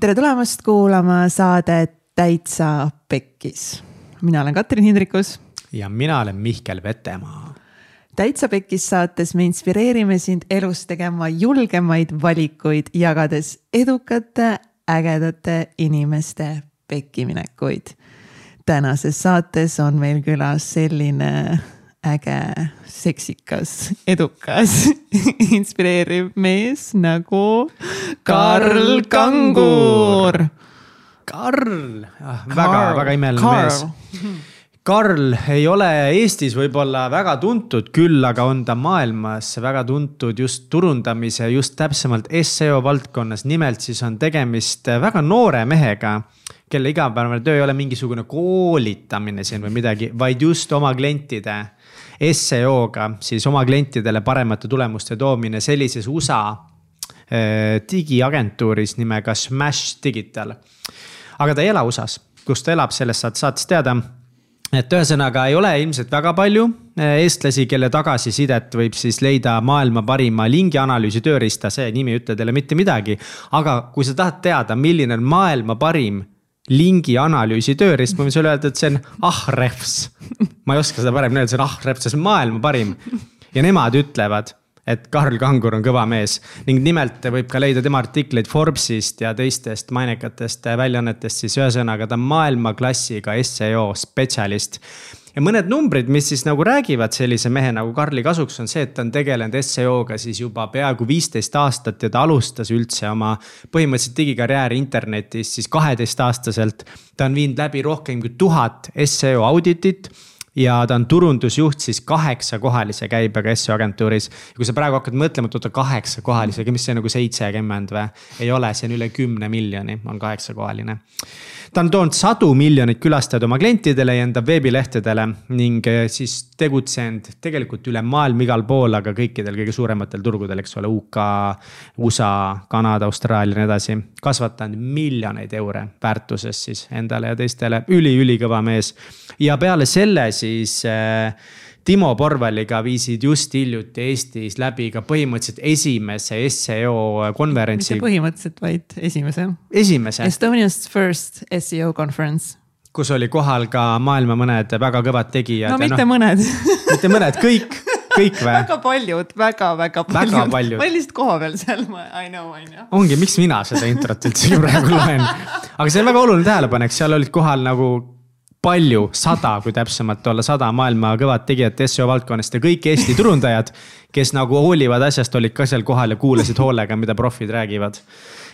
tere tulemast kuulama saadet Täitsa Pekkis. mina olen Katrin Hindrikus. ja mina olen Mihkel Vetemaa. täitsa Pekkis saates me inspireerime sind elus tegema julgemaid valikuid, jagades edukate, ägedate inimeste pekkiminekuid. tänases saates on meil külas selline äge, seksikas, edukas, inspireeriv mees nagu Karl Kangur. Karl ah,, väga-väga imeline mees. Karl ei ole Eestis võib-olla väga tuntud, küll aga on ta maailmas väga tuntud just turundamise, just täpsemalt seo valdkonnas. nimelt siis on tegemist väga noore mehega, kelle igapäevane töö ei ole mingisugune koolitamine siin või midagi, vaid just oma klientide seo-ga siis oma klientidele paremate tulemuste toomine sellises USA äh, digiagentuuris nimega Smash Digital. aga ta ei ela USA-s, kus ta elab, sellest saad saates teada et ühesõnaga ei ole ilmselt väga palju äh, eestlasi, kelle tagasisidet võib siis leida maailma parima lingianalüüsi tööriista, see nimi ei ütle teile mitte midagi. aga kui sa tahad teada, milline on maailma parim lingi analüüsi tööriist, ma võin sulle öelda, et see on Ahrefs. ma ei oska seda paremini öelda, see on Ahrefs, see on maailma parim. ja nemad ütlevad, et Karl Kangur on kõva mees ning nimelt võib ka leida tema artikleid Forbesist ja teistest mainekatest väljaannetest, siis ühesõnaga ta on maailmaklassiga seo spetsialist ja mõned numbrid, mis siis nagu räägivad sellise mehe nagu Karli kasuks, on see, et ta on tegelenud seo-ga siis juba peaaegu viisteist aastat ja ta alustas üldse oma põhimõtteliselt digikarjääri internetis siis kaheteistaastaselt. ta on viinud läbi rohkem kui tuhat seo auditit ja ta on turundusjuht siis kaheksakohalise käibega SEO agentuuris. kui sa praegu hakkad mõtlema, et oota kaheksakohalisega, mis see nagu seitsekümmend või? ei ole, see on üle kümne miljoni, on kaheksakohaline ta on toonud sadu miljoneid külastajaid oma klientidele ja enda veebilehtedele ning eh, siis tegutsenud tegelikult üle maailma igal pool, aga kõikidel kõige suurematel turgudel, eks ole, UK, USA, Kanada, Austraalia ja nii edasi. kasvatanud miljoneid eure väärtuses siis endale ja teistele üli,, üli-ülikõva mees. ja peale selle siis äh, Timo Porvaliga viisid just hiljuti Eestis läbi ka põhimõtteliselt esimese seo konverentsi. mitte põhimõtteliselt, vaid esimese. esimese. Estonia's first seo conference kus oli kohal ka maailma mõned väga kõvad tegijad. no mitte no, mõned mitte mõned, kõik, kõik või? väga paljud väga,, väga-väga paljud. väga ma olin lihtsalt kohapeal seal, I know, I know. ongi, miks mina seda introt üldse praegu loen. aga see on väga oluline tähelepanek, seal olid kohal nagu palju, sada, kui täpsemalt olla, sada maailma kõvad tegijat seo valdkonnast ja kõik Eesti turundajad, kes nagu hoolivad asjast, olid ka seal kohal ja kuulasid hoolega, mida profid räägivad.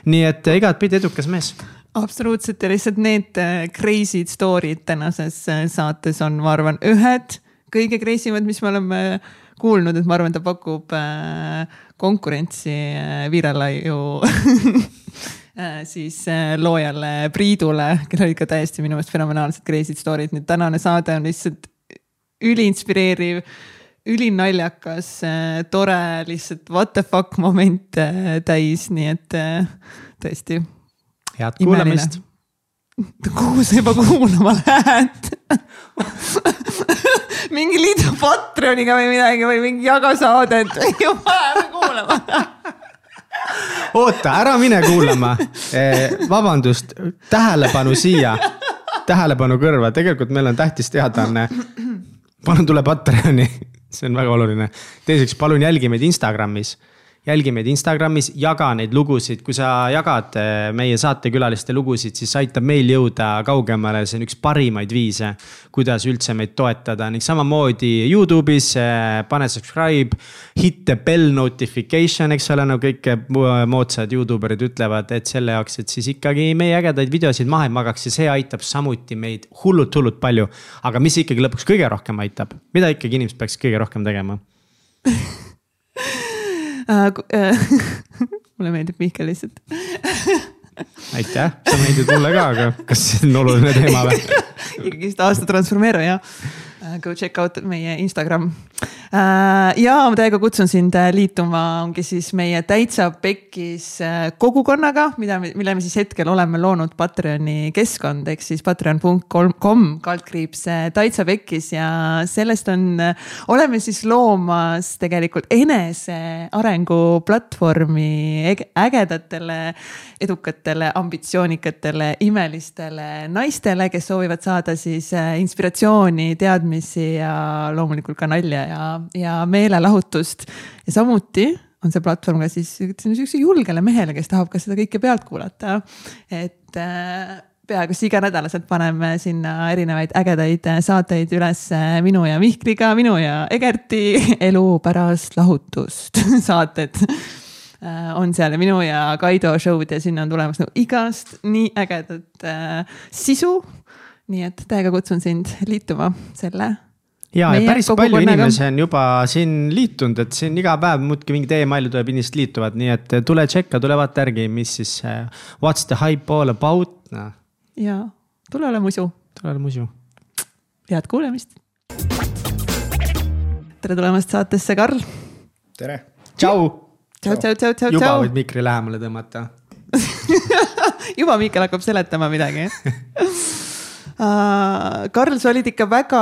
nii et igatpidi edukas mees absoluutselt ja lihtsalt need äh, crazy'd story'd tänases äh, saates on, ma arvan, ühed kõige crazy mad, mis me oleme kuulnud, et ma arvan, ta pakub konkurentsi Virelaiu siis äh, loojale Priidule, kellel olid ka täiesti minu meelest fenomenaalsed crazy'd story'd, nüüd tänane saade on lihtsalt üliinspireeriv, ülinaljakas, äh, tore, lihtsalt what the fuck moment täis, nii et tõesti. head kuulamist. kuhu sa juba kuulama lähed mingi liidu Patreoniga või midagi või mingi jaga saadet, juba lähme kuulama oota, ära mine kuulama eh,. vabandust, tähelepanu siia, tähelepanu kõrva, tegelikult meil on tähtis teadaanne. palun tule Patreoni, see on väga oluline. teiseks, palun jälgi meid Instagramis jälgi meid Instagramis, jaga neid lugusid, kui sa jagad eh, meie saatekülaliste lugusid, siis aitab meil jõuda kaugemale, see on üks parimaid viise, kuidas üldse meid toetada. Ning samamoodi Youtube'is eh, pane subscribe, hit the bell notification, eks ole, nagu kõik moodsad Youtube erid ütlevad, et selle jaoks, et siis ikkagi meie ägedaid videosid maha ei magaks. Ja see aitab samuti meid hullult-hullult palju. aga mis ikkagi lõpuks kõige rohkem aitab, mida ikkagi inimesed peaks kõige rohkem tegema mulle meeldib Mihkel lihtsalt aitäh, sa meeldid mulle ka, aga kas see on oluline teema või? ikkagist aasta transformeeru jah. Uh, go check out meie Instagram. Uh, ja ma täiega kutsun sind uh, liituma, ongi siis meie täitsa pekkis kogukonnaga, mida, mille me siis hetkel oleme loonud Patreoni keskkond ehk siis patreon.com kaldkriips täitsa pekkis ja sellest on, oleme siis loomas tegelikult enesearengu platvormi ägedatele, edukatele, ambitsioonikatele, imelistele naistele, kes soovivad saada siis inspiratsiooni, teadmisi teadmisi ja loomulikult ka nalja ja, ja meelelahutust. ja samuti on see platvorm ka siis niisuguse julgele mehele, kes tahab ka seda kõike pealt kuulata. et äh, peaaegu siis iganädalaselt paneme sinna erinevaid ägedaid saateid üles minu ja Mihkliga, minu ja Egerti elu pärast lahutust saated äh, on seal ja minu ja Kaido show'd ja sinna on tulemas nagu igast nii ägedat äh, sisu nii et täiega kutsun sind liituma selle. ja, ja päris palju inimesi on juba siin liitunud, et siin iga päev muudkui mingid emailid tuleb, inimesed liituvad, nii et tule tšekka, tule vaata järgi, mis siis what's the hype all about no.. ja, tule ole musu. tule ole musu. head kuulamist. tere tulemast saatesse, Karl. tere. tšau. tšau, tšau, tšau, tšau. juba võid mikri lähemale tõmmata juba Miikel hakkab seletama midagi Äh, Karl, sa olid ikka väga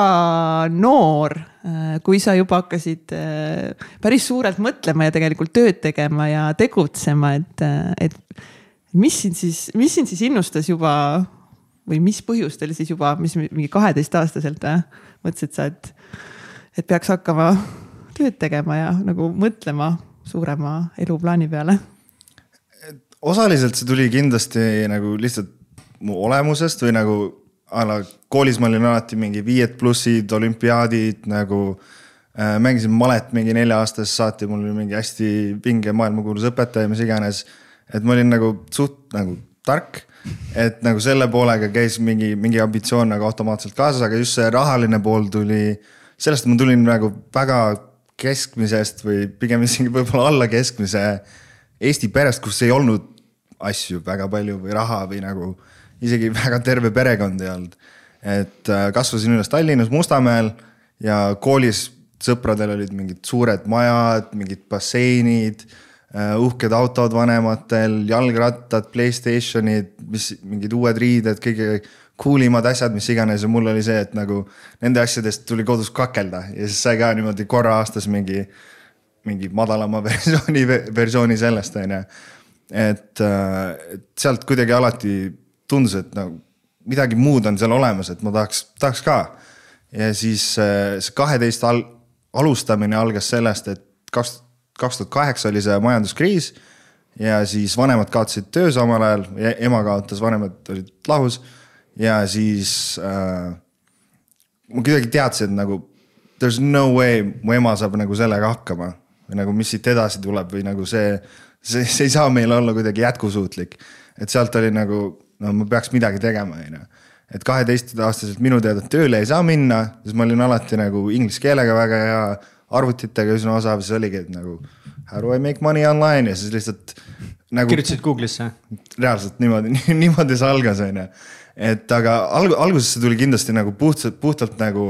noor, äh, kui sa juba hakkasid äh, päris suurelt mõtlema ja tegelikult tööd tegema ja tegutsema, et, et mis sind siis, mis sind siis innustas juba või mis põhjustel siis juba, mis mingi kaheteistaastaselt mõtlesid sa, et, et peaks hakkama tööd tegema ja nagu mõtlema suurema eluplaani peale? osaliselt see tuli kindlasti nagu lihtsalt mu olemusest või nagu a la koolis ma olin alati mingi viied plussid, olümpiaadid nagu äh,. mängisin malet mingi nelja-aastasest saati, mul oli mingi hästi vinge maailmakuulus õpetaja, mis iganes. et ma olin nagu suht nagu tark, et nagu selle poolega käis mingi, mingi ambitsioon nagu automaatselt kaasas, aga just see rahaline pool tuli sellest, ma tulin nagu väga keskmisest või pigem isegi võib-olla alla keskmise Eesti perest, kus ei olnud asju väga palju või raha või nagu isegi väga terve perekond ei olnud. et äh, kasvasin üles Tallinnas Mustamäel ja koolis sõpradel olid mingid suured majad, mingid basseinid, äh, uhked autod vanematel, jalgrattad, Playstationid, mis mingid uued riided, kõige cool imad asjad, mis iganes ja mul oli see, et nagu nende asjadest tuli kodus kakelda ja siis sai ka niimoodi korra aastas mingi, mingi madalama versiooni, versiooni sellest on ju. äh, et sealt kuidagi alati tundus, et nagu midagi muud on seal olemas, et ma tahaks, tahaks ka. ja siis äh, see kaheteist al-, alustamine algas sellest, et kaks, kaks tuhat kaheksa oli see majanduskriis. ja siis vanemad kaotasid töö samal ajal, ema kaotas, vanemad olid lahus. ja siis äh, ma kuidagi teadsin, et nagu there is no way mu ema saab nagu sellega hakkama. või nagu, mis siit edasi tuleb või nagu see, see, see ei saa meil olla kuidagi jätkusuutlik. et sealt oli nagu no ma peaks midagi tegema, on ju. et kaheteistaastaselt minu teada tööle ei saa minna, sest ma olin alati nagu inglise keelega väga hea, arvutitega üsna osav, siis oligi, et nagu how do I make money online ja siis lihtsalt nagu. kirjutasid Google'isse? reaalselt niimoodi niimoodi see algas, on ju. et aga alg-, alguses see tuli kindlasti nagu puhtalt, puhtalt nagu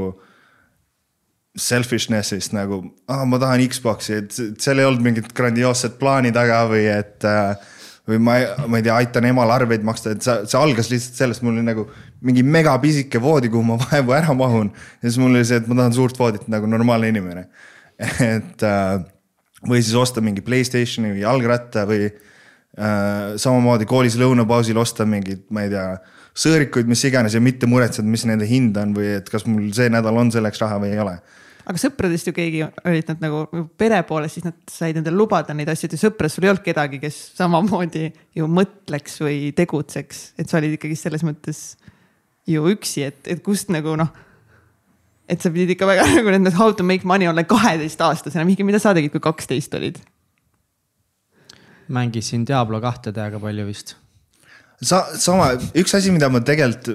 selfishness'ist nagu, ah, ma tahan Xbox'i, et seal ei olnud mingit grandioosset plaani taga või et äh, või ma, ma ei tea, aitan emal arveid maksta, et see, see algas lihtsalt sellest, mul oli nagu mingi megapisike voodi, kuhu ma vaevu ära mahun. ja siis mul oli see, et ma tahan suurt voodit nagu normaalne inimene. et äh, või siis osta mingi Playstationi või jalgratta või äh, samamoodi koolis lõunapausil osta mingid, ma ei tea, sõõrikuid, mis iganes ja mitte muretseda, mis nende hind on või et kas mul see nädal on selleks raha või ei ole aga sõpradest ju keegi olid nad nagu pere poolest, siis nad said endale lubada neid asju, et sõpradest sul ei olnud kedagi, kes samamoodi ju mõtleks või tegutseks, et sa olid ikkagi selles mõttes ju üksi, et, et kust nagu noh. et sa pidid ikka väga nagu need how to make money olla kaheteistaastasena, Mihkel, mida sa tegid, kui kaksteist olid? mängisin Diablo kahte täiega palju vist sa, sama, üks asi, mida ma tegelikult,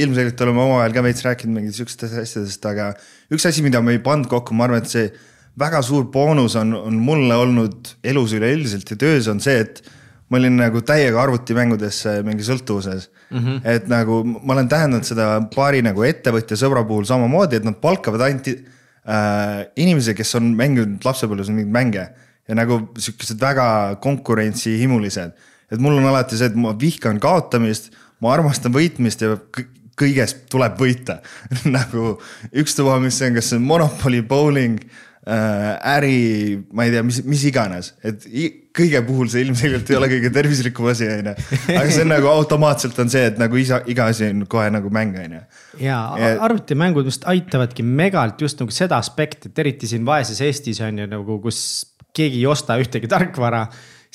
ilmselgelt oleme omavahel ka veits rääkinud mingitest sihukestest asjadest, aga üks asi, mida me ei pannud kokku, ma arvan, et see väga suur boonus on, on mulle olnud elus üleüldiselt ja töös on see, et ma olin nagu täiega arvutimängudesse mingi sõltuvuses mm. -hmm. et nagu ma olen tähendanud seda paari nagu ettevõtja sõbra puhul samamoodi, et nad palkavad ainult äh, inimesi, kes on mänginud lapsepõlves mingeid mänge ja nagu siukesed väga konkurentsihimulised. Et mul on alati see, et ma vihkan kaotamist, ma armastan võitmist ja kõigest tuleb võita nagu ükstapuha, mis see on, kas see on Monopoly, bowling äh,, äri, ma ei tea, mis, mis iganes, et kõige puhul see ilmselgelt ei ole kõige tervislikum asi, on ju. aga see on nagu automaatselt on see, et nagu isa, iga asi on kohe nagu mäng, on ju. ja arvutimängud just aitavadki megalt just nagu seda aspekti, et eriti siin vaeses Eestis on ju nagu, kus keegi ei osta ühtegi tarkvara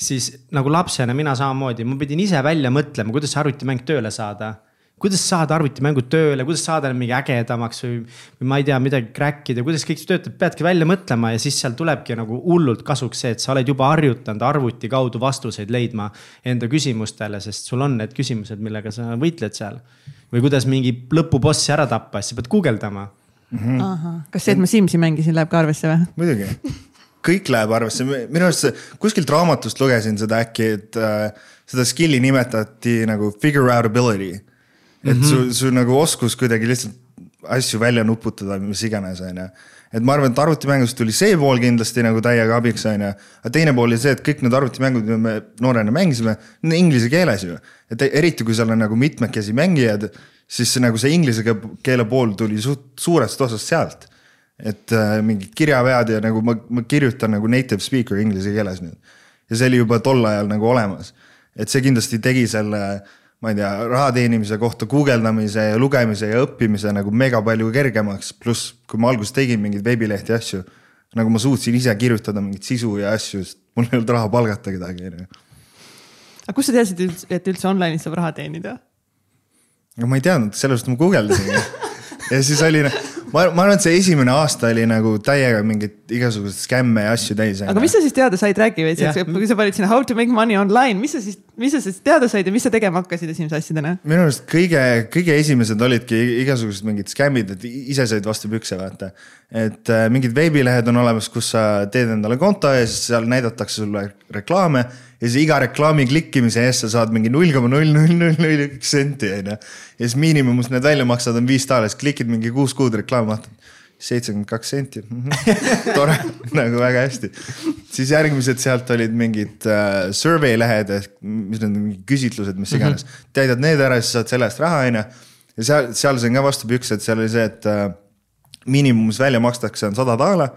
siis nagu lapsena mina samamoodi, ma pidin ise välja mõtlema, kuidas see arvutimäng tööle saada kuidas saada arvutimängud tööle, kuidas saada mingi ägedamaks või, või ma ei tea, midagi crack ida, kuidas kõik see töötab, peadki välja mõtlema ja siis seal tulebki nagu hullult kasuks see, et sa oled juba harjutanud arvuti kaudu vastuseid leidma enda küsimustele, sest sul on need küsimused, millega sa võitled seal. või kuidas mingi lõpubossi ära tappa, siis sa pead guugeldama mm. -hmm. kas see, et ma Simsi mängisin, läheb ka arvesse või? muidugi kõik läheb arvesse, minu arust kuskilt raamatust lugesin seda äkki, et äh, seda skill'i nimetati nagu figure out ability et mm -hmm. su, su nagu oskus kuidagi lihtsalt asju välja nuputada, mis iganes, on ju. et ma arvan, et arvutimängust tuli see pool kindlasti nagu täiega abiks, on ju. aga teine pool oli see, et kõik need arvutimängud, mida me noorena mängisime, need on inglise keeles ju. et eriti, kui seal on nagu mitmekesi mängijad, siis see nagu see inglise keele pool tuli suht suurest osast sealt. Et äh, mingid kirjavead ja nagu ma, ma kirjutan nagu native speaker inglise keeles nüüd. ja see oli juba tol ajal nagu olemas. et see kindlasti tegi selle ma ei tea, raha teenimise kohta guugeldamise ja lugemise ja õppimise nagu mega palju kergemaks, pluss kui ma alguses tegin mingeid veebilehti asju, nagu ma suutsin ise kirjutada mingit sisu ja asju, sest mul ei olnud raha palgata kedagi, onju. aga kust sa teadsid, et üldse online'is saab raha teenida? no ma ei teadnud, sellepärast ma guugeldasin ja siis oli ma, ma arvan, et see esimene aasta oli nagu täiega mingeid igasuguseid skämme ja asju täis. aga mis sa siis teada said, räägi veits, kui sa panid sinna how to make money online, mis sa siis, mis sa siis teada said ja mis sa tegema hakkasid esimese asjadena? minu arust kõige, kõige esimesed olidki igasugused mingid skämmid, et ise said vastu pükse vaata. et äh, mingid veebilehed on olemas, kus sa teed endale konto ja siis seal näidatakse sulle reklaame ja siis iga reklaami klikkimise eest sa saad mingi null koma null null null null üks senti on ju. ja siis miinimum, mis need välja maksavad, on viis dollarit, klikid mingi kuus kuud reklaami, vaatad seitsekümmend kaks senti tore nagu väga hästi. siis järgmised sealt olid mingid uh, survey lehed ehk mis need mingid küsitlused, mis iganes mm. -hmm. täidad need ära, siis saad selle eest raha, on ju. ja seal, seal sain ka vastu pükse, et seal oli see, et uh, miinimum, mis välja makstakse, on sada daala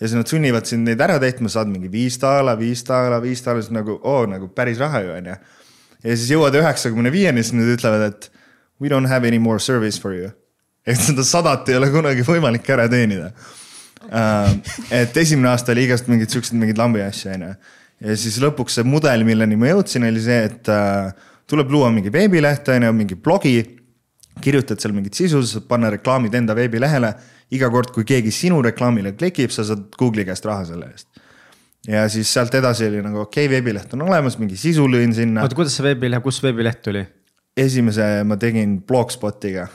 ja siis nad sunnivad sind neid ära täitma, saad mingi viis daala, viis daala, viis daala, siis nagu oo oh, nagu päris raha ju onju. ja siis jõuad üheksakümne viieni, siis nad ütlevad, et we don't have any more service for you. et seda sadat ei ole kunagi võimalik ära teenida uh,. et esimene aasta oli igast mingeid siukseid mingeid lambi asju onju. ja siis lõpuks see mudel, milleni ma jõudsin, oli see, et uh, tuleb luua mingi veebileht onju, mingi blogi kirjutad seal mingit sisu, sa saad panna reklaamid enda veebilehele iga kord, kui keegi sinu reklaamile klikib, sa saad Google'i käest raha selle eest. ja siis sealt edasi oli nagu okei okay,, veebileht on olemas, mingi sisu lõin sinna. oota, kuidas see veebileht, kus veebileht tuli? esimese ma tegin Blogspotiga,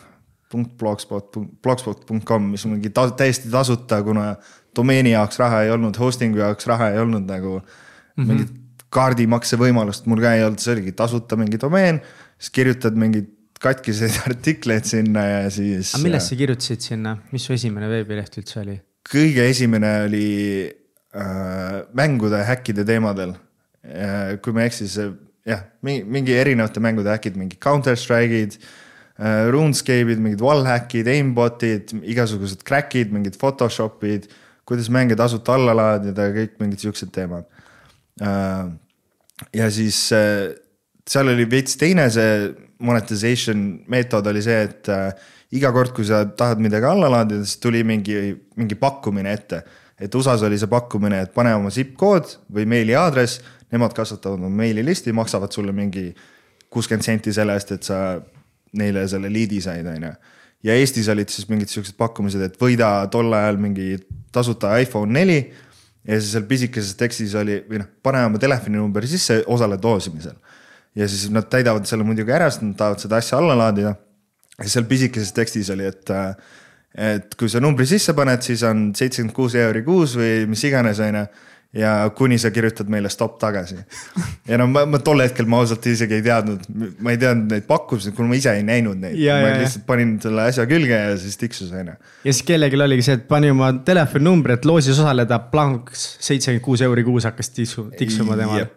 blogspot, blogspot.com, mis on mingi ta, täiesti tasuta, kuna domeeni jaoks raha ei olnud, hosting'u jaoks raha ei olnud nagu mm -hmm. mingit kaardimakse võimalust mul ka ei olnud, see oligi tasuta mingi domeen, siis kirjutad mingit katkiseid artikleid sinna ja siis. aga millest sa kirjutasid sinna, mis su esimene veebileht üldse oli? kõige esimene oli äh, mängude häkkide teemadel äh,. kui ma ei eksi, siis jah, mingi, mingi erinevate mängude häkid, mingi Counter Strike'id äh,, RuneScape'id, mingid wallhack'id, aimbot'id, igasugused crack'id, mingid Photoshop'id, kuidas mänge tasuta alla laadida ja kõik mingid siuksed teemad äh,. ja siis äh, seal oli veits teine see monetization meetod oli see, et äh, iga kord, kui sa tahad midagi alla laadida, siis tuli mingi, mingi pakkumine ette. et USA-s oli see pakkumine, et pane oma zip kood või meiliaadress, nemad kasvatavad oma meililisti, maksavad sulle mingi kuuskümmend senti selle eest, et sa neile selle liidi said, on ju. ja Eestis olid siis mingid siuksed pakkumised, et võida tol ajal mingi tasuta iPhone neli ja siis seal pisikeses tekstis oli või noh, pane oma telefoninumber sisse, osale doosimisel ja siis nad täidavad selle muidugi ära, sest nad tahavad seda asja alla laadida. ja seal pisikeses tekstis oli, et, et kui sa numbri sisse paned, siis on seitsekümmend kuus euri kuus või mis iganes, on ju. ja kuni sa kirjutad meile stopp tagasi. ja no ma, ma tol hetkel ma ausalt isegi ei teadnud, ma ei teadnud neid pakkumisi, kuna ma ise ei näinud neid. ma ja, lihtsalt panin selle asja külge ja siis tiksus on ju. ja siis kellelgi oligi see, et pani oma telefoninumbri, et loosis osaleda, planks seitsekümmend kuus euri kuus hakkas tiksu, tiksuma temal.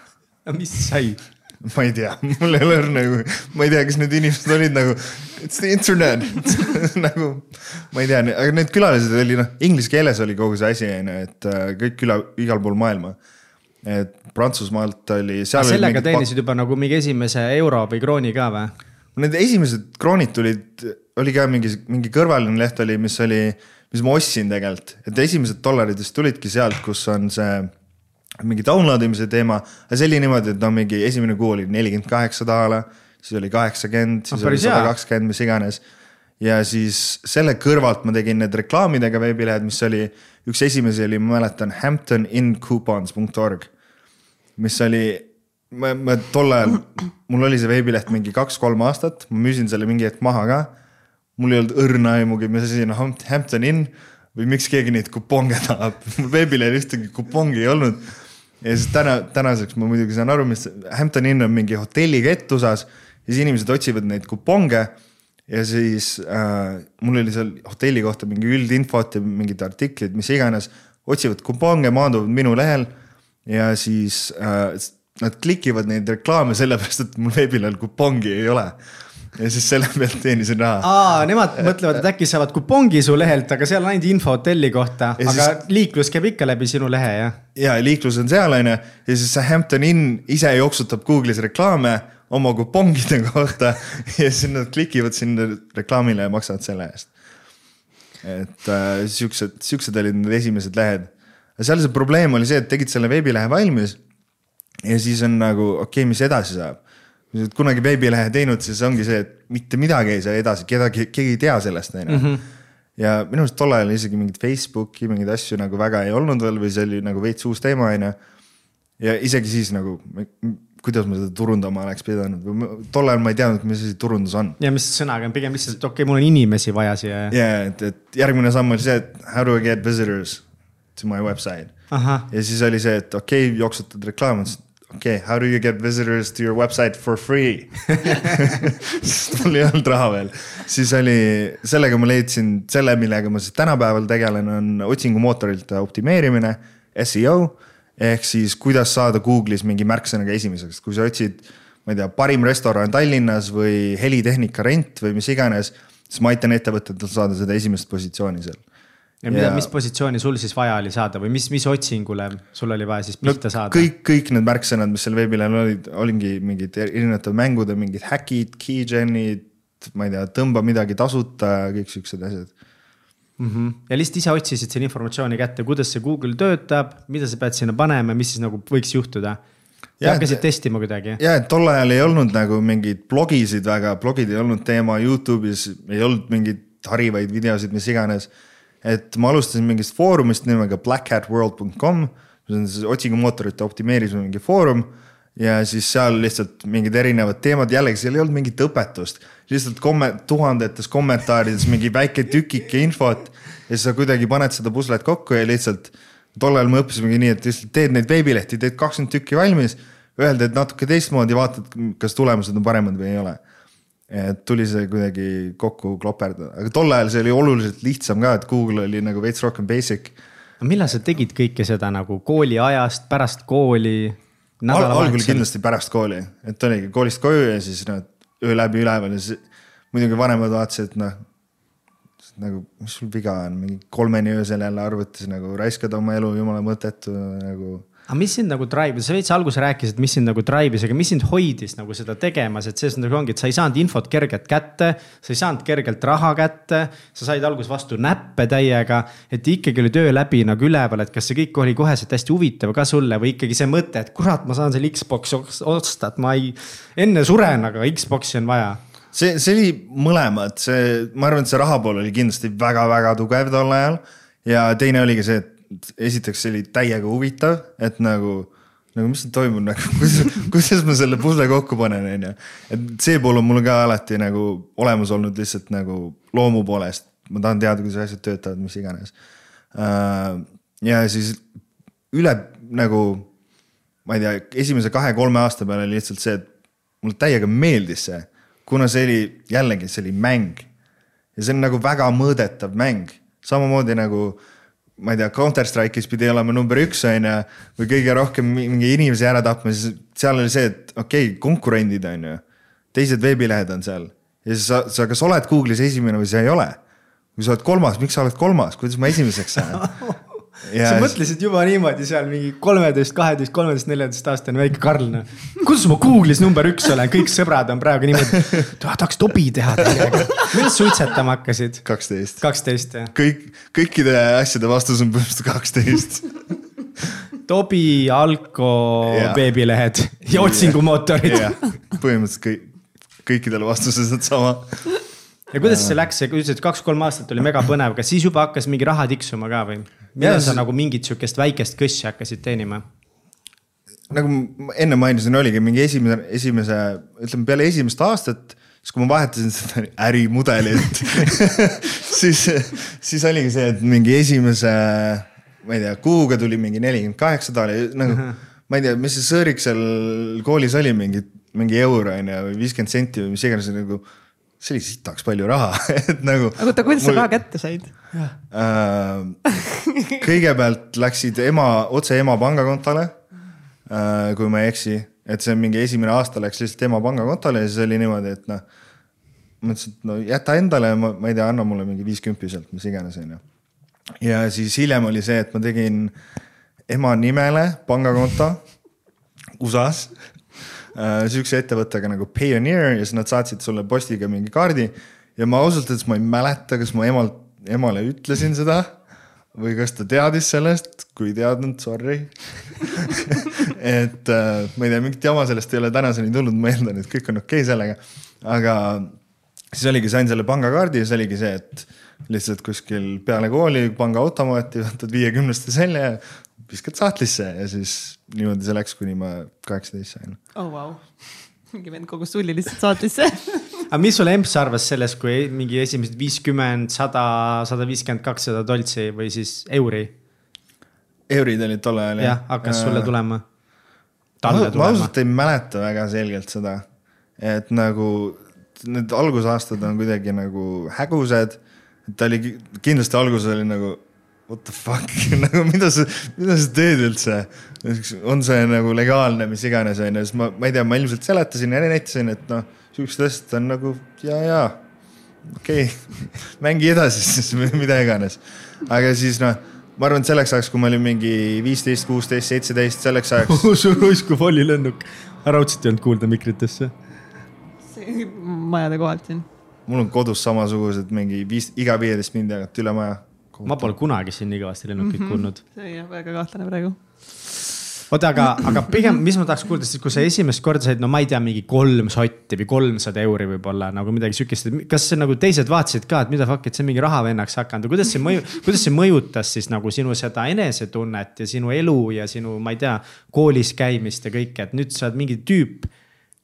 mis sai? ma ei tea, mul ei ole õrna nagu, ma ei tea, kas need inimesed olid nagu, it's the internet nagu ma ei tea, aga need külalised oli noh, inglise keeles oli kogu see asi on ju, et äh, kõik küla, igal pool maailma. et Prantsusmaalt oli. sellega teenisid juba nagu mingi esimese euro või krooni ka või? Need esimesed kroonid tulid, oli ka mingi, mingi kõrvaline leht oli, mis oli, mis ma ostsin tegelikult, et esimesed dollarid vist tulidki sealt, kus on see mingi download imise teema, aga see oli niimoodi, et no mingi esimene kuu oli nelikümmend kaheksa daala, siis oli kaheksakümmend, siis no, oli sada kakskümmend, mis iganes. ja siis selle kõrvalt ma tegin need reklaamidega veebilehed, mis oli, üks esimesi oli, ma mäletan, hamptonincoupons.org, mis oli, ma, ma tol ajal, mul oli see veebileht mingi kaks-kolm aastat, ma müüsin selle mingi hetk maha ka. mul ei olnud õrna aimugi, mis asi on Hampton Inn või miks keegi neid kuponge tahab, mul veebilehel ühtegi kupongi ei olnud ja siis täna, tänaseks ma muidugi saan aru, mis Hampton Inn on mingi hotellikett USA-s ja siis inimesed otsivad neid kuponge. ja siis äh, mul oli seal hotelli kohta mingi üldinfot ja mingid artiklid, mis iganes, otsivad kuponge, maanduvad minu lehel ja siis äh, nad klikivad neid reklaame sellepärast, et mul veebilehel kupongi ei ole ja siis selle pealt teenisin raha. aa, nemad mõtlevad, et äkki saavad kupongi su lehelt, aga seal on ainult info hotelli kohta, aga siis... liiklus käib ikka läbi sinu lehe, jah? ja liiklus on seal, on ju, ja siis see Hampton Inn ise jooksutab Google'is reklaame oma kupongide kohta ja siis nad klikivad sinna reklaamile ja maksavad selle eest. et äh, siuksed, siuksed olid need esimesed lehed. seal see probleem oli see, et tegid selle veebilehe valmis ja siis on nagu okei okay,, mis edasi saab kui sa oled kunagi veebilehe teinud, siis ongi see, et mitte midagi ei saa edasi, kedagi, keegi ei tea sellest, on ju. Mhm. ja minu arust tol ajal isegi mingit Facebooki mingeid asju nagu väga ei olnud veel või see oli nagu veits uus teema, on ju. ja isegi siis nagu, kuidas ma seda turundama oleks pidanud või tol ajal ma ei teadnud, mis asi turundus on. ja mis sõnaga, pigem lihtsalt, et okei okay,, mul on inimesi vaja siia. ja, et, et järgmine samm oli see, et how do I get visitors to my website. ja siis oli see, et okei okay,, jooksutad reklaami, okei okay,, how do you get visitors to your website for free sest mul ei olnud raha veel. siis oli, sellega ma leidsin selle, millega ma siis tänapäeval tegelen, on otsingumootorite optimeerimine, seo. ehk siis, kuidas saada Google'is mingi märksõnaga esimeseks, kui sa otsid, ma ei tea, parim restoran Tallinnas või helitehnika rent või mis iganes. siis ma aitan ettevõtetel saada seda esimest positsiooni seal ja mida, mis positsiooni sul siis vaja oli saada või mis, mis otsingule sul oli vaja siis pihta no, saada? kõik, kõik need märksõnad, mis seal veebilehel olid, olingi mingid erinevate mängude mingid häkid, keygen'id, ma ei tea, tõmba midagi tasuta ja kõik siuksed asjad mm. -hmm. ja lihtsalt ise otsisid selle informatsiooni kätte, kuidas see Google töötab, mida sa pead sinna panema, mis siis nagu võiks juhtuda? ja hakkasid testima kuidagi? ja, et tol ajal ei olnud nagu mingeid blogisid väga, blogid ei olnud teema, Youtube'is ei olnud mingeid harivaid videosid, mis iganes et ma alustasin mingist foorumist nimega blackhatworld.com, mis on siis otsingumootorite optimeerimise mingi foorum ja siis seal lihtsalt mingid erinevad teemad, jällegi seal ei olnud mingit õpetust, lihtsalt komme-, tuhandetes kommentaarides mingi väike tükike infot ja siis sa kuidagi paned seda puslet kokku ja lihtsalt tol ajal me õppisimegi nii, et lihtsalt teed neid veebilehti, teed kakskümmend tükki valmis, öelda, et natuke teistmoodi, vaatad, kas tulemused on paremad või ei ole et tuli see kuidagi kokku kloperdada, aga tol ajal see oli oluliselt lihtsam ka, et Google oli nagu veits rohkem basic. millal sa tegid kõike seda nagu kooliajast, pärast kooli? Al? algul kindlasti pärast kooli, et oligi koolist koju ja siis noh, öö läbi üleval ja siis muidugi vanemad vaatasid, et noh nagu, mis sul viga on, mingi kolmeni öösel jälle arvutis nagu raiskad oma elu, jumala mõttetu nagu aga mis sind nagu drive'is, sa veits alguses rääkisid, mis sind nagu drive'is, aga mis sind hoidis nagu seda tegemas, et selles nagu ongi, et sa ei saanud infot kergelt kätte. sa ei saanud kergelt raha kätte, sa said alguses vastu näppe täiega, et ikkagi oli töö läbi nagu üleval, et kas see kõik oli koheselt hästi huvitav ka sulle või ikkagi see mõte, et kurat, ma saan selle Xbox'i osta, et ma ei, enne suren, aga Xbox'i on vaja see, see oli mõlemad, see, ma arvan, et see raha pool oli kindlasti väga-väga tugev tol ajal. ja teine oligi see, et esiteks see oli täiega huvitav, et nagu, nagu mis siin toimub nagu, kuidas, kuidas ma selle pusle kokku panen, on ju. et see pool on mul ka alati nagu olemas olnud lihtsalt nagu loomu poolest. ma tahan teada, kuidas asjad töötavad, mis iganes. Äh, ja siis üle nagu, ma ei tea, esimese kahe-kolme aasta peale oli lihtsalt see, et mulle täiega meeldis see, kuna see oli jällegi, see oli mäng. ja see on nagu väga mõõdetav mäng, samamoodi nagu ma ei tea, Counter Strike'is pidi olema number üks, on ju, või kõige rohkem mingi inimesi ära tapma, siis seal oli see, et okei okay,, konkurendid, on ju. teised veebilehed on seal ja siis sa, sa kas oled Google'is esimene või sa ei ole. kui sa oled kolmas, miks sa oled kolmas, kuidas ma esimeseks saan sa mõtlesid juba niimoodi seal mingi kolmeteist, kaheteist, kolmeteist, neljateist aastane väike Karl, noh. kuidas ma Google'is number üks olen, kõik sõbrad on praegu niimoodi, tahaks tobi teha teiega. millal suitsetama hakkasid? kaksteist. kaksteist, jah. kõik, kõikide asjade vastus on põhimõtteliselt kaksteist Tobi, Alko veebilehed ja otsingumootorid. põhimõtteliselt kõik, kõikidele vastused sama ja kuidas see läks, sa ütlesid, et kaks-kolm aastat oli mega põnev, kas siis juba hakkas mingi raha tiksuma ka või? millal sa nagu mingit sihukest väikest kõssi hakkasid teenima? nagu ma enne mainisin, oligi mingi esimene, esimese, ütleme peale esimest aastat, siis kui ma vahetasin seda ärimudelit siis, siis oligi see, et mingi esimese, ma ei tea, kuuga tuli mingi nelikümmend kaheksa, ta oli nagu uh, -huh. ma ei tea, mis see sõõrik seal koolis oli, mingi, mingi euro on ju, või viiskümmend senti või mis iganes nagu see oli sitaks palju raha et nagu. aga oota, kuidas mul... sa raha kätte said? Äh, kõigepealt läksid ema, otse ema pangakontole äh,. kui ma ei eksi, et see mingi esimene aasta läks lihtsalt ema pangakontole ja siis oli niimoodi, et noh. mõtlesin, et no jäta endale, ma, ma ei tea, anna mulle mingi viiskümmend sealt, mis iganes, on ju. ja siis hiljem oli see, et ma tegin ema nimele pangakonto USA-s sihukese ettevõttega nagu Payoneer ja siis nad saatsid sulle postiga mingi kaardi. ja ma ausalt öeldes ma ei mäleta, kas ma emalt, emale ütlesin seda või kas ta teadis sellest, kui ei teadnud, sorry et äh, ma ei tea, mingit jama sellest ei ole tänaseni tulnud, ma eeldan, et kõik on okei okay sellega. aga siis oligi, sain selle pangakaardi ja siis oligi see, et lihtsalt kuskil peale kooli pangaautomaati võtad viiekümneste selja ja viskad sahtlisse ja siis niimoodi see läks, kuni ma kaheksateist sain. oh vau wow., mingi vend kogus sulli lihtsalt sahtlisse aga mis sul EMS arvas sellest, kui mingi esimesed viiskümmend, sada, sada viiskümmend, kakssada toltsi või siis euri? eurid olid tol ajal jah? jah, hakkas sulle äh, tulema? ma, ma ausalt ei mäleta väga selgelt seda, et nagu need algusaastad on kuidagi nagu hägusad. ta oli kindlasti alguses oli nagu what the fuck nagu mida sa, mida sa teed üldse? on see nagu legaalne, mis iganes on ju, siis ma, ma ei tea, ma ilmselt seletasin ja näitasin, et noh, sihukesed asjad on nagu ja, ja okei okay. mängi edasi siis mida iganes. aga siis noh, ma arvan, et selleks ajaks, kui ma olin mingi viisteist, kuusteist, seitseteist, selleks ajaks sul roisku follilennuk, raudselt ei olnud kuulda mikritesse. majade kohalt siin. mul on kodus samasugused mingi viis, iga viieteist mindi tagant üle maja ma pole kunagi siin nii kõvasti lennukit mm -hmm. kuulnud. see on jah väga kahtlane praegu oota, aga, aga pigem, mis ma tahaks kuulda, siis kui sa esimest korda said, no ma ei tea, mingi kolm sotti või kolmsada euri võib-olla nagu midagi sihukest, kas see nagu teised vaatasid ka, et mida fuck, et see mingi rahavennaks hakanud kuidas see mõju, kuidas see mõjutas siis nagu sinu seda enesetunnet ja sinu elu ja sinu, ma ei tea, koolis käimist ja kõike, et nüüd sa oled mingi tüüp.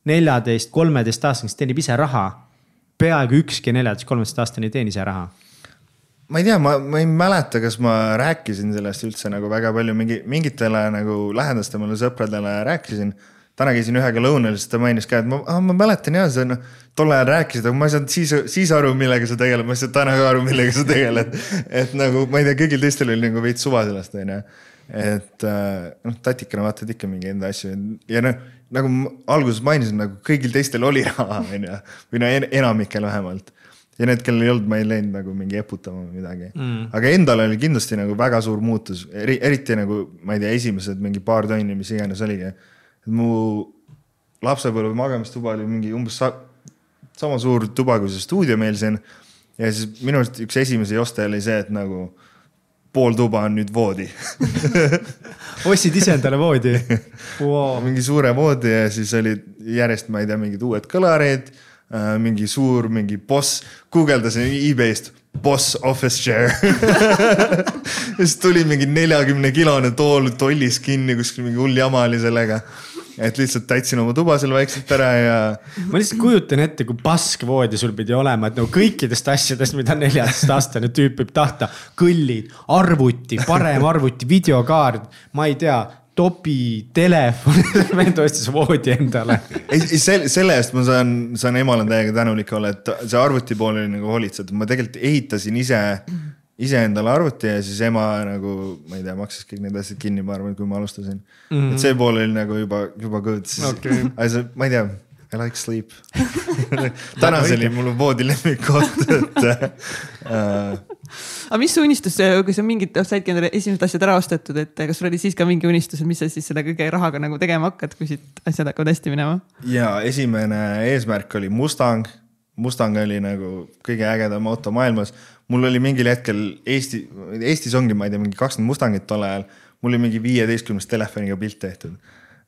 neljateist, kolmeteist aastane, kes teenib ise raha. peaaegu ükski neljateist, kolmeteist aastane ei teeni ise raha ma ei tea, ma, ma ei mäleta, kas ma rääkisin sellest üldse nagu väga palju mingi, mingitele nagu lähedastemale sõpradele rääkisin. täna käisin ühega lõunal, siis ta mainis ka, et ma, ma mäletan ja sa noh, tol ajal rääkisid, aga ma ei saanud siis, siis aru, millega sa tegeled, ma ei saanud täna ka aru, millega sa tegeled. et nagu ma ei tea, kõigil teistel oli nagu veits suva sellest, onju. et äh, noh, tatikana vaatad ikka mingi enda asju ja noh, nagu alguses mainisin, nagu kõigil teistel oli raha, onju. või no enamikel vähemalt ja need, kellel ei olnud, ma ei läinud nagu mingi eputama või midagi mm.. aga endal oli kindlasti nagu väga suur muutus, eri, eriti nagu ma ei tea, esimesed mingi paar tonni, mis iganes oligi. mu lapsepõlve magamistuba oli mingi umbes sa, sama suur tuba, kui see stuudio meil siin. ja siis minu arust üks esimesi oste oli see, et nagu pool tuba on nüüd voodi ostsid ise endale voodi wow.? mingi suure voodi ja siis olid järjest, ma ei tea, mingid uued kõlarid mingi suur, mingi boss, guugeldasin e-base'ist boss office chair ja siis tuli mingi neljakümne kilone tool tollis kinni, kuskil mingi hull jama oli sellega. et lihtsalt täitsin oma tuba seal vaikselt ära ja. ma lihtsalt kujutan ette, kui pask voodi sul pidi olema, et nagu kõikidest asjadest, mida neljateistaastane tüüp võib tahta. kõllid, arvuti, parem arvuti, videokaart, ma ei tea topi telefon vend ostis voodi endale. ei, ei selle, selle eest ma saan, saan emale täiega tänulik olla, et see arvuti pool oli nagu hoolitsetud, ma tegelikult ehitasin ise iseendale arvuti ja siis ema nagu, ma ei tea, maksis kõik need asjad kinni, ma arvan, kui ma alustasin mm. -hmm. et see pool oli nagu juba, juba good okay., aga see, ma ei tea, I like sleep tänaseni mul on voodi lemmikkoht, et äh, aga mis su unistus, kui sa mingid, saidki endale esimesed asjad ära ostetud, et kas sul oli siis ka mingi unistus, et mis sa siis selle kõige rahaga nagu tegema hakkad, kui siit asjad hakkavad hästi minema? ja esimene eesmärk oli Mustang. Mustang oli nagu kõige ägedam auto maailmas mul oli mingil hetkel Eesti, Eestis ongi, ma ei tea, mingi kakskümmend Mustangit tol ajal. mul oli mingi viieteistkümnest telefoniga pilt tehtud.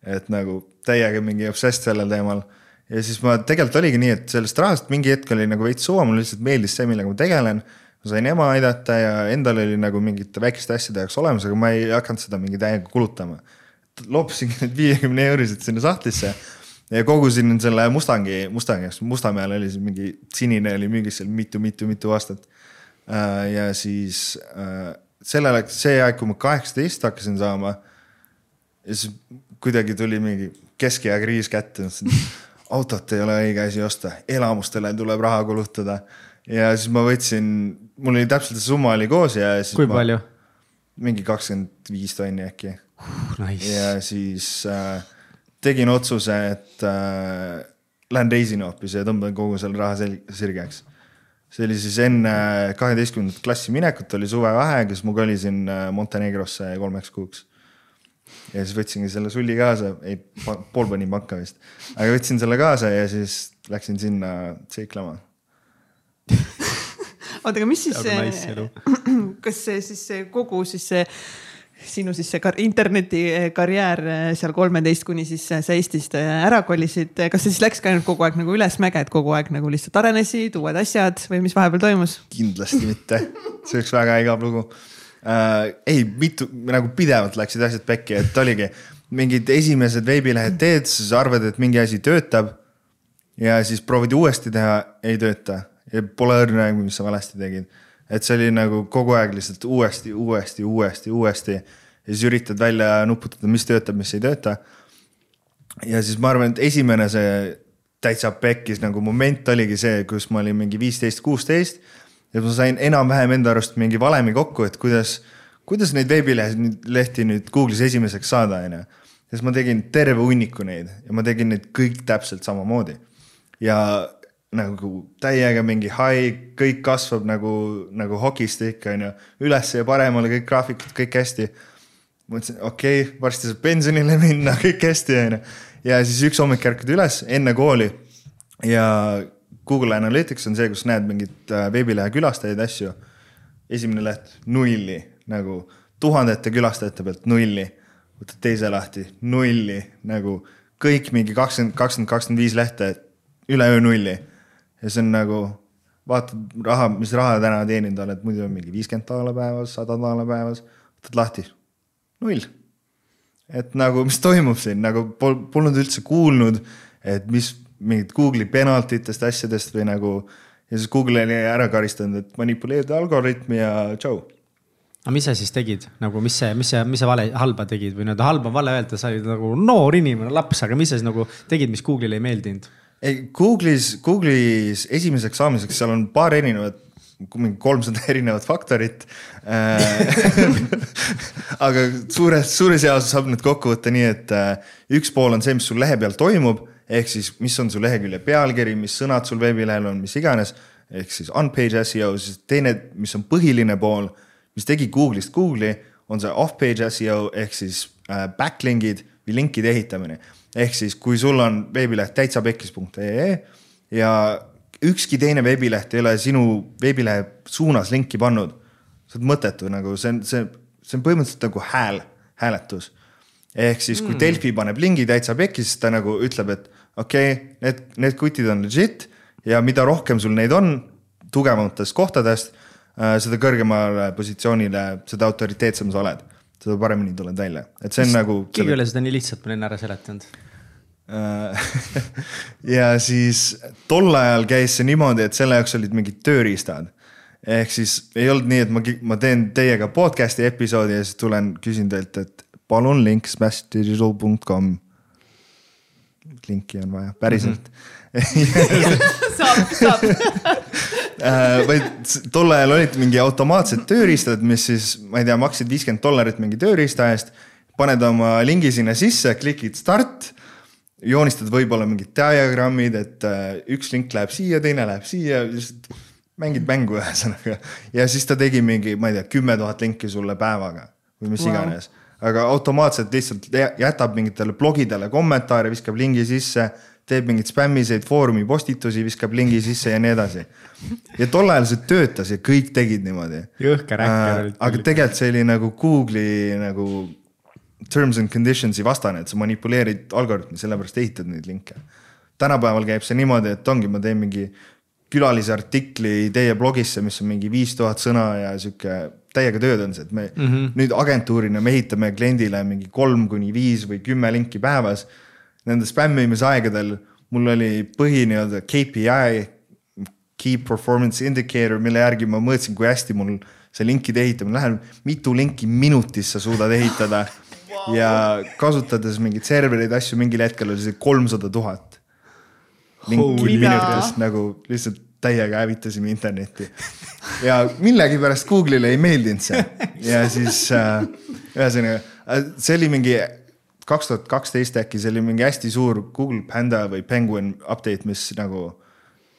et nagu täiega mingi obsessed sellel teemal. Ja siis ma tegelikult oligi nii, et sellest rahast mingi hetk oli nagu veits suva, mulle lihtsalt meeldis see, millega ma tegelen. ma sain ema aidata ja endal oli nagu mingite väikeste asjade jaoks olemas, aga ma ei hakanud seda mingi täiega kulutama. loopisingi need viiekümne eurised sinna sahtlisse ja kogusin selle Mustangi, Mustangi jaoks, Mustamäel oli see mingi sinine oli müügis seal mitu-mitu-mitu aastat Äh, ja siis äh, sellel see aeg, kui ma kaheksateist hakkasin saama. ja siis kuidagi tuli mingi keskea kriis kätte, autot ei ole õige asi osta, elamustele tuleb raha kulutada. ja siis ma võtsin, mul oli täpselt see summa oli koos ja. kui ma, palju? mingi kakskümmend viis tonni äkki uh,. Nice. ja siis äh, tegin otsuse, et äh, lähen reisin hoopis ja tõmban kogu selle raha sirgeks see oli siis enne kaheteistkümnendat klassi minekut, oli suvevaheaeg ja siis ma kolisin äh, Montenegrosse kolmeks kuuks. Ja siis võtsingi selle sulli kaasa, ei pool panin panka vist, aga võtsin selle kaasa ja siis läksin sinna seiklema oota, aga mis siis, kas see siis kogu siis see sinu siis see internetikarjäär eh, seal kolmeteist kuni siis sa Eestist eh, ära kolisid, kas see siis läks ka ainult kogu aeg nagu ülesmäge, et kogu aeg nagu lihtsalt arenesid, uued asjad või mis vahepeal toimus? kindlasti mitte, see oleks väga igav lugu äh,. ei, mitu nagu pidevalt läksid asjad pekki, et oligi mingid esimesed veebilehed teed, siis arvad, et mingi asi töötab. ja siis proovid uuesti teha, ei tööta ja pole õrna aimu, mis sa valesti tegid et see oli nagu kogu aeg lihtsalt uuesti, uuesti, uuesti, uuesti. ja siis üritad välja nuputada, mis töötab, mis ei tööta. ja siis ma arvan, et esimene see täitsa pekkis nagu moment oligi see, kus ma olin mingi viisteist, kuusteist. Ja ma sain enam-vähem enda arust mingi valemi kokku, et kuidas, kuidas neid veebilehti nüüd Google'is esimeseks saada, on ju. ja siis ma tegin terve hunniku neid ja ma tegin neid kõik täpselt samamoodi. ja nagu täiega mingi high, kõik kasvab nagu, nagu hokistick on ju, üles ja paremale kõik graafikud, kõik hästi. mõtlesin, okei okay,, varsti saab pensionile minna, kõik hästi on ju. ja siis üks hommik ärkad üles enne kooli ja Google Analytics on see, kus näed mingit äh, veebilehe külastajaid, asju. esimene leht nulli nagu tuhandete külastajate pealt nulli, võtad teise lahti nulli nagu kõik mingi kakskümmend, kakskümmend, kakskümmend viis lehte üleöö nulli ja see on nagu, vaatad raha, mis raha täna teeninud oled, muidu on mingi viiskümmend daala päevas, sada daala päevas, võtad lahti, null. et nagu, mis toimub siin, nagu pol, polnud üldse kuulnud, et mis mingit Google'i penaltitest, asjadest või nagu. ja siis Google oli ära karistanud, et manipuleerida algoritmi ja tšau aga mis sa siis tegid, nagu mis see, mis see, mis sa vale, halba tegid või nii-öelda halba on vale öelda, sa olid nagu noor inimene, laps, aga mis sa siis nagu tegid, mis Google'ile ei meeldinud? ei, Google'is, Google'is esimeseks saamiseks, seal on paar erinevat, mingi kolmsada erinevat faktorit aga suures, suures jaos saab need kokku võtta nii, et äh, üks pool on see, mis sul lehe peal toimub, ehk siis, mis on su lehekülje pealkiri, mis sõnad sul veebilehel on, mis iganes. ehk siis on-page seo, siis teine, mis on põhiline pool, mis tegi Google'ist Google'i, on see off-page seo ehk siis äh, backlink'id või linkide ehitamine ehk siis, kui sul on veebileht täitsapekkis.ee ja ükski teine veebileht ei ole sinu veebilehe suunas linki pannud. see on mõttetu nagu see on, see, see on põhimõtteliselt nagu hääl, hääletus. ehk siis, kui mm. Delfi paneb lingi täitsa pekkis, siis ta nagu ütleb, et okei okay,, need, need kutid on legit ja mida rohkem sul neid on tugevamatest kohtadest, äh, seda kõrgemale positsioonile, seda autoriteetsem sa oled seda paremini tuled välja, et see on nagu. keegi ei ole seda nii lihtsalt mulle enne ära seletanud ja siis tol ajal käis see niimoodi, et selle jaoks olid mingid tööriistad. ehk siis ei olnud nii, et ma, ma teen teiega podcast'i episoodi ja siis tulen, küsin teilt, et palun link smashdigital.com. linki on vaja, päriselt mm. -hmm. saab, saab äh, vaid tol ajal olid mingi automaatsed tööriistad, mis siis, ma ei tea, maksid viiskümmend dollarit mingi tööriista eest. paned oma lingi sinna sisse, klikid start joonistad võib-olla mingid diagrammid, et äh, üks link läheb siia, teine läheb siia, lihtsalt mängid mängu ühesõnaga. ja siis ta tegi mingi, ma ei tea, kümme tuhat linki sulle päevaga või mis wow. iganes. Aga automaatselt lihtsalt jätab mingitele blogidele kommentaare, viskab lingi sisse, teeb mingeid spämmiseid foorumi postitusi, viskab lingi sisse ja nii edasi. ja tol ajal see töötas ja kõik tegid niimoodi. jõhker äkker. aga tegelikult see oli nagu Google'i nagu terms and conditions'i vastane, et sa manipuleerid algoritmi, sellepärast ehitad neid linke. tänapäeval käib see niimoodi, et ongi, ma teen mingi külalise artikli teie blogisse, mis on mingi viis tuhat sõna ja sihuke täiega tööd on see, et me mm -hmm. nüüd agentuurina me ehitame kliendile mingi kolm kuni viis või kümme linki päevas. Nende spämmimise aegadel mul oli põhi nii-öelda KPI, key performance indicator, mille järgi ma mõõtsin, kui hästi mul see linkide ehitamine läheb, mitu linki minutis sa suudad ehitada wow. ja kasutades mingeid servereid, asju, mingil hetkel oli see kolmsada tuhat. linki minutis nagu lihtsalt täiega hävitasime internetti. ja millegipärast Google'ile ei meeldinud see. Ja siis äh, ühesõnaga äh, see oli mingi kaks tuhat kaksteist äkki, see oli mingi hästi suur Google Panda või Penguin update, mis nagu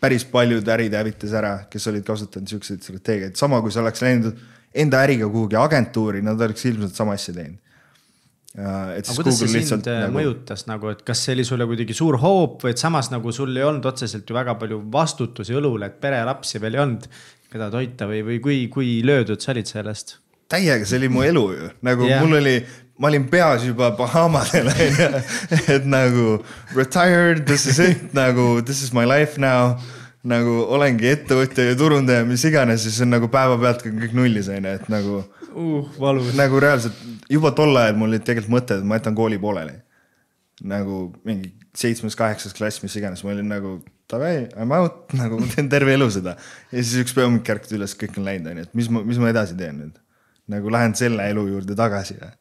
päris paljud ärid hävitas ära, kes olid kasutanud siukseid strateegiaid, sama kui sa oleks läinud enda äriga kuhugi agentuuri, nad oleks ilmselt sama asja teinud kuidas see sind lihtsalt, äh, nagu... mõjutas nagu, et kas see oli sulle kuidagi suur hoop või et samas nagu sul ei olnud otseselt ju väga palju vastutusi õlul, et perelapsi veel ei olnud, keda toita või, või kui, kui löödud sa olid sellest? täiega, see oli mu elu ju, nagu yeah. mul oli, ma olin peas juba Bahamadel onju, et nagu retired, this is it nagu this is my life now nagu olengi ettevõtja ja turundaja, mis iganes, siis on nagu päevapealt kõik nullis onju, et nagu uh,. valus. nagu reaalselt juba tol ajal mul olid tegelikult mõtted, et ma jätan kooli pooleli. nagu mingi seitsmes-kaheksas klass, mis iganes, ma olin nagu davai, I m out, nagu ma teen terve elu seda. ja siis üks päev hommik ärkad üles, kõik on läinud, onju, et mis ma, mis ma edasi teen nüüd. nagu lähen selle elu juurde tagasi või?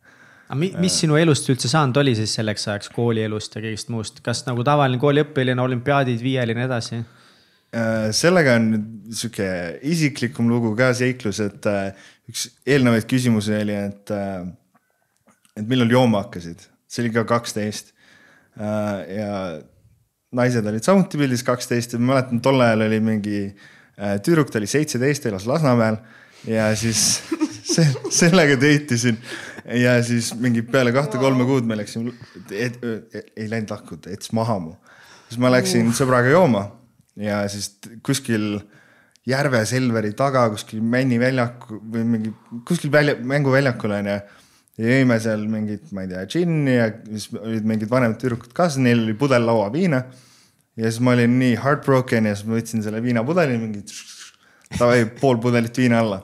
aga mi, mis sinu elust üldse saanud oli siis selleks ajaks koolielust ja kõigest muust, kas nagu tavaline kooliõpilane, olümpiaadid, viiel ja nii edasi? Äh, sellega on nüüd sihuke isiklikum lugu ka seiklus, et äh, üks eelnevaid küsimusi oli, et, äh, et millal jooma hakkasid, see oli ka kaksteist. ja naised olid samuti pildis kaksteist. Ja ma mäletan, tol ajal oli mingi tüdruk, ta oli seitseteist, elas Lasnamäel. Ja siis se sellega date isin ja siis mingi peale kahte-kolme kuud me läksime, ei läinud lahku, ta jättis maha mu. siis ma läksin sõbraga jooma. Ja siis kuskil Järve Selveri taga kuskil männiväljaku või mingi kuskil välja, mänguväljakul onju. ja jõime seal mingit, ma ei tea, džinni ja siis olid mingid vanemad tüdrukud ka, siis neil oli pudel lauaviina. ja siis ma olin nii heartbroken ja siis ma võtsin selle viinapudeli mingi, davai pool pudelit viina alla.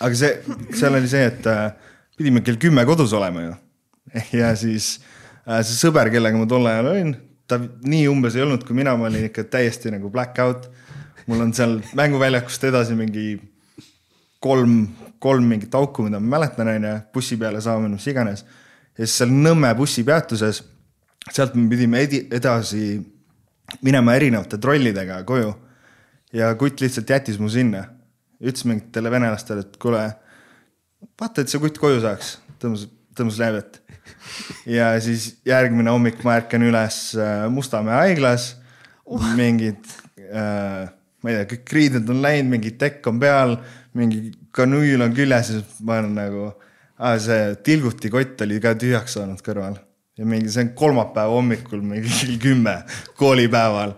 aga see, seal oli see, et äh, pidime kell kümme kodus olema ju. ja siis äh, see sõber, kellega ma tol ajal olin ta nii umbes ei olnud kui mina, ma olin ikka täiesti nagu black out. Mul on seal mänguväljakust edasi mingi kolm, kolm mingit auku, mida ma mäletan, onju, bussi peale saamine, mis iganes. ja siis seal Nõmme bussipeatuses, sealt me pidime edasi minema erinevate trollidega koju. ja kutt lihtsalt jättis mu sinna. ütles mingitele venelastele, et kuule, vaata, et see kutt koju saaks. tõmbas, tõmbas leevet ja siis järgmine hommik ma ärkan üles äh, Mustamäe haiglas uh.. mingid äh,, ma ei tea, kõik riided on läinud, mingi tekk on peal, mingi kanüül on küljes ja siis ma olen nagu ah,, see tilgutikott oli ka tühjaks saanud kõrval ja mingi, see on kolmapäeva hommikul mingi kell kümme koolipäeval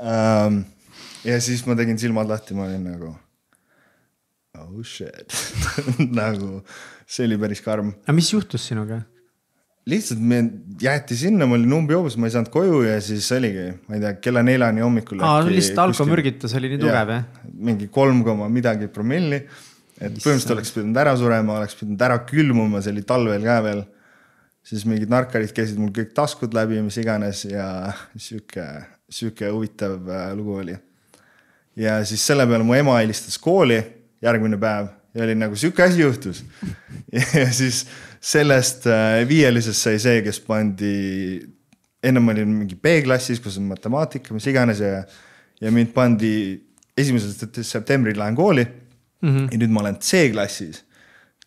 ähm,. ja siis ma tegin silmad lahti, ma olin nagu oh shit nagu see oli päris karm. aga mis juhtus sinuga? Lihtsalt me jäeti sinna, ma olin umbijoobes, ma ei saanud koju ja siis oligi, ma ei tea, kella neljani hommikul. aa, lihtsalt alkomürgitus oli nii tugev jah ja,? mingi kolm koma midagi promilli. et põhimõtteliselt oleks pidanud ära surema, oleks pidanud ära külmuma, see oli talvel ka veel. siis mingid narkarid käisid mul kõik taskud läbi ja mis iganes ja sihuke, sihuke huvitav äh, lugu oli. ja siis selle peale mu ema helistas kooli järgmine päev ja oli nagu sihuke asi juhtus. ja siis sellest äh, viielisest sai see, kes pandi, ennem olin mingi B-klassis, kus on matemaatika, mis iganes ja, ja mind pandi esimesel septembril lähen kooli mm. -hmm. ja nüüd ma olen C-klassis.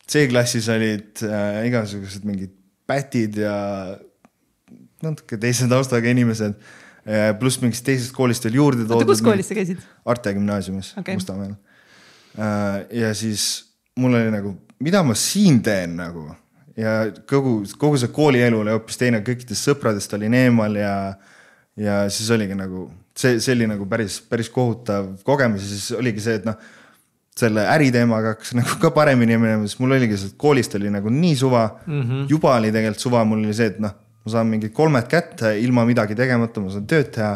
C-klassis olid äh, igasugused mingid pätid ja natuke teise taustaga inimesed. pluss mingist teisest koolist veel juurde toodud. kus koolis sa käisid? Arte gümnaasiumis okay. Mustamäel. Äh, ja siis mul oli nagu, mida ma siin teen nagu ja kogu, kogu see koolielu oli hoopis teine, kõikidest sõpradest olin eemal ja, ja siis oligi nagu see, see oli nagu päris, päris kohutav kogemus ja siis oligi see, et noh selle äriteemaga hakkas nagu ka paremini minema, sest mul oligi see, koolist oli nagu nii suva mm. -hmm. juba oli tegelikult suva, mul oli see, et noh, ma saan mingid kolmed kätte ilma midagi tegemata, ma saan tööd teha.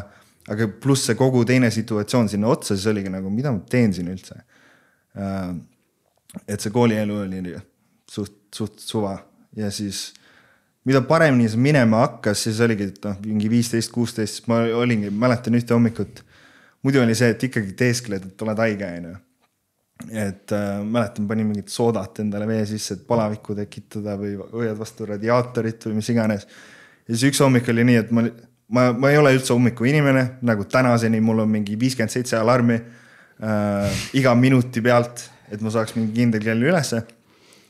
aga pluss see kogu teine situatsioon sinna otsa, siis oligi nagu, mida ma teen siin üldse. Äh, et see koolielu oli suht, suht suva ja siis mida paremini see minema hakkas, siis oligi, et noh, mingi viisteist, kuusteist, siis ma olingi, mäletan ühte hommikut. muidu oli see, et ikkagi teeskled, et oled haige, onju et äh, mäletan, panin mingit soodat endale vee sisse, et palavikku tekitada või hoiad vastu radiaatorit või mis iganes. ja siis üks hommik oli nii, et ma, ma, ma ei ole üldse hommikuinimene, nagu tänaseni mul on mingi viiskümmend seitse alarmi äh, iga minuti pealt, et ma saaks mingi kindel kell ülesse.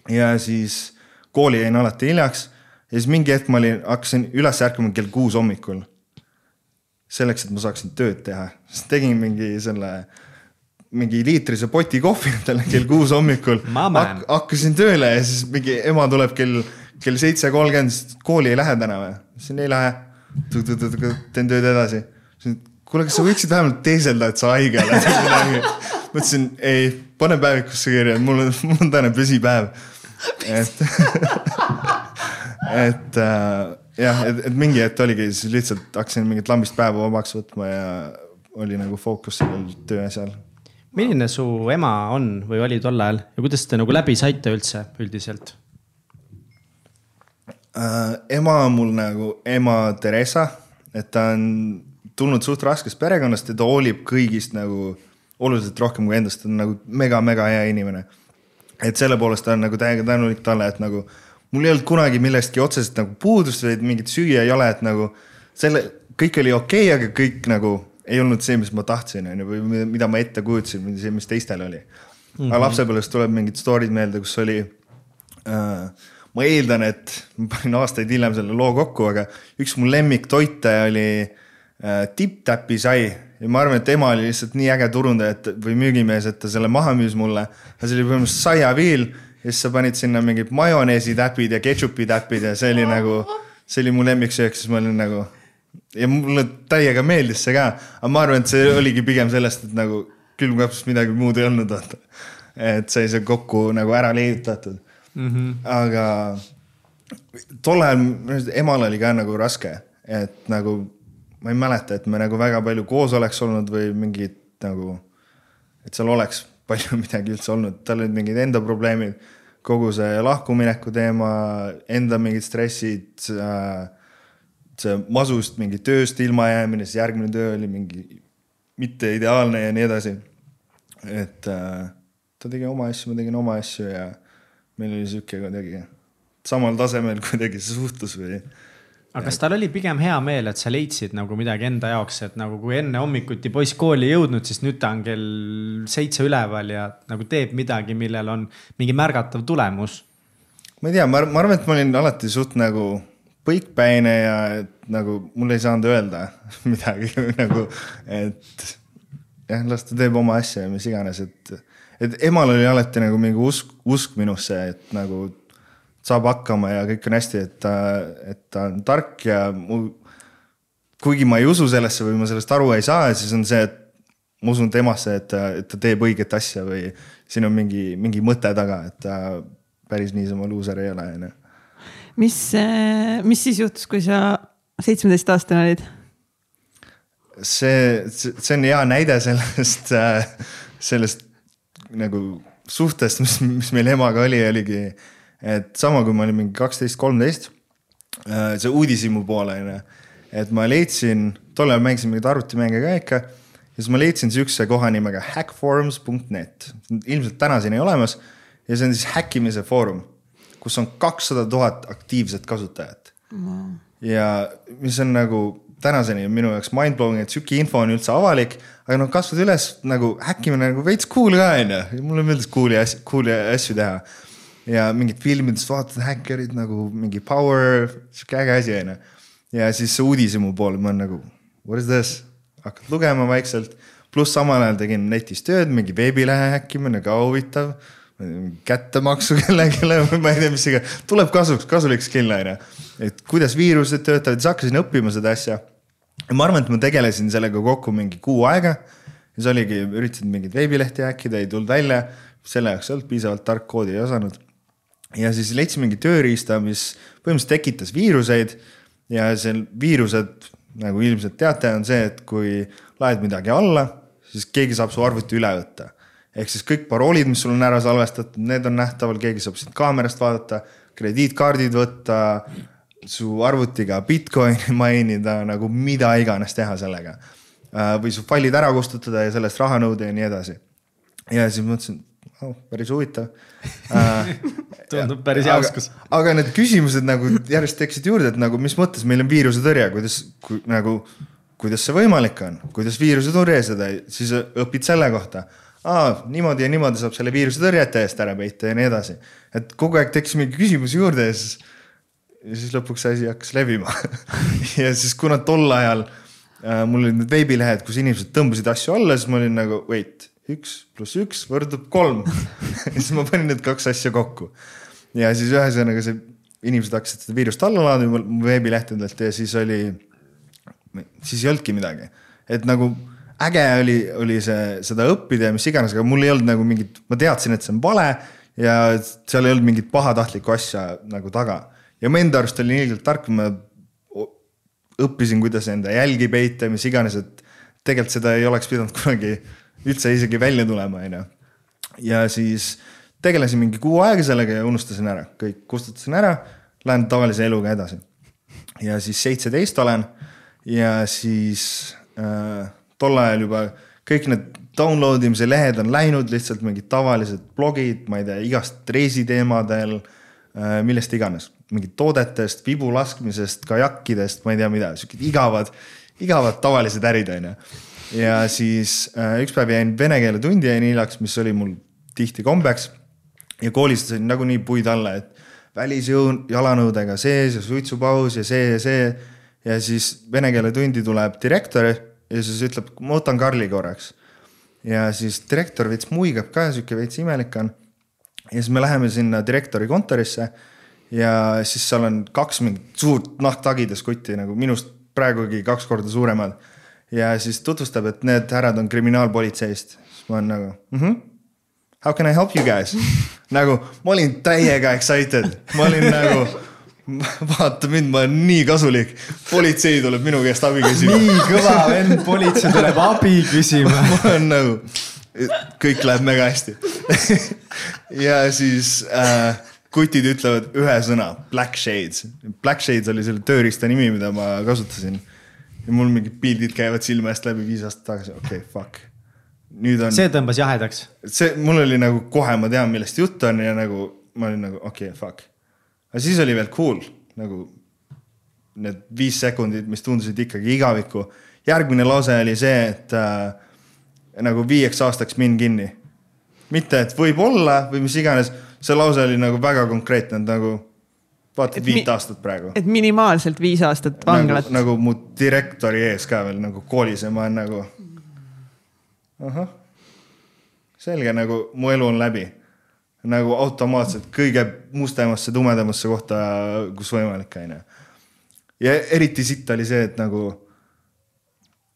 ja siis kooli jäin alati hiljaks ja siis mingi hetk ma olin, hakkasin üles ärkama kell kuus hommikul. selleks, et ma saaksin tööd teha, siis tegin mingi selle äh, mingi liitrise poti kohvi endale kell kuus hommikul Hak. hakkasin tööle ja siis mingi ema tuleb kell, kell seitse kolmkümmend, kooli ei lähe täna või? ütlesin ei lähe. teen tööd edasi. Kuule, kas sa võiksid vähemalt teeselda, et sa haige oled ma ütlesin ei, pane päevikusse kirja, mul on, mul on täna püsipäev. et et äh, jah, et, et mingi hetk oligi, siis lihtsalt hakkasin mingit lambist päeva vabaks võtma ja oli nagu fookus sellel tööasjal milline su ema on või oli tol ajal ja kuidas te nagu läbi saite üldse üldiselt äh,? ema on mul nagu ema Theresa, et ta on tulnud suht raskest perekonnast ja ta hoolib kõigist nagu oluliselt rohkem kui endast, ta on nagu mega-mega hea inimene. et selle poolest ta on nagu täiega tänulik talle, et nagu mul ei olnud kunagi millestki otseselt nagu puudust või mingit süüa ei ole, et nagu selle, kõik oli okei okay,, aga kõik nagu ei olnud see, mis ma tahtsin, on ju, või mida ma ette kujutasin, või see, mis teistel oli mm. -hmm. aga lapsepõlvest tuleb mingid story'd meelde, kus oli äh,. ma eeldan, et ma panin aastaid hiljem selle loo kokku, aga üks mu lemmiktoite oli äh, tipp-täpi sai ja ma arvan, et ema oli lihtsalt nii äge turundaja, et või müügimees, et ta selle maha müüs mulle. see oli põhimõtteliselt saiaviil ja siis sa panid sinna mingid majoneesitäpid ja ketšupi täpid ja see oli nagu, see oli mu lemmiksöök, siis ma olin nagu ja mulle täiega meeldis see ka, aga ma arvan, et see oligi pigem sellest, et nagu külmkapis midagi muud ei olnud, vaata. et sai see kokku nagu ära leiutatud mm. -hmm. aga tol ajal emal oli ka nagu raske, et nagu ma ei mäleta, et me nagu väga palju koos oleks olnud või mingid nagu, et seal oleks palju midagi üldse olnud, tal olid mingid enda probleemid, kogu see lahkumineku teema, enda mingid stressid äh, see masust mingi tööst ilmajäämine, siis järgmine töö oli mingi mitte ideaalne ja nii edasi. et äh, ta tegi oma asju, ma tegin oma asju ja meil oli sihuke kuidagi samal tasemel kuidagi see suhtlus või. Aga kas tal oli pigem hea meel, et sa leidsid nagu midagi enda jaoks, et nagu kui enne hommikuti poiss kooli ei jõudnud, siis nüüd ta on kell seitse üleval ja nagu teeb midagi, millel on mingi märgatav tulemus? ma ei tea, ma arvan, et ma olin alati suht nagu põikpäine ja et nagu mul ei saanud öelda midagi nagu, et jah, las ta teeb oma asja ja mis iganes, et, et emal oli alati nagu mingi usk, usk minusse, et nagu saab hakkama ja kõik on hästi, et ta, et ta on tark ja mu, kuigi ma ei usu sellesse või ma sellest aru ei saa, siis on see, et ma usun temasse, et ta, et ta teeb õiget asja või siin on mingi, mingi mõte taga, et ta päris niisama luuser ei ole, onju mis, eh, mis siis juhtus, kui sa seitsmeteistaastane olid? see, see on hea näide sellest, äh, sellest nagu suhtest, mis, mis meil emaga oli, oligi, et sama, kui ma olin mingi kaksteist, kolmteist, äh, see uudishimu poole onju. et ma leidsin, tol ajal mängisin mingeid arvutimänge ka ikka. ja siis ma leidsin siukse koha nimega hackforums.net, ilmselt tänaseni olemas. ja see on siis häkkimise foorum, kus on kakssada tuhat aktiivset kasutajat wow.. ja mis on nagu tänaseni minu jaoks mindblowing, et sihuke info on üldse avalik, aga noh, kasvad üles nagu häkkimine nagu veits cool ka onju, mulle meeldis cool'i asju, cool'i asju teha. Ja mingit filmidest vaatad häkkerid nagu mingi power, sihuke äge asi onju. ja siis see uudishimu pool, ma olen nagu what is this, hakkad lugema vaikselt. pluss samal ajal tegin netis tööd, mingi veebilehe häkkimine ka huvitav kättemaksu kellelegi, ma ei tea, mis iganes, tuleb kasuks, kasulik skill on ju. et kuidas viirused töötavad, siis hakkasin õppima seda asja. ja ma arvan, et ma tegelesin sellega kokku mingi kuu aega. siis oligi, üritasin mingeid veebilehti häkkida, ei tulnud välja. selle jaoks ei olnud piisavalt tark koodi, ei osanud. Ja siis leidsin mingi tööriista, mis põhimõtteliselt tekitas viiruseid. ja see viirused, nagu ilmselt teate, on see, et kui laed midagi alla, siis keegi saab su arvuti üle võtta ehk siis kõik paroolid, mis sul on ära salvestatud, need on nähtaval, keegi saab sind kaamerast vaadata, krediitkaardid võtta, su arvutiga Bitcoini mainida, nagu mida iganes teha sellega. Äh, või su failid ära kustutada ja sellest raha nõuda ja nii edasi. ja siis mõtlesin, oh, päris huvitav äh, tundub päris hea oskus. aga need küsimused nagu järjest tekkisid juurde, et nagu mis mõttes meil on viirusetõrje, kuidas ku, nagu, kuidas see võimalik on, kuidas viirusetõrje seda, siis õpid selle kohta aa, niimoodi ja niimoodi saab selle viiruse tõrjete eest ära peita ja nii edasi. et kogu aeg tekkis mingi küsimusi juurde ja siis, ja siis lõpuks asi hakkas levima ja siis kuna tol ajal äh, mul olid need veebilehed, kus inimesed tõmbasid asju alla, siis ma olin nagu wait, üks pluss üks võrdub kolm siis ma panin need kaks asja kokku. ja siis ühesõnaga see, inimesed hakkasid seda viirust alla laadima veebilehtedelt ja siis oli, siis ei olnudki midagi, et nagu äge oli, oli see, seda õppida ja mis iganes, aga mul ei olnud nagu mingit, ma teadsin, et see on vale ja seal ei olnud mingit pahatahtlikku asja nagu taga. ja ma enda arust olin ilgelt tark, ma õppisin, kuidas enda jälgi peita ja mis iganes, et tegelikult seda ei oleks pidanud kunagi üldse isegi välja tulema, onju. ja siis tegelesin mingi kuu aega sellega ja unustasin ära, kõik kustutasin ära, lähen tavalise eluga edasi. ja siis seitseteist olen ja siis äh, tol ajal juba kõik need download imise lehed on läinud lihtsalt mingid tavalised blogid, ma ei tea, igast reisiteemadel, äh, millest iganes, mingid toodetest, vibu laskmisest, kajakkidest, ma ei tea mida, siuksed igavad, igavad tavalised ärid, onju. Ja siis äh, üks päev jäin vene keele tundi jäin hiljaks, mis oli mul tihti kombeks. ja koolis sain nagunii puid alla, et välisjõu, jalanõudega sees ja suitsupaus ja see ja see. ja siis vene keele tundi tuleb direktor ja siis ütleb, ma võtan Karli korraks. ja siis direktor veits muigab ka, sihuke veits imelik on. ja siis me läheme sinna direktori kontorisse ja siis seal on kaks mingit suurt nahktagides kotti nagu minust praegugi kaks korda suuremad. Ja siis tutvustab, et need härrad on kriminaalpolitseist, siis ma olen nagu mm. -hmm. How can I help you guys nagu ma olin täiega excited, ma olin nagu vaata mind, ma olen nii kasulik. politsei tuleb minu käest abi küsima. nii kõva vend, politsei tuleb abi küsima. ma olen nagu, kõik läheb mega hästi ja siis äh, kutid ütlevad ühe sõna, black shades. Black shades oli selle tööriista nimi, mida ma kasutasin. Ja mul mingid pildid käivad silme eest läbi viis aastat tagasi, okei okay,, fuck. nüüd on. see tõmbas jahedaks. see, mul oli nagu kohe ma tean, millest jutt on ja nagu ma olin nagu okei okay,, fuck aga siis oli veel cool nagu need viis sekundit, mis tundusid ikkagi igavikku. järgmine lause oli see, et äh, nagu viieks aastaks minn kinni. mitte, et võib-olla või mis iganes, see lause oli nagu väga konkreetne, et nagu vaatad viit aastat praegu. et minimaalselt viis aastat nagu- vanglat. Nagu, nagu mu direktori ees ka veel nagu koolis ja ma olen nagu. ahah, selge, nagu mu elu on läbi nagu automaatselt kõige mustemasse, tumedamasse kohta, kus võimalik, onju. ja eriti sitt oli see, et nagu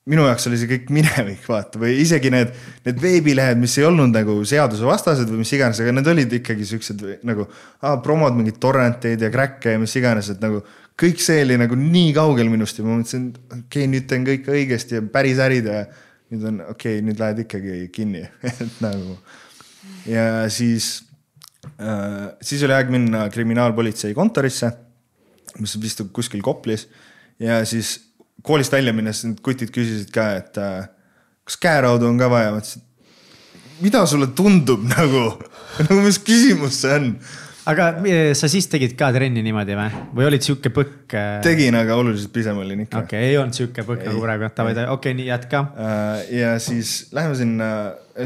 minu jaoks oli see kõik minevik, vaata, või isegi need, need veebilehed, mis ei olnud nagu seadusevastased või mis iganes, aga need olid ikkagi siuksed nagu ah, promod mingeid torrenteid ja crack'e ja mis iganes, et nagu kõik see oli nagu nii kaugel minust ja ma mõtlesin, okei okay,, nüüd teen kõike õigesti ja päris ärid ja nüüd on okei okay,, nüüd lähed ikkagi kinni et nagu ja siis Äh, siis oli aeg minna kriminaalpolitsei kontorisse. mis vist kuskil Koplis ja siis koolist välja minnes need kutid küsisid ka, et äh, kas käeraudu on ka vaja, ma ütlesin, mida sulle tundub nagu, nagu mis küsimus see on aga eh, sa siis tegid ka trenni niimoodi või, või olid sihuke põkk? Äh? tegin, aga oluliselt pisem olin ikka. okei okay,, ei olnud sihuke põkk nagu praegu, davai, okei okay,, nii jätka. Äh, ja siis läheme sinna,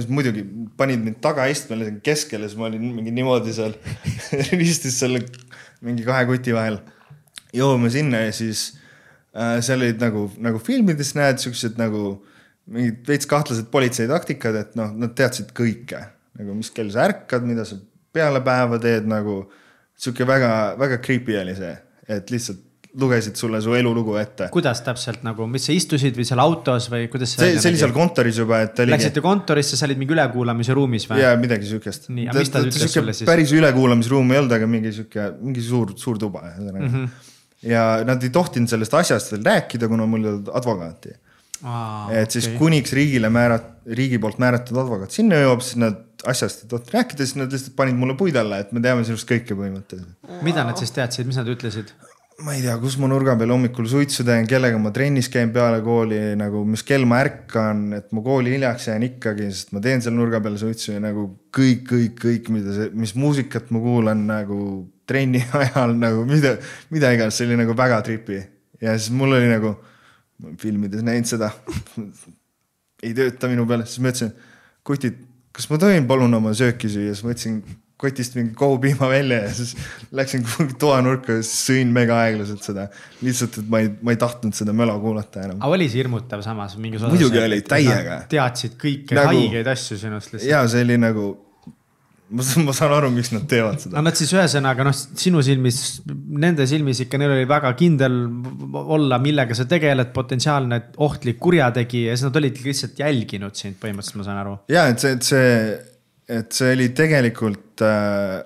muidugi panid mind tagaistmele keskele, siis ma olin mingi niimoodi seal ristis selle mingi kahe kuti vahel. jõuame sinna ja siis seal olid nagu, nagu filmides näed siuksed nagu mingid veits kahtlased politsei taktikad, et noh, nad teadsid kõike nagu, mis kell sa ärkad, mida sa peale päeva teed nagu sihuke väga-väga creepy oli see, et lihtsalt lugesid sulle su elulugu ette. kuidas täpselt nagu, mis sa istusid või seal autos või kuidas see? see, oli seal kontoris juba, et. Läksite kontorisse, sa olid mingi ülekuulamise ruumis või? jaa, midagi sihukest. nii, aga mis ta ütles sulle siis? päris ülekuulamisruum ei olnud, aga mingi sihuke, mingi suur, suur tuba ühesõnaga mm. -hmm. Ja nad ei tohtinud sellest asjast veel rääkida, kuna mul ei olnud advokaati. et siis okay. kuniks riigile määrat-, riigi poolt määratud advokaat sinna jõuab, siis nad asjast ei tohtinud rääkida, siis nad lihtsalt panid mulle puid alla, et me teame sinust kõike põhimõtteliselt. mida nad siis teadsid, mis nad ütlesid? ma ei tea, kus ma nurga peal hommikul suitsu teen, kellega ma trennis käin peale kooli nagu, mis kell ma ärkan, et ma kooli hiljaks jään ikkagi, sest ma teen seal nurga peal suitsu ja nagu kõik, kõik, kõik, mida see, mis muusikat ma kuulan nagu trenni ajal nagu mida, mida iganes, see oli nagu väga tripi. ja siis mul oli nagu, filmides näinud seda ei tööta minu peale, siis ma ütlesin, kutid kas ma tohin palun oma sööki süüa, siis ma võtsin kotist mingi kohupiima välja ja siis läksin kuhugi toanurka ja sõin mega aeglaselt seda. lihtsalt, et ma ei, ma ei tahtnud seda möla kuulata enam. aga oli see hirmutav samas mingis osas? muidugi oli, täiega. teadsid kõiki nagu, haigeid asju sinust lihtsalt. ja see oli nagu ma, ma saan aru, miks nad teevad seda. no nad siis ühesõnaga noh, sinu silmis, nende silmis ikka neil oli väga kindel olla, millega sa tegeled, potentsiaalne ohtlik kurjategija ja siis nad olidki lihtsalt jälginud sind põhimõtteliselt, ma saan aru. ja et see, et see, et see oli tegelikult äh,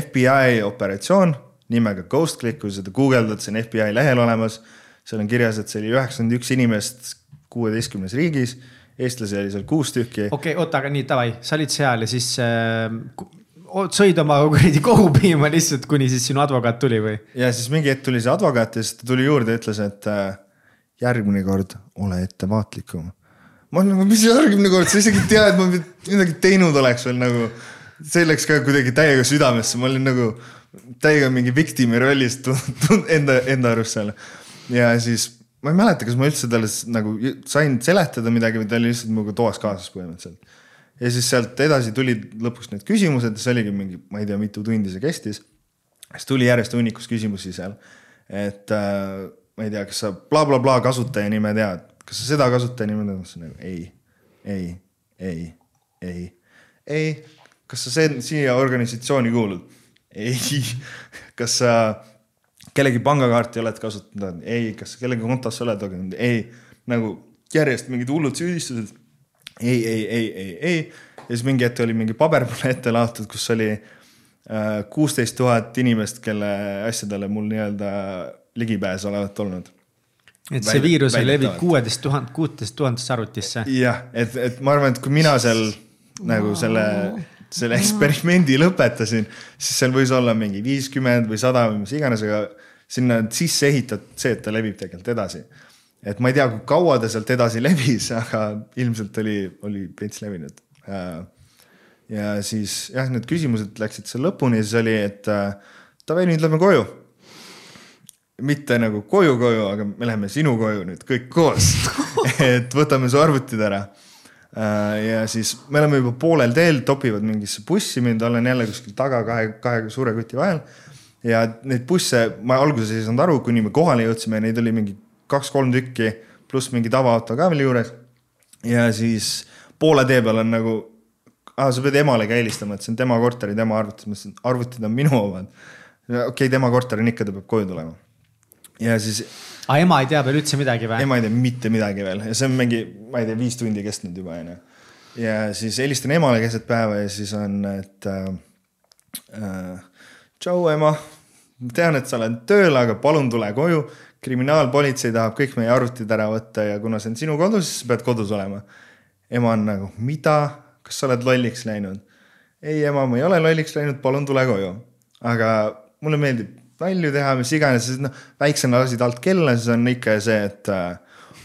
FBI operatsioon nimega Ghost Click, kui seda guugeldad, see on FBI lehel olemas. seal on kirjas, et see oli üheksakümmend üks inimest kuueteistkümnes riigis eestlasi oli seal kuus tükki. okei okay,, oota, aga nii davai, sa olid seal ja siis äh, sõid oma kuradi kohupiima lihtsalt, kuni siis sinu advokaat tuli või? ja siis mingi hetk tuli see advokaat ja siis ta tuli juurde ja ütles, et äh, järgmine kord ole ettevaatlikum. ma olen nagu, mis järgmine kord, sa isegi ei tea, et ma midagi teinud oleks veel nagu. see läks ka kuidagi täiega südamesse, ma olin nagu täiega mingi victim'i rollis enda, enda arust seal. ja siis ma ei mäleta, kas ma üldse talle nagu sain seletada midagi või ta oli lihtsalt minuga toas kaasas põhimõtteliselt. ja siis sealt edasi tulid lõpuks need küsimused, see oligi mingi, ma ei tea, mitu tundi see kestis. siis tuli järjest hunnikus küsimusi seal, et äh, ma ei tea, kas sa blablabla bla, bla, kasutaja nime tead, kas sa seda kasutaja nime tead, ma ütlesin nagu ei, ei, ei, ei, ei. kas sa see, siia organisatsiooni kuulud? ei. kas sa kellegi pangakaarti oled kasutanud, ei, kas kellegi kontos oled lugenud, ei. nagu järjest mingid hullud süüdistused. ei, ei, ei, ei, ei. ja siis mingi hetk oli mingi paber mulle ette laotud, kus oli äh, kuusteist tuhat inimest, kelle asjadele mul nii-öelda ligipääs olevat olnud. et see viirus levib kuueteist tuhat, kuuteist tuhandesse arvutisse. jah, et, et ma arvan, et kui mina seal nagu selle selle eksperimendi lõpetasin, siis seal võis olla mingi viiskümmend või sada või mis iganes, aga sinna sisse ehitatud see, et ta levib tegelikult edasi. et ma ei tea, kui kaua ta sealt edasi levis, aga ilmselt oli, oli veits levinud. ja siis jah, need küsimused läksid seal lõpuni siis oli, et davai, nüüd lähme koju. mitte nagu koju-koju, aga me läheme sinu koju nüüd kõik koos et võtame su arvutid ära ja siis me oleme juba poolel teel, topivad mingisse bussi mind, olen jälle kuskil taga kahe, kahe suure kuti vahel ja neid busse ma alguses ei saanud aru, kuni me kohale jõudsime, neid oli mingi kaks-kolm tükki, pluss mingi tavaauto ka veel juures. ja siis poole tee peal on nagu, sa pead emale ka helistama, et see on tema korter ja tema arvutis, ma ütlesin, arvutid on minu omad. okei okay,, tema korter on ikka, ta peab koju tulema. ja siis. aga ema ei tea veel üldse midagi või? ema ei tea mitte midagi veel ja see on mingi, ma ei tea, viis tundi kestnud juba onju. ja siis helistan emale keset päeva ja siis on, et äh, äh, tšau ema, ma tean, et sa oled tööl, aga palun tule koju. kriminaalpolitsei tahab kõik meie arvutid ära võtta ja kuna see on sinu kodu, siis sa pead kodus olema. ema on nagu, mida, kas sa oled lolliks läinud? ei, ema, ma ei ole lolliks läinud, palun tule koju. aga mulle meeldib nalju teha, mis iganes, siis noh, väiksena lasid alt kella, siis on ikka see, et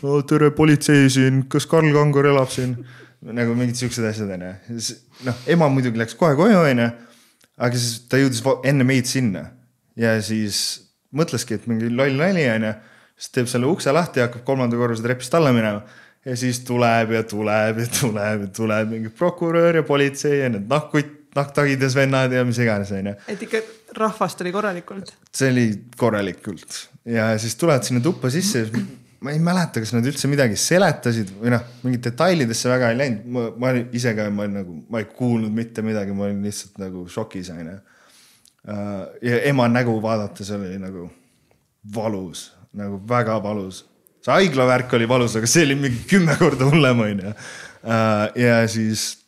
oh, tere, politsei siin, kas Karl Kangur elab siin? nagu mingid siuksed asjad onju, noh, ema muidugi läks kohe koju onju, aga siis ta jõudis enne meid sinna ja siis mõtleski, et mingi loll nali onju, siis teeb selle ukse lahti ja hakkab kolmanda korruse trepist alla minema ja siis tuleb ja tuleb ja tuleb ja tuleb mingi prokurör ja politsei ja need nahkkutt, nahktagides vennad ja mis iganes onju. et ikka rahvast oli korralikult? see oli korralikult ja siis tulevad sinna tuppa sisse ma ei mäleta, kas nad üldse midagi seletasid või noh, mingit detailidesse väga ei läinud, ma, ma ise ka, ma nagu, ma ei kuulnud mitte midagi, ma olin lihtsalt nagu šokis onju. Äh, ja ema nägu vaadates oli nagu valus, nagu väga valus. see haiglavärk oli valus, aga see oli mingi kümme korda hullem onju. Äh, ja siis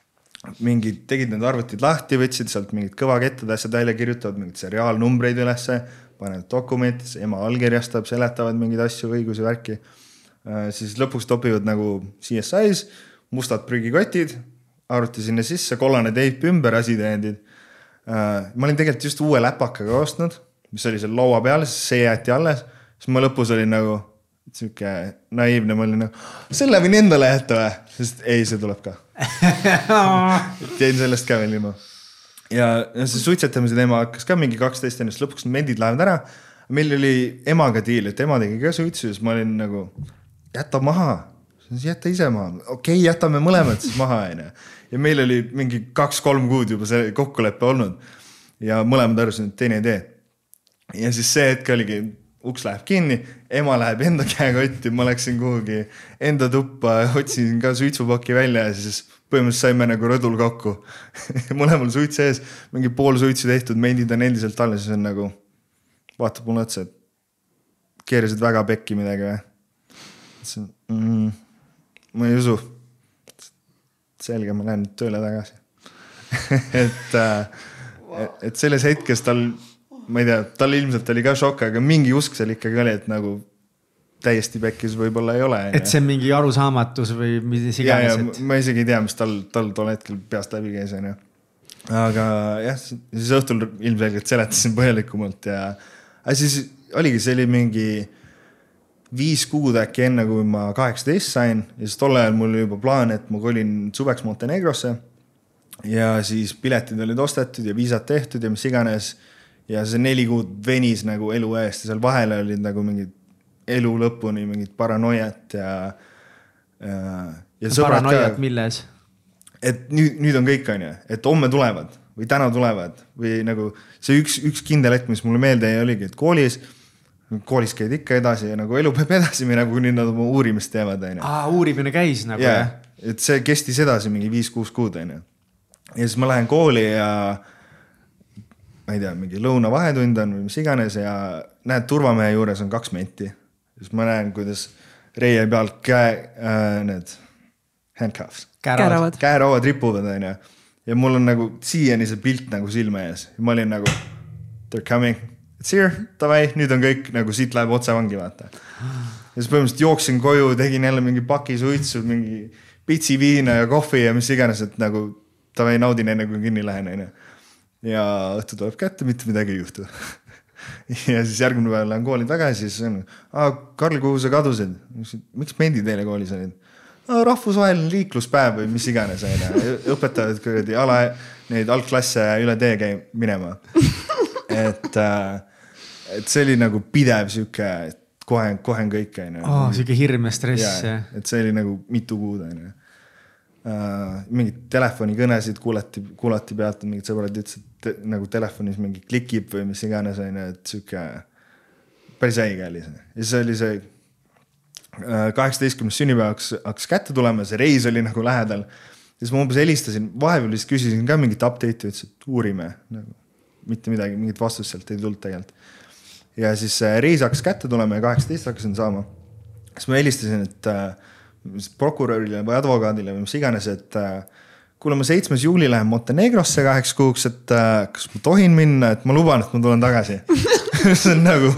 mingid, tegid need arvutid lahti, võtsid sealt mingid kõvakettade asjad välja, kirjutavad mingeid seriaalnumbreid ülesse panevad dokumentidesse, ema allkirjastab, seletavad mingeid asju, õigusi, värki. Äh, siis lõpuks topivad nagu CSI-s mustad prügikotid, arvuti sinna sisse, kollane teip ümber, asitõendid. Äh, ma olin tegelikult just uue läpakaga ostnud, mis oli seal laua peal, siis see jäeti alles, siis ma lõpus olin nagu sihuke naiivne, ma olin nagu, selle võin endale jätta või, sest ei, see tuleb ka jäin sellest ka veel ilma ja, ja see suitsetamise teema hakkas ka mingi kaksteist ennast, lõpuks mendid lähevad ära. meil oli emaga diil, et ema tegi ka suitsu, siis ma olin nagu, jäta maha, jäta ise maha, okei okay,, jätame mõlemad siis maha, onju. ja meil oli mingi kaks-kolm kuud juba see kokkulepe olnud. ja mõlemad arvasid, et teine ei tee. ja siis see hetk oligi, uks läheb kinni, ema läheb enda käekotti, ma läksin kuhugi enda tuppa, otsisin ka suitsupaki välja ja siis põhimõtteliselt saime nagu rõdul kokku mõlemal suits sees, mingi pool suitsu tehtud, mendid on endiselt alles, siis on nagu, vaatab mulle otsa, et keerasid väga pekki midagi või? ütlesin mm,, ma ei usu. selge, ma lähen nüüd tööle tagasi et äh,, et selles hetkes tal, ma ei tea, tal ilmselt oli ka šokk, aga mingi usk seal ikkagi oli, et nagu täiesti pekkis võib-olla ei ole. et see on mingi arusaamatus või mis iganes. Et... ma isegi ei tea, mis tal, tal tol hetkel peast läbi käis, onju. aga jah, siis õhtul ilmselgelt seletasin põhjalikumalt ja, aga siis oligi, see oli mingi viis kuud äkki enne, kui ma kaheksateist sain ja siis tol ajal mul oli juba plaan, et ma kolin suveks Montenegrosse. ja siis piletid olid ostetud ja viisad tehtud ja mis iganes. ja see neli kuud venis nagu elu eest ja seal vahel olid nagu mingid elu lõpuni mingit paranoiat ja, ja, ja. paranoiat milles? et nüüd, nüüd on kõik, onju, et homme tulevad või täna tulevad või nagu see üks, üks kindel hetk, mis mulle meelde jäi, oligi, et koolis, koolis käid ikka edasi ja nagu elu peab edasi minema, kuni nad oma uurimist teevad, onju. aa, uurimine käis nagu yeah. jah? et see kestis edasi mingi viis-kuus kuud, onju. ja siis ma lähen kooli ja ma ei tea, mingi lõunavahetund on või mis iganes ja näed, turvamehe juures on kaks menti siis ma näen, kuidas reie pealt käe äh,, need handcuffs. käerauad, käerauad ripuvad, onju. ja mul on nagu siiani see pilt nagu silme ees ja ma olin nagu they are coming, it's here, davai, nüüd on kõik nagu siit läheb otse vangi, vaata. ja siis põhimõtteliselt jooksin koju, tegin jälle mingi paki suitsu, mingi pitsi viina ja kohvi ja mis iganes, et nagu davai, naudin enne kui kinni lähen, onju. ja õhtu tuleb kätte, mitte midagi ei juhtu ja siis järgmine päev lähen kooli tagasi, siis on, Karl, kuhu sa kadusid? miks mendid eile koolis olid? rahvusvaheline liikluspäev või mis iganes onju, õpetavad kuradi ala, neid algklasse üle tee käi-, minema. et, äh, et see oli nagu pidev sihuke, et kohe, kohe on kõik onju sihuke hirm ja stress jah. et see oli nagu mitu kuud onju uh,. mingeid telefonikõnesid kuulati, kuulati pealt, mingid sõbrad ütlesid, te, nagu telefonis mingi klikib või mis iganes on ju, et sihuke päris haige oli see ja siis oli see äh, kaheksateistkümnes sünnipäevaks hakkas kätte tulema, see reis oli nagu lähedal. siis ma umbes helistasin, vahepeal vist küsisin ka mingit update'i, ütles, et uurime nagu mitte midagi, mingit vastust sealt ei tulnud tegelikult. ja siis reis hakkas kätte tulema ja kaheksateist hakkasin saama. siis ma helistasin, et äh, prokurörile või advokaadile või mis iganes, et äh, kuule, ma seitsmes juuli lähen Montenegrosse kaheks kuuks, et äh, kas ma tohin minna, et ma luban, et ma tulen tagasi see on nagu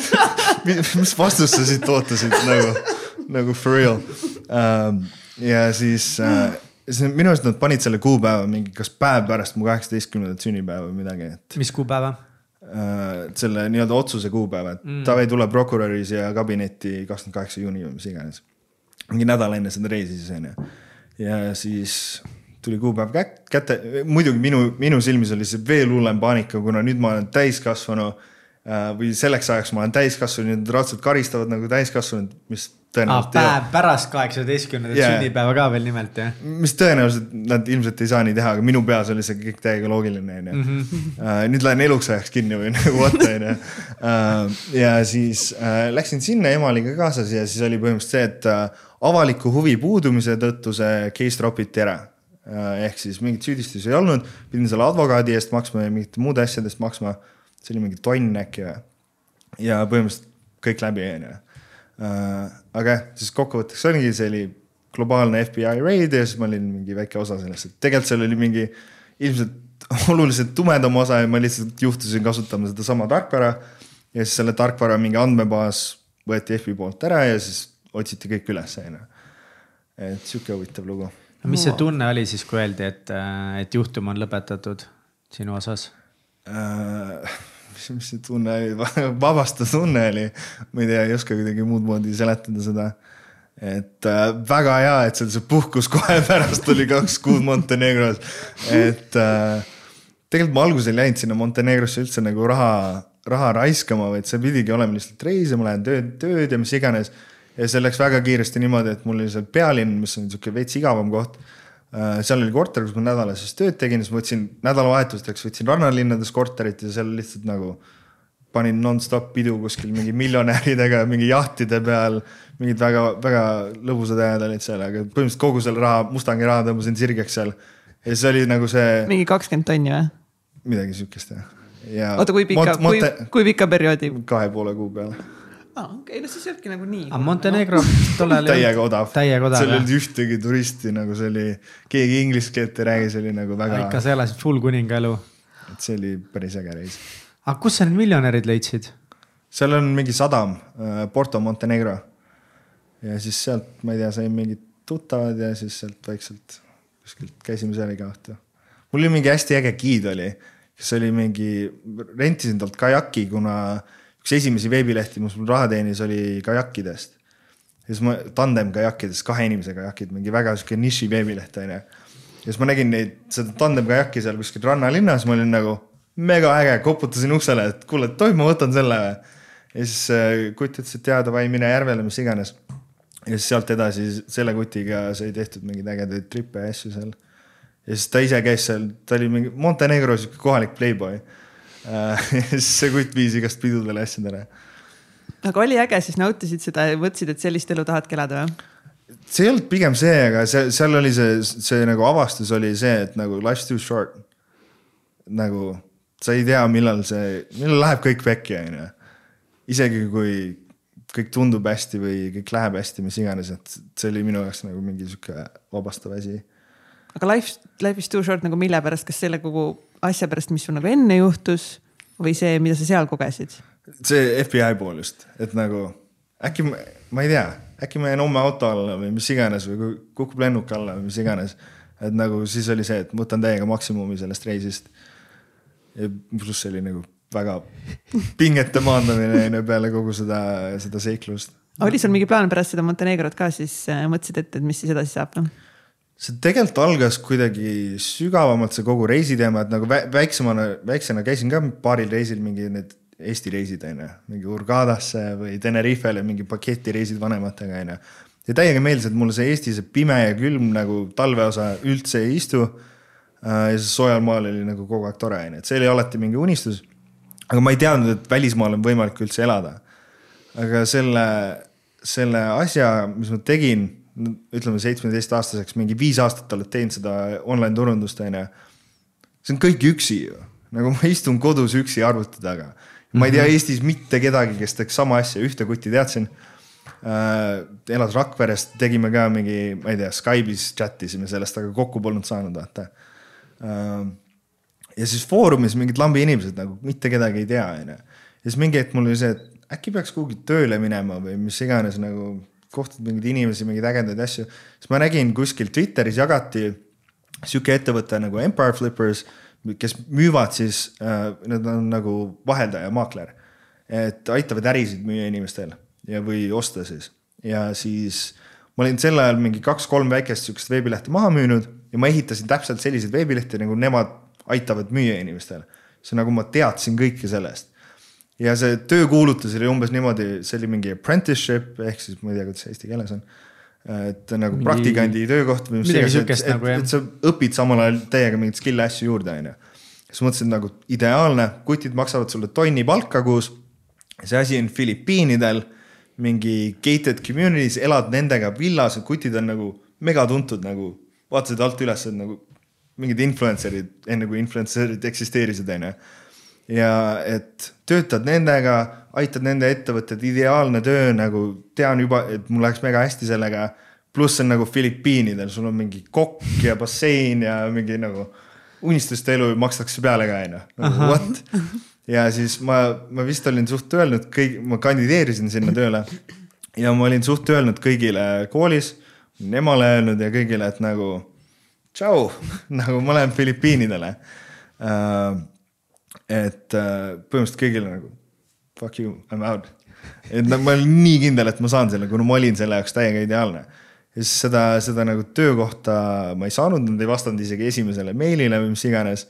mis vastust sa siit ootasid nagu, nagu for real ähm,. ja siis äh,, siis minu arust nad panid selle kuupäeva mingi, kas päev pärast mu kaheksateistkümnendat sünnipäeva või midagi, et. mis kuupäeva? äh, selle nii-öelda otsuse kuupäeva, et mm. Taavi tuleb prokuröri siia kabinetti kakskümmend kaheksa juuni või mis iganes. mingi nädal enne seda reisi siis on ju. ja siis tuli kuupäev kätte, muidugi minu, minu silmis oli see veel hullem paanika, kuna nüüd ma olen täiskasvanu äh, või selleks ajaks ma olen täiskasvanu, nad raudselt karistavad nagu täiskasvanud, mis tõenäoliselt ah,. päev pärast kaheksateistkümnendat yeah. sünnipäeva ka veel nimelt jah. mis tõenäoliselt nad ilmselt ei saa nii teha, aga minu peas oli see kõik täiega loogiline onju. Mhm. Äh, nüüd lähen eluks ajaks kinni või nagu what onju. Äh, ja siis äh, läksin sinna, ema oli ka kaasas ja siis oli põhimõtteliselt see, et avaliku huvi puudumise tõttu see case drop iti ära ehk siis mingit süüdistusi ei olnud, pidin selle advokaadi eest maksma ja mingite muude asjade eest maksma. see oli mingi tonn äkki või. ja põhimõtteliselt kõik läbi onju Äh, aga jah, siis kokkuvõtteks oligi, see oli globaalne FBI raid ja siis ma olin mingi väike osa sellest, et tegelikult seal oli mingi ilmselt oluliselt tumedam osa ja ma lihtsalt juhtusin kasutama sedasama tarkvara. ja siis selle tarkvara mingi andmebaas võeti FBI poolt ära ja siis otsiti kõik üles, onju. et sihuke huvitav lugu. Mis see tunne oli siis, kui öeldi, et, et juhtum on lõpetatud sinu osas äh,? mis, mis see tunne oli, vabastav tunne oli. ma ei tea, ei oska kuidagi muud moodi seletada seda. et äh, väga hea, et seal see puhkus kohe pärast oli kaks kuud Montenegros. et äh, tegelikult ma alguses ei läinud sinna Montenegrosse üldse nagu raha, raha raiskama, vaid see pidigi olema lihtsalt reis ja ma lähen tööd, tööd ja mis iganes. Ja see läks väga kiiresti niimoodi, et mul oli seal pealinn, mis on sihuke veits igavam koht Äh, seal oli korter, kus ma nädalas siis tööd tegin, siis ma võtsin nädalavahetusteks võtsin rannalinnades korterit ja seal lihtsalt nagu panin nonstop pidu kuskil mingi miljonäridega mingi jahtide peal. mingid väga-väga lõbusad ajad olid seal, aga põhimõtteliselt kogu selle raha, Mustangi raha tõmbasin sirgeks seal. ja siis oli nagu see. mingi kakskümmend tonni või? midagi siukest jah. ja. oota, kui pika, kui, kui pika perioodi? kahe poole kuu peale aa, okei, no siis jääbki nagu nii. aga Montenegro tollal täiega odav. täiega odav. seal ei olnud ühtegi turisti nagu see oli, keegi inglise keelt ei räägi, see oli nagu väga. ikka sa elasid full kuninga elu. et see oli päris äge reis. aga kus sa need miljonärid leidsid? seal on mingi sadam, äh, Porto Montenegro. ja siis sealt, ma ei tea, sain mingid tuttavad ja siis sealt vaikselt kuskilt käisime seal iga õhtu. mul oli mingi hästi äge giid oli, kes oli mingi, rentisin talt kajaki, kuna üks esimesi veebilehti, mis mul raha teenis, oli kajakkidest. ja siis ma, tandem kajakkidest, kahe inimese kajakid, mingi väga sihuke niši veebileht onju. ja siis ma nägin neid, seda tandem kajakki seal kuskil rannalinnas, ma olin nagu mega äge, koputasin uksele, et kuule, tohib, ma võtan selle või. ja siis äh, kutt ütles, et jaa, davai, mine järvele, mis iganes. ja siis sealt edasi selle kutiga sai tehtud mingeid ägedaid trippe ja asju seal. ja siis ta ise käis seal, ta oli mingi Montenegro sihuke kohalik playboy see kutt viis igast pidudele asjadele. aga oli äge, siis nautisid seda ja mõtlesid, et sellist elu tahadki elada või? see ei olnud pigem see, aga see, seal oli see, see nagu avastus oli see, et nagu life's too short. nagu sa ei tea, millal see, millal läheb kõik pekki, onju. isegi kui kõik tundub hästi või kõik läheb hästi, mis iganes, et see oli minu jaoks nagu mingi sihuke vabastav asi. Aga life, life is too short nagu mille pärast, kas selle kogu asja pärast, mis sul nagu enne juhtus või see, mida sa seal kogesid? see FBI pool just, et nagu äkki ma ei tea, äkki ma jään homme auto alla või mis iganes või kukub lennuk alla või mis iganes. et nagu siis oli see, et ma võtan täiega maksimumi sellest reisist. pluss oli nagu väga pingete maandamine on ju peale kogu seda, seda seiklust. oli sul mingi plaan pärast seda Montenegrot ka siis äh, mõtlesid ette, et mis siis edasi saab noh? See tegelikult algas kuidagi sügavamalt, see kogu reisiteema, et nagu väiksemana, väiksena käisin ka paaril reisil mingi need Eesti reisid on ju, mingi Hurghadasse või Tenerifele mingi paketireisid vanematega on ju. ja täiega meeldis, et mulle see Eesti see pime ja külm nagu talveosa üldse ei istu. Äh, ja see soojal maal oli nagu kogu aeg tore on ju, et see oli alati mingi unistus. aga ma ei teadnud, et välismaal on võimalik üldse elada. aga selle, selle asja, mis ma tegin ütleme seitsmeteistaastaseks mingi viis aastat oled teinud seda online turundust, onju. see on kõik üksi ju, nagu ma istun kodus üksi arvuti taga. ma ei tea mhm. Eestis mitte kedagi, kes teeks sama asja, ühte kutti teadsin äh,. elas Rakveres, tegime ka mingi, ma ei tea, Skype'is chat isime sellest, aga kokku polnud saanud, vaata äh,. ja siis Foorumis mingid lambi inimesed nagu mitte kedagi ei tea, onju. ja siis mingi hetk mul oli see, et äkki peaks kuhugi tööle minema või mis iganes nagu kohtad mingeid inimesi, mingeid ägedaid asju. siis ma nägin kuskil Twitteris jagati sihuke ettevõte nagu Empire Flippers, kes müüvad siis äh,, nad on nagu vaheldaja, maakler. et aitavad ärisid müüa inimestel ja, või osta siis ja siis ma olin sel ajal mingi kaks-kolm väikest sihukest veebilehte maha müünud ja ma ehitasin täpselt selliseid veebilehti, nagu nemad aitavad müüa inimestele. see nagu ma teadsin kõike sellest. Ja see töökuulutus oli umbes niimoodi, see oli mingi apprenticeship ehk siis ma ei tea, kuidas see eesti keeles on. et nagu mingi... praktikandi töökoht või mis iganes, et, et, nagu, et sa õpid samal ajal täiega mingeid skill'e asju juurde, on ju. siis mõtlesin nagu ideaalne, kutid maksavad sulle tonni palka kuus. see asi on Filipiinidel mingi gated community's, elad nendega villas, kutid on nagu megatuntud nagu, vaatasid alt üles, et nagu mingid influencer'id, enne kui influencer'id eksisteerisid, onju. ja et töötad nendega, aitad nende ettevõtted, ideaalne töö nagu, tean juba, et mul läheks mega hästi sellega. pluss on nagu Filipiinidel, sul on mingi kokk ja bassein ja mingi nagu unistuste elu makstakse peale ka, onju. nagu what? ja siis ma, ma vist olin suht öelnud kõik, ma kandideerisin sinna tööle. ja ma olin suht öelnud kõigile koolis, emale öelnud ja kõigile, et nagu tšau nagu ma lähen Filipiinidele uh,. Et uh, põhimõtteliselt kõigile nagu fuck you, I m out. et no, ma olin nii kindel, et ma saan selle, kuna ma olin selle jaoks täiega ideaalne. ja siis seda, seda nagu töökohta ma ei saanud, nad ei vastanud isegi esimesele meilile või mis iganes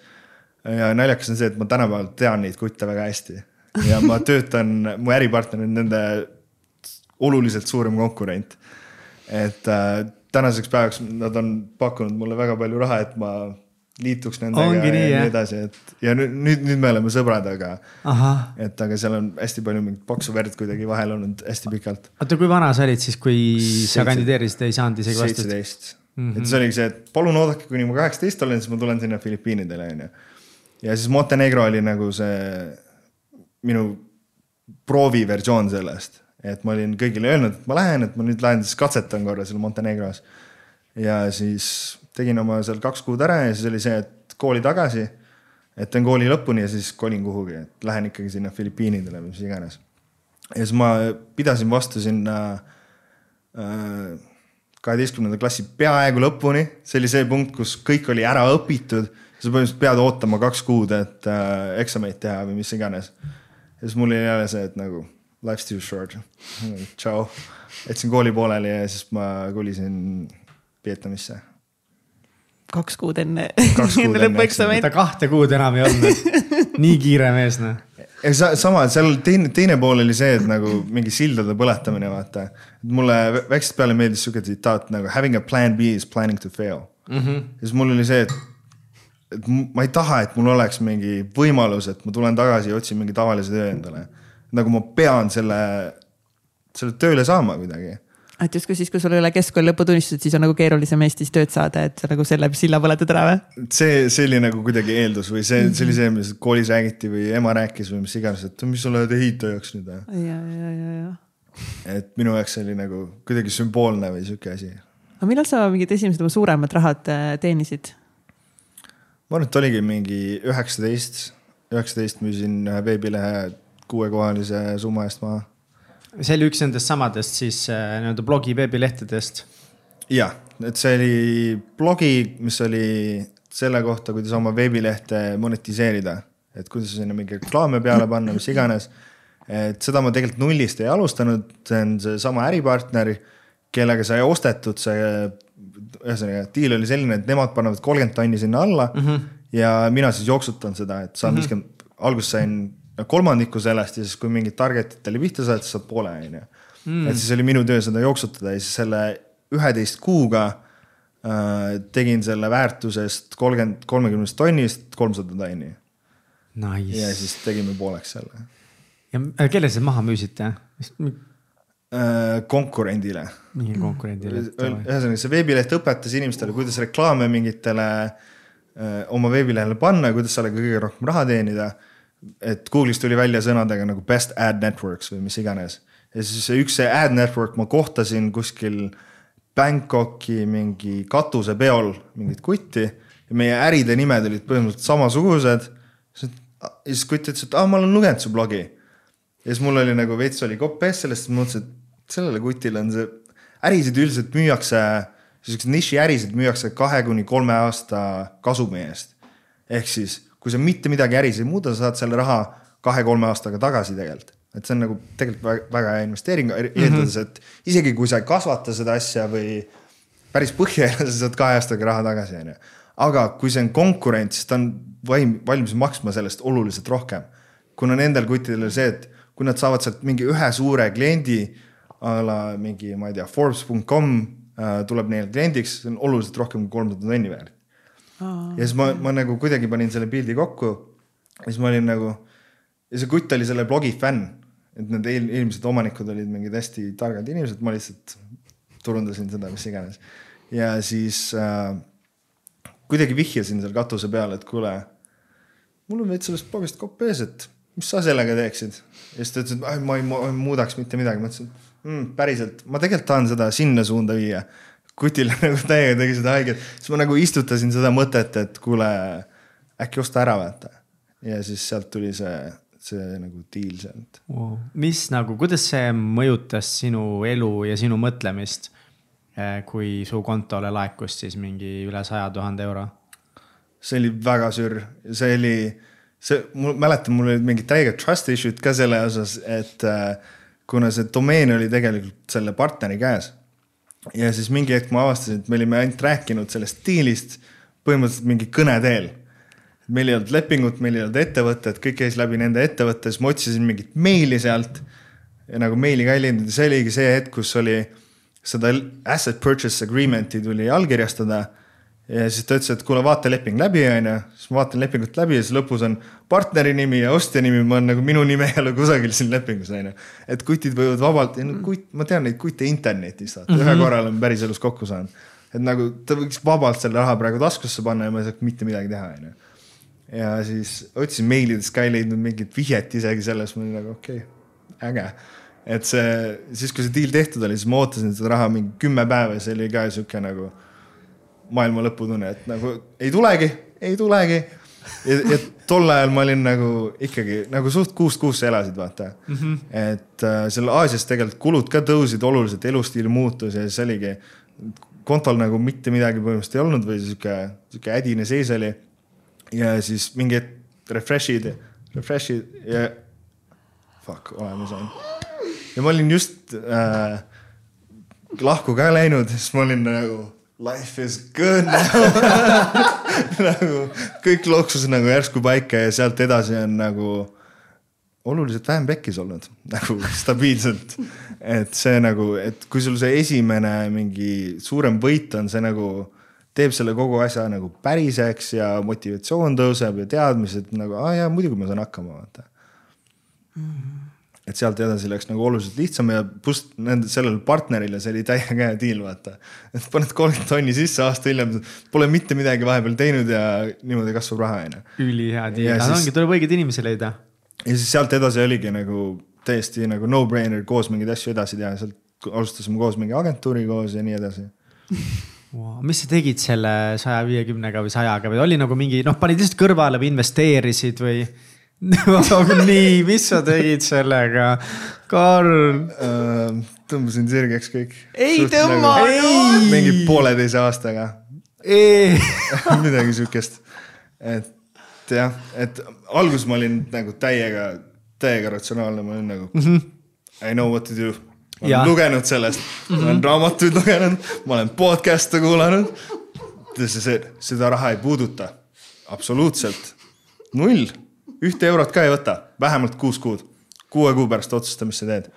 ja naljakas on see, et ma tänapäeval tean neid kutte väga hästi ja ma töötan, mu äripartner on nende oluliselt suurem konkurent. et äh, tänaseks päevaks nad on pakkunud mulle väga palju raha, et ma liituks nendega Ongi ja nii, nii edasi, et ja nüüd, nüüd, nüüd me oleme sõbrad, aga. et aga seal on hästi palju mingit paksu verd kuidagi vahel olnud hästi pikalt. oota, kui vana sa olid siis, kui Seitse, sa kandideerisid, ei saanud isegi vastust? seitseteist mm, -hmm. et see oligi see, et palun oodake, kuni ma kaheksateist olen, siis ma tulen sinna Filipiinidele, onju ja siis Montenegro oli nagu see minu prooviversioon sellest, et ma olin kõigile öelnud, et ma lähen, et ma nüüd lähen siis katsetan korra seal Montenegros. ja siis tegin oma seal kaks kuud ära ja siis oli see, et kooli tagasi. et teen kooli lõpuni ja siis kolin kuhugi, et lähen ikkagi sinna Filipiinidele või mis iganes. ja siis ma pidasin vastu sinna äh, kaheteistkümnenda klassi peaaegu lõpuni, see oli see punkt, kus kõik oli ära õpitud sa põhimõtteliselt pead ootama kaks kuud, et äh, eksameid teha või mis iganes. ja siis mul oli jälle see, et nagu life's too short. tšau, jätsin kooli pooleli ja siis ma kolisin Vietnamisse. Kaks kuud enne, enne lõpueksameid. ta kahte kuud enam ei olnud nii kiire mees noh. ja sa, sama, seal teine, teine pool oli see, et nagu mingi sildade põletamine, vaata. mulle väiksest peale meeldis sihuke tsitaat nagu having a plan B is planning to fail mm. -hmm. ja siis mul oli see, et et ma ei taha, et mul oleks mingi võimalus, et ma tulen tagasi ja otsin mingi tavalise töö endale. nagu ma pean selle, selle tööle saama kuidagi. Et justkui siis, kui sul ei ole keskkooli lõputunnistused, siis on nagu keerulisem Eestis tööd saada, et sa nagu selle silla põletad ära või? see, see oli nagu kuidagi eeldus või see, see oli see, mis koolis räägiti või ema rääkis või mis iganes, et mis sa oled ehitajaks nüüd või? ja, ja, ja, ja. et minu jaoks see oli nagu kuidagi sümboolne või sihuke asi. aga millal sa mingid esimesed oma suuremad rahad äh, teenisid? ma arvan, et oligi mingi üheksateist, üheksateist müüsin ühe veebilehe kuuekohalise summa eest maha. See oli üks nendest samadest siis äh, nii-öelda blogi veebilehtedest? jah, et see oli blogi, mis oli selle kohta, kuidas oma veebilehte monetiseerida, et kuidas sinna mingeid reklaame peale panna, mis iganes. et seda ma tegelikult nullist ei alustanud, see on seesama äripartner, kellega sai ostetud see ühesõnaga, diil oli selline, et nemad panevad kolmkümmend tonni sinna alla mm -hmm. ja mina siis jooksutan seda, et saan mhm. viiskümmend mm -hmm., alguses sain kolmandiku sellest ja siis, kui mingit target itele pihta saad, siis saad poole, on ju. Mm. et siis oli minu töö seda jooksutada ja siis selle üheteist kuuga äh, tegin selle väärtusest kolmkümmend, kolmekümnest tonnist kolmsada tonni nice.. ja siis tegime pooleks selle. ja äh, kelle sa maha müüsite? Äh, konkurendile. mingi konkurendile. ühesõnaga, see veebileht õpetas inimestele, kuidas reklaame mingitele öö, oma veebilehele panna kuidas sellega kõige rohkem raha teenida. Et Google'is tuli välja sõnadega nagu best ad networks või mis iganes. ja siis üks see ad network ma kohtasin kuskil Bangkoki mingi katusepeol mingit kutti ja meie äride nimed olid põhimõtteliselt samasugused. ja siis kutt ütles, et aa, ma olen lugenud su blogi ja siis mul oli nagu veits oli kopp ees sellest, siis mõtlesin, et sellele kutile on see, ärisid üldiselt müüakse, siuksed nišiärisid müüakse kahe kuni kolme aasta kasumi eest. ehk siis, kui sa mitte midagi äris ei muuda, sa saad selle raha kahe-kolme aastaga tagasi tegelikult. et see on nagu tegelikult väga hea investeering, eeldades, et isegi kui sa ei kasvata seda asja või päris põhja ei ole, sa saad kahe aastaga raha tagasi, on ju. aga kui see on konkurents, siis ta on valmis maksma sellest oluliselt rohkem. kuna nendel kuttidel on see, et kui nad saavad sealt mingi ühe suure kliendi a la mingi, ma ei tea, Forbes.com äh, tuleb neile kliendiks, see on oluliselt rohkem kui kolmsada tonni väärt. Ja siis ma, ma nagu kuidagi panin selle pildi kokku. ja siis ma olin nagu ja see kutt oli selle blogi fänn, et need eel, eelmised omanikud olid mingid hästi targad inimesed, ma lihtsalt turundasin seda, mis iganes. ja siis äh, kuidagi vihjasin seal katuse peal, et kuule, mul on veits sellest blogist kopp ees, et mis sa sellega teeksid. ja siis ta ütles, et ma ei, ma ei muudaks mitte midagi, ma ütlesin mm,, päriselt, ma tegelikult tahan seda sinna suunda viia. Kutile nagu täiega tegi seda haiget, siis ma nagu istutasin seda mõtet, et kuule, äkki osta ära, vaata. ja siis sealt tuli see see nagu deal sealt wow.. mis nagu, kuidas see mõjutas sinu elu ja sinu mõtlemist? Eh, kui su kontole laekus siis mingi üle saja tuhande euro? see oli väga sür, see oli, see, ma mäletan, mul olid mingid täiega trust issue'd ka selle osas, et äh, kuna see domeen oli tegelikult selle partneri käes. Ja siis mingi hetk ma avastasin, et me olime ainult rääkinud sellest diilist põhimõtteliselt mingi kõne teel. meil ei olnud lepingut, meil ei olnud ettevõtet, kõik käis läbi nende ettevõtte, siis ma otsisin mingit meili sealt. ja nagu meili ka ei leidnud ja see oligi see hetk, kus oli seda asset purchase agreement'i tuli allkirjastada. Ja siis ta ütles, et kuule, vaata leping läbi, onju. siis ma vaatan lepingut läbi ja siis lõpus on partneri nimi ja ostja nimi, ma olen nagu minu nime ei ole kusagil siin lepingus, onju. et kutid võivad vabalt, kutt, ma tean neid kutte internetis, vaata mm -hmm. ühe korra olen päriselus kokku saanud. et nagu ta võiks vabalt selle raha praegu taskusse panna ja ma ei saaks mitte midagi teha, onju. ja siis otsisin meilidest ka ei leidnud mingit vihjet isegi selles, ma olin nagu okei okay,, äge et see, siis kui see deal tehtud oli, siis ma ootasin seda raha mingi kümme päeva ja see oli ka sihuke nagu maailma lõputunne, et nagu ei tulegi, ei tulegi. ja, ja tol ajal ma olin nagu ikkagi nagu suht kuust kuusse elasid, vaata mm. -hmm. et äh, seal Aasias tegelikult kulud ka tõusid oluliselt, elustiil muutus ja siis oligi kontol nagu mitte midagi põhimõtteliselt ei olnud või sihuke, sihuke ädine seis oli. ja siis mingi hetk refresh'id, refresh'id ja fuck, olema saanud ja ma olin just äh, lahku ka läinud, siis ma olin nagu life is good nagu kõik loksus nagu järsku paika ja sealt edasi on nagu oluliselt vähem pekkis olnud nagu stabiilselt. et see nagu, et kui sul see esimene mingi suurem võit on, see nagu teeb selle kogu asja nagu päriseks ja motivatsioon tõuseb ja teadmised nagu, aa jaa, muidugi ma saan hakkama, vaata mm. -hmm et sealt edasi läks nagu oluliselt lihtsam ja pluss nende, sellele partnerile see oli täiega hea deal, vaata. et paned kolmkümmend tonni sisse, aasta hiljem pole mitte midagi vahepeal teinud ja niimoodi kasvab raha, onju. ülihea deal, aga ongi, tuleb õigeid inimesi leida. ja siis sealt edasi oligi nagu täiesti nagu no-brainer koos mingeid asju edasi teha, sealt alustasime koos mingi agentuuri koos ja nii edasi wow.. mis sa tegid selle saja viiekümnega või sajaga või oli nagu mingi noh, panid lihtsalt kõrvale või investeerisid või? nii, mis sa tegid sellega, Karl uh,? tõmbasin sirgeks kõik. ei tõmmanud nagu,. mingi pooleteise aastaga midagi siukest, et jah, et alguses ma olin nagu täiega, täiega ratsionaalne, ma olin nagu mm -hmm. I know what to do. ma olen ja. lugenud sellest mm, -hmm. ma olen raamatuid lugenud, ma olen podcast'e kuulanud. seda raha ei puuduta, absoluutselt, null ühte eurot ka ei võta, vähemalt kuus kuud. kuue kuu pärast otsusta, mis sa teed.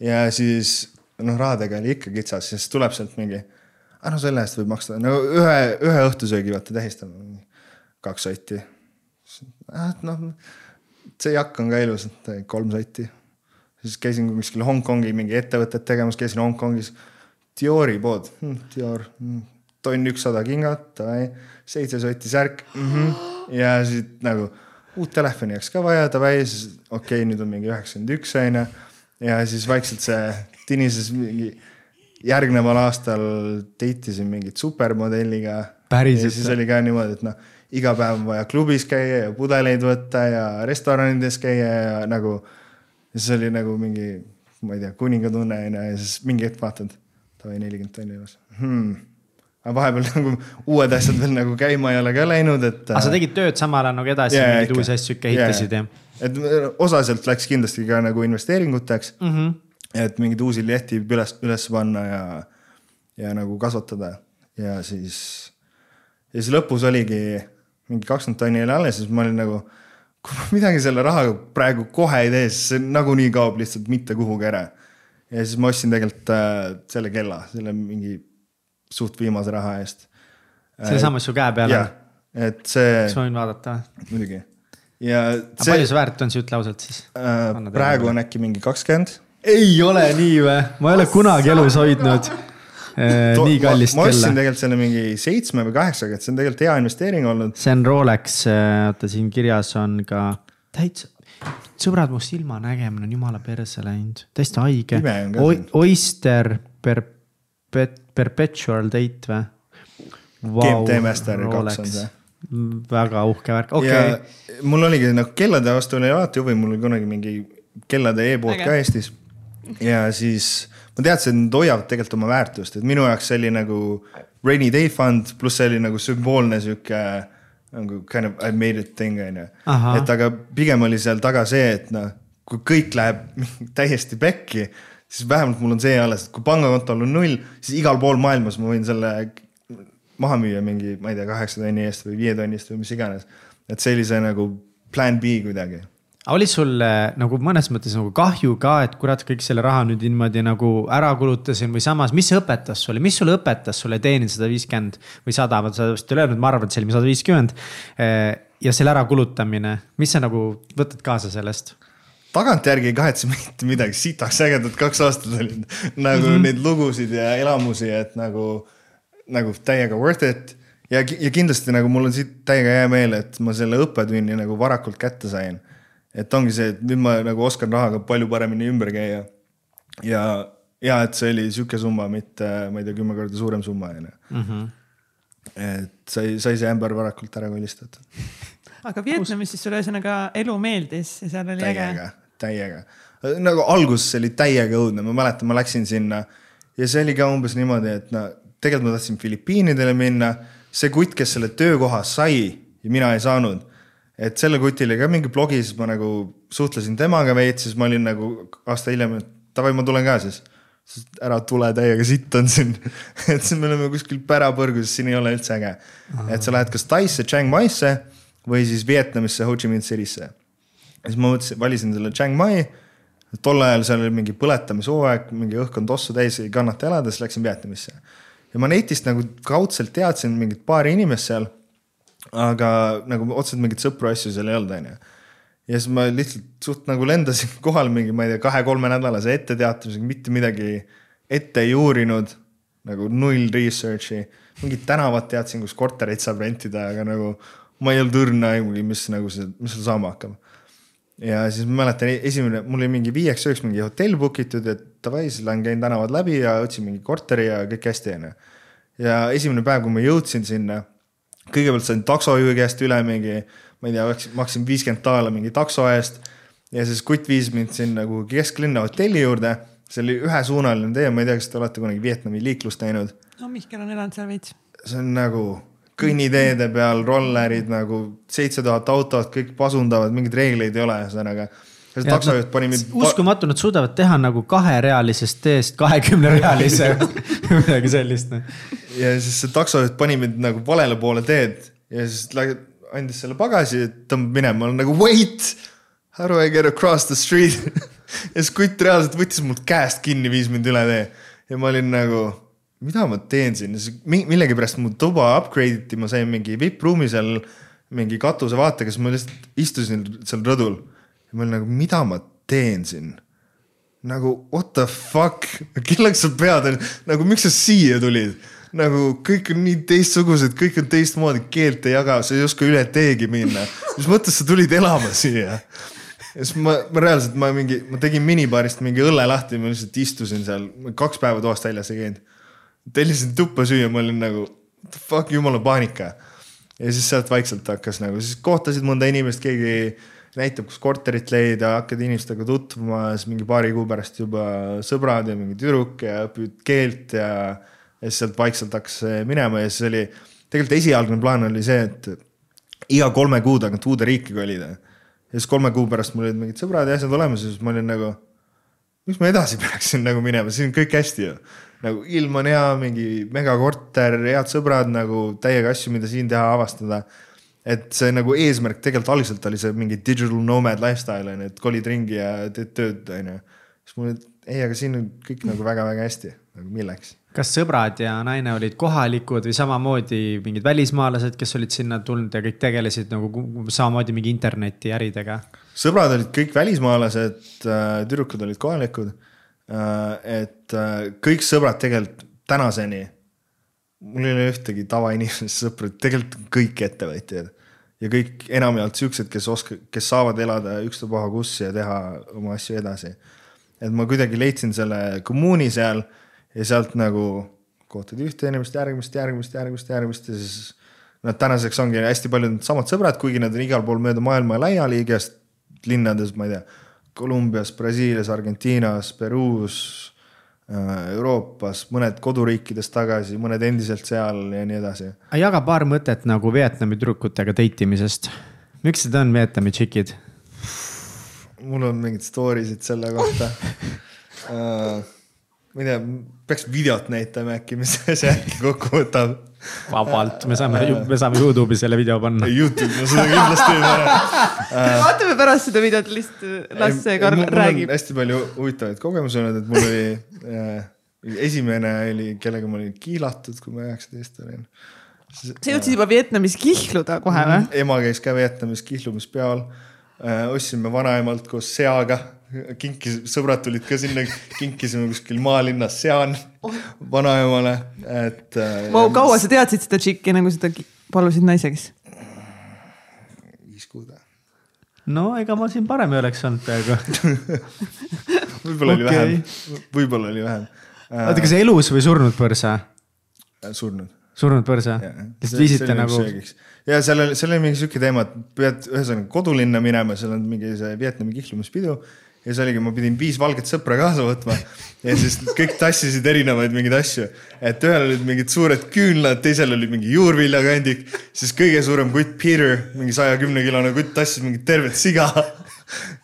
ja siis noh, rahadega oli ikka kitsas, siis tuleb sealt mingi, ah no selle eest võib maksta, no ühe, ühe õhtusöögi vaata tähistame, kaks sotti. Ah, noh, see jakk on ka ilus, et kolm sotti. siis käisin kuskil Hongkongi mingi ettevõtet tegemas, käisin Hongkongis. Diori pood hm,, Dior hm,, tonn ükssada kingat, seitse sotti särk mm. -hmm. ja siis nagu uut telefoni oleks ka vaja, davai, siis okei okay,, nüüd on mingi üheksakümmend üks on ju. ja siis vaikselt see tinises mingi, järgneval aastal date isin mingit supermodelliga. ja siis oli ka niimoodi, et noh, iga päev on vaja klubis käia ja pudeleid võtta ja restoranides käia ja nagu. ja siis oli nagu mingi, ma ei tea, kuningatunne on ju ja siis mingi hetk vaatad, davai nelikümmend tonni elas hmm.. Aga vahepeal nagu uued asjad veel nagu käima ei ole ka läinud, et. aga sa tegid tööd samal ajal nagu edasi yeah,, mingeid uusi asju ikka ehitasid yeah. ja? et osaliselt läks kindlasti ka nagu investeeringuteks mm. -hmm. et mingeid uusi lehti üles, üles panna ja, ja nagu kasvatada ja siis, ja siis lõpus oligi mingi kakskümmend tonni oli alles, siis ma olin nagu kui ma midagi selle rahaga praegu kohe ei tee, siis see nagunii kaob lihtsalt mitte kuhugi ära. ja siis ma ostsin tegelikult äh, selle kella, selle mingi suht viimase raha eest. seesama, mis su käe peal on? et see. kas ma võin vaadata? muidugi. ja see.... palju see väärt on, see ütle ausalt siis äh,? praegu on äkki mingi kakskümmend. ei ole nii või? ma ei ole kunagi elus hoidnud äh, nii kallist kella. ma ostsin tegelikult selle mingi seitsme või kaheksaga, et see on tegelikult hea investeering olnud. see on Rolex, äh, oota siin kirjas on ka täitsa sõbrad, mu silmanägemine on jumala perse läinud, täiesti haige. Oyster per, per, perpetual date või wow,? GMT Master kaks on see. väga uhke värk, okei okay.. mul oligi nagu kellade vastu oli alati huvi, mul oli kunagi mingi kellade e-pood ka Eestis. ja siis ma teadsin, et nad hoiavad tegelikult oma väärtust, et minu jaoks see oli nagu rainy day fund, pluss see oli nagu sümboolne sihuke nagu kind of I made it thing on ju. et aga pigem oli seal taga see, et noh, kui kõik läheb täiesti pekki, siis vähemalt mul on see alles, et kui pangakontol on null, siis igal pool maailmas ma võin selle maha müüa mingi, ma ei tea, kaheksa tonni eest või viie tonni eest või mis iganes. et see nagu plan B kuidagi oli sul nagu mõnes mõttes nagu kahju ka, et kurat, kõik selle raha nüüd niimoodi nagu ära kulutasin või samas, mis see õpetas sulle, mis sulle õpetas sulle teenida sada viiskümmend või sada, seda vist ei öelnud, ma arvan, et see oli sada viiskümmend. Eh, ja selle ärakulutamine, mis sa nagu võtad kaasa sellest? Tagantjärgi ei kahetse mitte midagi, sitaks ägedad kaks aastat olid nagu mm -hmm. neid lugusid ja elamusi, et nagu, nagu täiega worth it ja, ja kindlasti nagu mul on siit täiega hea meel, et ma selle õppetunni nagu varakult kätte sain et ongi see, et nüüd ma nagu oskan rahaga palju paremini ümber käia. ja, ja et see oli sihuke summa, mitte ma ei tea, kümme korda suurem summa on ju. Mhm. et sai, sai see ämber varakult ära kolistatud. aga Vietnamis siis sulle ühesõnaga elu meeldis ja seal oli täiega, äge? täiega, nagu alguses oli täiega õudne, ma mäletan, ma läksin sinna ja see oli ka umbes niimoodi, et no tegelikult ma tahtsin Filipiinidele minna, see kutt, kes selle töökoha sai ja mina ei saanud et selle kuti oli ka mingi blogi, siis ma nagu suhtlesin temaga veits, siis ma olin nagu aasta hiljem, et davai, ma tulen ka siis. ära tule täiega sitt on siin et siis me oleme kuskil pärapõrgus, siin ei ole üldse äge. et sa lähed kas Taisse, Chiang Maisse või siis Vietnamisse, Ho Chi Minh City'sse. siis ma mõtlesin, valisin selle Chiang Mai. tol ajal seal oli mingi põletamishooaeg, mingi õhk on tossu täis, ei kannata elada, siis läksin Vietnamisse. ja ma netist nagu kaudselt teadsin mingit paari inimest seal aga nagu otseselt mingeid sõpru asju seal ei olnud, onju. ja siis ma lihtsalt suht nagu lendasin kohale mingi, ma ei tea, kahe-kolme nädalase etteteatamisega, mitte midagi ette ei uurinud. nagu null research'i, mingit tänavat teadsin, kus kortereid saab rentida, aga nagu ma ei olnud õrna aimugi, mis nagu see, mis seal saama hakkab. ja siis ma mäletan, esimene, mul oli mingi viieks-ööks mingi hotell book itud, et davai, siis lähen käin tänavad läbi ja otsin mingi korteri ja kõik hästi, onju. ja esimene päev, kui ma jõudsin sinna kõigepealt sain taksojuhi käest üle mingi, ma ei tea, maksin viiskümmend daala mingi takso eest. ja siis kutt viis mind sinna kuhugi kesklinna hotelli juurde. see oli ühesuunaline tee, ma ei tea, kas te olete kunagi Vietnami liiklust näinud? no Mihkel on elanud seal veits. see on nagu kõnniteede peal rollerid nagu seitse tuhat autot, kõik pasundavad, mingeid reegleid ei ole, ühesõnaga see taksojuht pani mind. uskumatu, nad suudavad teha nagu kaherealisest teest kahekümnerealise midagi sellist. Noh. ja siis see taksojuht pani mind nagu valele poole teed ja siis andis selle pagasi, tõmbab minema, ma olen nagu wait. How do I get across the street ja siis kutt reaalselt võttis mult käest kinni, viis mind üle tee ja ma olin nagu mida ma teen siin, millegipärast mu tuba upgrade iti, ma sain mingi vippruumi seal mingi katusevaatega, siis ma lihtsalt istusin seal rõdul ja ma olin nagu, mida ma teen siin? nagu what the fuck, kelleks sa pead, nagu miks sa siia tulid? nagu kõik on nii teistsugused, kõik on teistmoodi, keelt ei jaga, sa ei oska üle teegi minna. mis mõttes sa tulid elama siia? ja siis ma, ma reaalselt, ma mingi, ma tegin minibaarist mingi õlle lahti, ma lihtsalt istusin seal, kaks päeva toast väljas ei käinud. Tellisin tuppa süüa, ma olin nagu, fuck, jumala paanika. ja siis sealt vaikselt hakkas nagu, siis kohtasid mõnda inimest, keegi näitab, kus korterit leida, hakkad inimestega tutvuma, siis mingi paari kuu pärast juba sõbrad ja mingi tüdruk ja õpid keelt ja ja siis sealt vaikselt hakkas minema ja siis oli, tegelikult esialgne plaan oli see, et iga kolme kuu tagant uude riiki kolida. ja siis kolme kuu pärast mul olid mingid sõbrad ja asjad olemas ja siis ma olin nagu, miks ma edasi peaksin nagu minema, siin on kõik hästi ju. Nagu ilm on hea, mingi megakorter, head sõbrad nagu täiega asju, mida siin teha, avastada et see nagu eesmärk tegelikult algselt oli see mingi digital nomad lifestyle on ju, et kolid ringi ja teed tööd, on ju. siis mul, ei, aga siin on kõik nagu väga-väga hästi, nagu milleks. kas sõbrad ja naine olid kohalikud või samamoodi mingid välismaalased, kes olid sinna tulnud ja kõik tegelesid nagu samamoodi mingi internetiäridega? sõbrad olid kõik välismaalased, äh, tüdrukud olid kohalikud. Äh, et äh, kõik sõbrad tegelikult tänaseni mul ei ole ühtegi tavainimesest sõpra, tegelikult kõik ettevõtjad ja kõik enamjaolt siuksed, kes oska-, kes saavad elada ükstapuha kus ja teha oma asju edasi. et ma kuidagi leidsin selle kommuuni seal ja sealt nagu kohtad ühte inimest, järgmist, järgmist, järgmist, järgmist ja siis nad tänaseks ongi hästi paljud samad sõbrad, kuigi nad on igal pool mööda maailma laiali igast linnades, ma ei tea, Kolumbias, Brasiilias, Argentiinas, Peruus Euroopas, mõned koduriikides tagasi, mõned endiselt seal ja nii edasi. jaga paar mõtet nagu Vietnami tüdrukutega date imisest. miks need on Vietnami tšikid? mul on mingeid story sid selle kohta uh, ma ei tea, peaks videot näitama äkki, mis see äkki kokku võtab vabalt, me saame, me saame Youtube'i selle video panna. Youtube, no seda kindlasti ei pane. vaatame pärast seda videot, lihtsalt las see Karl räägib. hästi palju huvitavaid kogemusi olnud, et mul oli äh, esimene oli, kellega ma olin kiilatud, kui ma üheksateist olin. sa jõudsid juba Vietnamis kihluda kohe või? ema käis ka Vietnamis kihlumispeol äh,. ostsime vanaemalt koos seaga kinkis, sõbrad tulid ka sinna, kinkisime kuskil maalinnas sean vanaemale, et äh,. Vau, kaua sa teadsid seda tšikki, nagu seda palusid naise käest? viis kuud. no ega ma siin parem ei oleks olnud peaaegu võib-olla okay. oli vähem, võib-olla oli vähem äh,. oota, kas elus või surnud põrsa? surnud. surnud põrsa? lihtsalt viisite nagu? ja seal oli, seal oli mingi sihuke teema, et pead ühesõnaga kodulinna minema, seal on mingi see Vietnami kihlumispidu ja siis oligi, ma pidin viis valget sõpra kaasa võtma ja siis kõik tassisid erinevaid mingeid asju. et ühel olid mingid suured küünlad, teisel oli mingi juurviljakandik, siis kõige suurem kutt Peter, mingi saja kümne kilone kutt tassis mingit tervet siga.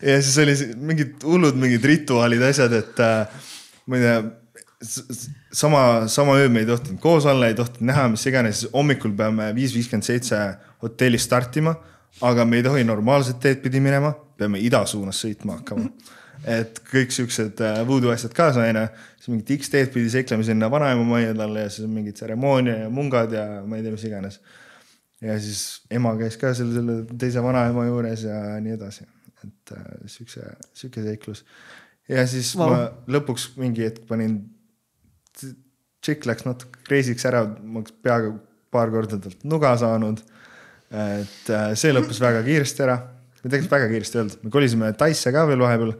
ja siis oli mingid hullud mingid rituaalid, asjad, et äh, ma ei tea sama, sama öö me ei tohtinud koos olla, ei tohtinud näha, mis iganes, hommikul peame viis viiskümmend seitse hotellis startima, aga me ei tohi normaalset teed pidi minema peame ida suunas sõitma hakkama. et kõik siuksed äh, voodoo asjad kaasa onju, siis mingit X-teed pidi seikleme sinna vanaema majja talle ja siis on mingid tseremoonia ja mungad ja ma ei tea, mis iganes. ja siis ema käis ka seal selle teise vanaema juures ja nii edasi, et äh, siukse, siuke seiklus. ja siis wow. ma lõpuks mingi hetk panin, tšikk läks natuke crazy'ks ära, ma oleks peaaegu paar korda talt nuga saanud. Et äh, see lõppes väga kiiresti ära või tegelikult väga kiiresti öeldud, me kolisime Taisse ka veel vahepeal.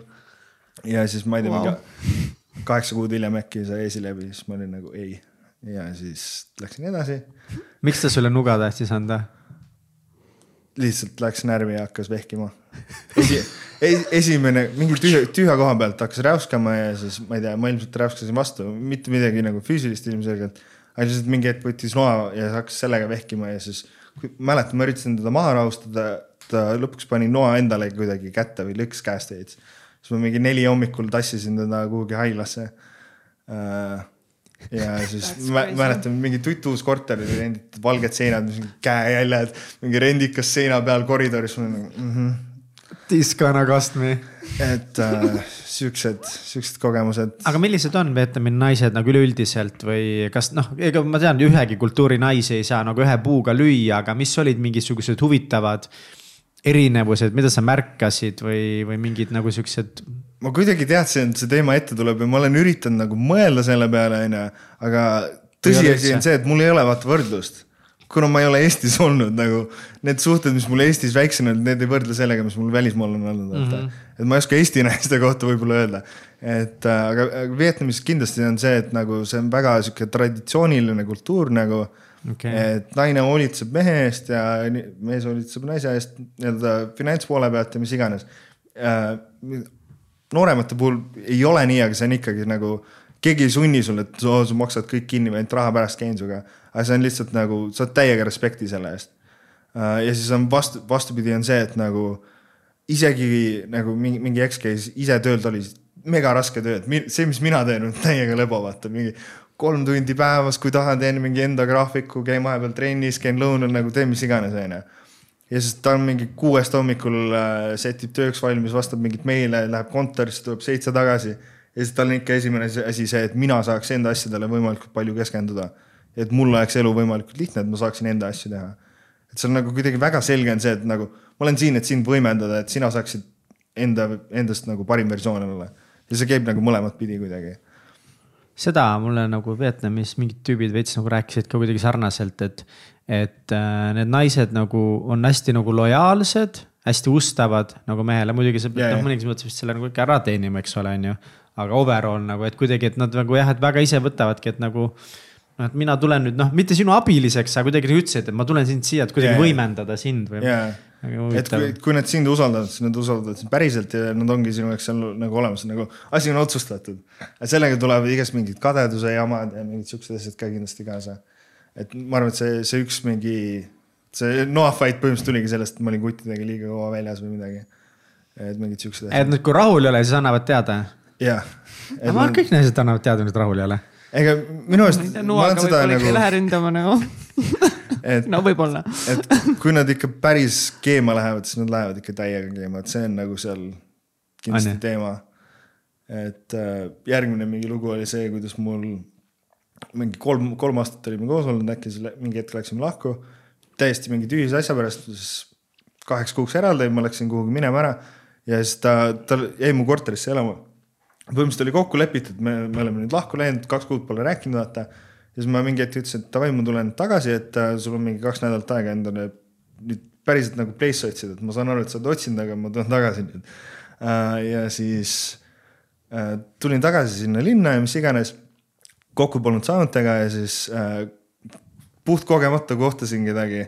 ja siis ma ei tea wow., mingi kaheksa kuud hiljem äkki sai esi läbi, siis ma olin nagu ei. ja siis läksin edasi. miks ta sulle nuga tahtis anda? lihtsalt läks närvi ja hakkas vehkima Esi,. esimene mingi tühja, tühja koha pealt hakkas räuskama ja siis ma ei tea, ma ilmselt räuskasin vastu, mitte midagi nagu füüsilist ilmselgelt. aga lihtsalt mingi hetk võttis noa ja hakkas sellega vehkima ja siis mäletan, ma üritasin teda maha rahustada ta lõpuks pani noa endale kuidagi kätte või lõks käest veits. siis ma mingi neli hommikul tassisin teda kuhugi haiglasse. Äh, ja siis mäletan mingi tutuus korter oli renditud, valged seinad, käejäljed, mingi rendikas seina peal koridoris. Mm -hmm. Tiskana kastmi. et äh, siuksed, siuksed kogemused. aga millised on Vietnami naised nagu üleüldiselt või kas noh, ega ma tean, ühegi kultuuri naisi ei saa nagu ühe puuga lüüa, aga mis olid mingisugused huvitavad erinevused, mida sa märkasid või, või mingid nagu siuksed? ma kuidagi teadsin, et see teema ette tuleb ja ma olen üritanud nagu mõelda selle peale, onju, aga tõsiasi on see, et mul ei ole vaata võrdlust. Kuna ma ei ole Eestis olnud nagu need suhted, mis mul Eestis väiksena olid, need ei võrdle sellega, mis mul välismaal on olnud mm. -hmm. et ma ei oska Eesti naiste kohta võib-olla öelda. et äh, aga, Vietnamis kindlasti on see, et nagu see on väga sihuke traditsiooniline kultuur nagu okay.. et naine hoolitseb mehe eest ja mees hoolitseb naise eest nii-öelda finantspoole pealt ja mis iganes. nooremate puhul ei ole nii, aga see on ikkagi nagu keegi ei sunni sulle, et sa maksad kõik kinni, ma ainult raha pärast käin sinuga. Aga see on lihtsalt nagu, saad täiega respekti selle eest. Äh, ja siis on vastu, vastupidi on see, et nagu isegi nagu mingi, mingi eks käis ise tööl, ta oli mega raske töö, et see, mis mina teen, on täiega lebo, vaata mingi kolm tundi päevas, kui tahan, teen mingi enda graafiku, käin vahepeal trennis, käin lõunal nagu teen mis iganes, onju. ja siis ta on mingi kuuest hommikul äh, setib tööks valmis, vastab mingit meile, läheb kontorisse, tuleb seitse tagasi ja siis tal on ikka esimene asi see, et mina saaks enda asjadele võimalikult palju keskenduda. Et mul oleks elu võimalikult lihtne, et ma saaksin enda asju teha. et see on nagu kuidagi väga selge on see, et nagu ma olen siin, et sind võimendada, et sina saaksid enda, endast nagu parim versioon olla. ja see käib nagu mõlemat pidi kuidagi seda mulle nagu Vietnamis mingid tüübid veits nagu rääkisid ka kuidagi sarnaselt, et, et äh, need naised nagu on hästi nagu lojaalsed, hästi ustavad nagu mehele, muidugi sa pead noh, mõnes mõttes vist selle nagu ikka ära teenima, eks ole, on ju aga overall nagu, et kuidagi, et nad nagu jah, et väga ise võtavadki, et nagu noh, et mina tulen nüüd noh, mitte sinu abiliseks, aga kuidagi ütlesid, et ma tulen sind siia, et kuidagi yeah. võimendada sind või yeah.. et kui, kui nad sind usaldavad, siis nad usaldavad sind päriselt ja nad ongi sinu jaoks seal nagu olemas, nagu asi on otsustatud. sellega tulevad igast mingid kadeduse jamad ja mingid siuksed asjad ka kindlasti kaasa. et ma arvan, et see, see üks mingi, see Noah fight põhimõtteliselt tuligi sellest, et ma olin kuttidega liiga kaua väljas või midagi. et mingid siuksed asjad. et nüüd, kui rahul ei ole, siis annavad teada jah. kõik naised annavad teada, nüüd rahul ei ole. Ega minu arust. noaga võib-olla nagu... ei lähe ründama nagu et, no võib-olla et kui nad ikka päris keema lähevad, siis nad lähevad ikka täiega keema, et see on nagu seal kindlasti Anne. teema. et äh, järgmine mingi lugu oli see, kuidas mul mingi kolm, kolm aastat olime koos olnud, äkki siis mingi hetk läksime lahku. täiesti mingi tühise asja pärast, siis kaheks kuuks eraldi, ma läksin kuhugi minema ära ja siis ta, ta jäi mu korterisse elama põhimõtteliselt oli kokku lepitud, me, me oleme nüüd lahku läinud, kaks kuud pole rääkinud, vaata. ja siis ma mingi hetk ütlesin, et davai, ma tulen tagasi, et äh, sul on mingi kaks nädalat aega endale nüüd päriselt nagu place otsida, et ma saan aru, et sa oled otsinud, aga ma tulen tagasi nüüd äh,. ja siis äh, tulin tagasi sinna linna ja mis iganes. kokku polnud saanud temaga ja siis puhtkogemata kohtasin kedagi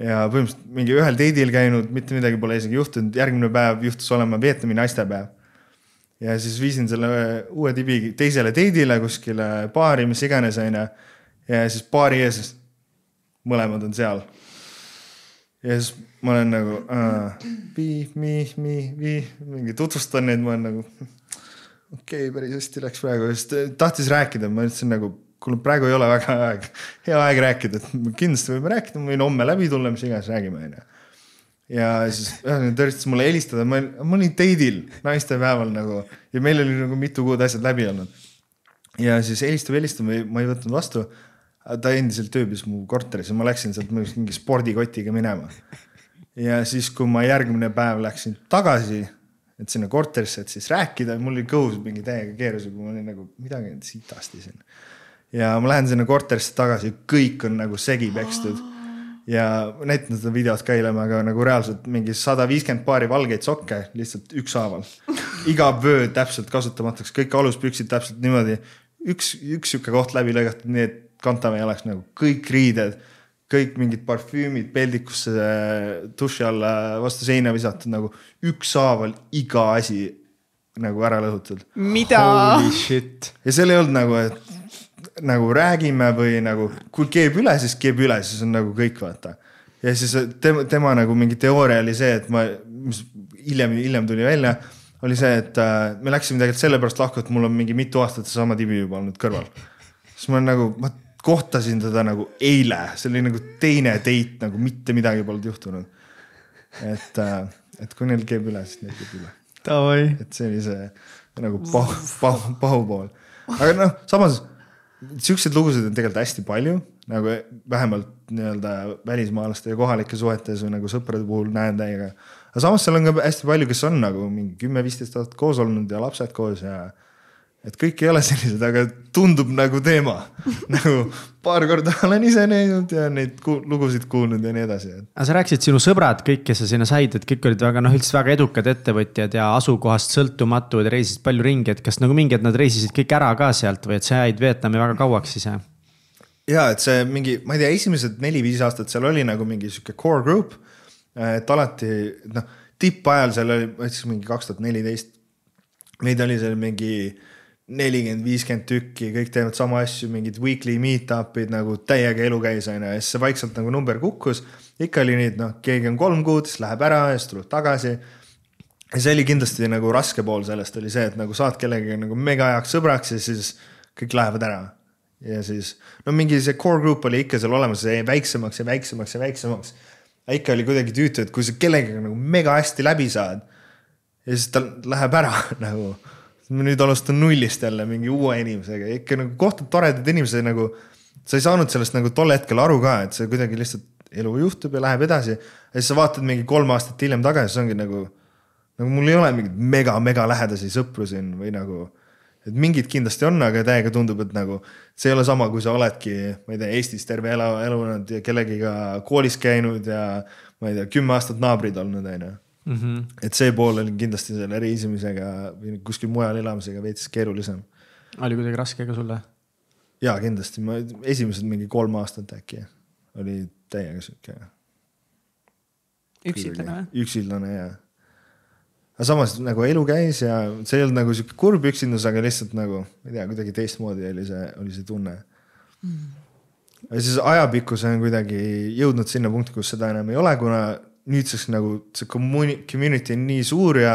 ja põhimõtteliselt mingi ühel date'il käinud, mitte midagi pole isegi juhtunud, järgmine päev juhtus olema Vietnami naistepäev ja siis viisin selle uue tibi teisele date'ile kuskile baari, mis iganes, onju. ja siis baari ees, mõlemad on seal. ja siis ma olen nagu uh, mi, mi, mi, mi, mingi tutvustan neid, ma olen nagu okei okay,, päris hästi läks praegu, siis tahtis rääkida, ma ütlesin nagu kuule, praegu ei ole väga aeg, hea aeg rääkida, et kindlasti võime rääkida, ma võin homme läbi tulla, mis iganes räägime, onju ja siis ühesõnaga ta üritas mulle helistada, ma, ma olin date'il naistepäeval nagu ja meil oli nagu mitu kuud asjad läbi olnud. ja siis helistab, helistab, ma ei võtnud vastu. ta endiselt ööbis mu korteris ja ma läksin sealt mingi spordikotiga minema. ja siis, kui ma järgmine päev läksin tagasi, et sinna korterisse, et siis rääkida, mul oli kõhus mingi täiega keerus, ma olin nagu midagi sitasti siin. ja ma lähen sinna korterisse tagasi, kõik on nagu segi pekstud ja näitan seda videot ka eile, aga nagu reaalselt mingi sada viiskümmend paari valgeid sokke lihtsalt ükshaaval. iga vöö täpselt kasutamatuks, kõik aluspüksid täpselt niimoodi. üks, üks sihuke koht läbi lõigatud, nii et kantamäe oleks nagu kõik riided, kõik mingid parfüümid peldikusse duši alla vastu seina visatud nagu ükshaaval iga asi nagu ära lõhutud. mida? ja seal ei olnud nagu, et nagu räägime või nagu, kui keeb üle, siis keeb üle, siis on nagu kõik, vaata. ja siis tema, tema nagu mingi teooria oli see, et ma, mis hiljem, hiljem tuli välja, oli see, et äh, me läksime tegelikult sellepärast lahku, et mul on mingi mitu aastat seesama tibi juba olnud kõrval. siis ma nagu, ma kohtasin teda nagu eile, see oli nagu teine date, nagu mitte midagi polnud juhtunud. et äh,, et kui neil keeb üle, siis neil keeb üle. et see oli see nagu pahu, pahu, pahu pool. aga noh, samas siukseid lugusid on tegelikult hästi palju, nagu vähemalt nii-öelda välismaalaste ja kohalike suhetes või nagu sõprade puhul näen täiega. aga samas seal on ka hästi palju, kes on nagu mingi kümme-viisteist aastat koos olnud ja lapsed koos ja et kõik ei ole sellised, aga tundub nagu teema nagu paar korda olen ise näinud ja neid ku lugusid kuulnud ja nii edasi. aga sa rääkisid, sinu sõbrad, kõik, kes sa sinna said, et kõik olid väga noh, üldse väga edukad ettevõtjad ja asukohast sõltumatud, reisisid palju ringi, et kas nagu mingi hetk nad reisisid kõik ära ka sealt või et sa jäid Vietnami väga kauaks ise? ja et see mingi, ma ei tea, esimesed neli-viis aastat seal oli nagu mingi sihuke core group. et alati noh, tippajal seal oli, ma ütlesin mingi kaks tuhat neliteist. meid oli seal mingi nelikümmend, viiskümmend tükki, kõik teevad sama asju, mingid weekly meet-up'id nagu täiega elu käis, on ju, ja siis see vaikselt nagu number kukkus. ikka oli nii, et noh, keegi on kolm kuud, siis läheb ära ja siis tuleb tagasi. ja see oli kindlasti nagu raske pool sellest oli see, et nagu saad kellegagi nagu mega heaks sõbraks ja siis kõik lähevad ära. ja siis, no mingi see core group oli ikka seal olemas, see jäi väiksemaks ja väiksemaks ja väiksemaks. ikka oli kuidagi tüütu, et kui sa kellegagi nagu mega hästi läbi saad ja siis ta läheb ära nagu ma nüüd alustan nullist jälle mingi uue inimesega, ikka nagu kohtad toredad inimesed nagu. sa ei saanud sellest nagu tol hetkel aru ka, et see kuidagi lihtsalt elu juhtub ja läheb edasi. ja siis sa vaatad mingi kolm aastat hiljem tagasi, siis ongi nagu, nagu mul ei ole mingeid mega-mega lähedasi sõpru siin või nagu. et mingid kindlasti on, aga täiega tundub, et nagu see ei ole sama, kui sa oledki, ma ei tea, Eestis terve elu elanud ja kellegiga koolis käinud ja ma ei tea, kümme aastat naabrid olnud, on ju mm. -hmm. et see pool oli kindlasti selle reisimisega või kuskil mujal elamisega veits keerulisem. oli kuidagi raske ka sulle? ja kindlasti, ma esimesed mingi kolm aastat äkki oli täiega sihuke. üksildane või? üksildane ja. aga samas nagu elu käis ja see ei olnud nagu sihuke kurb üksindus, aga lihtsalt nagu, ma ei tea, kuidagi teistmoodi oli see, oli see tunne mm. ja siis ajapikku see on kuidagi jõudnud sinna punkti, kus seda enam ei ole, kuna nüüdseks nagu see community on nii suur ja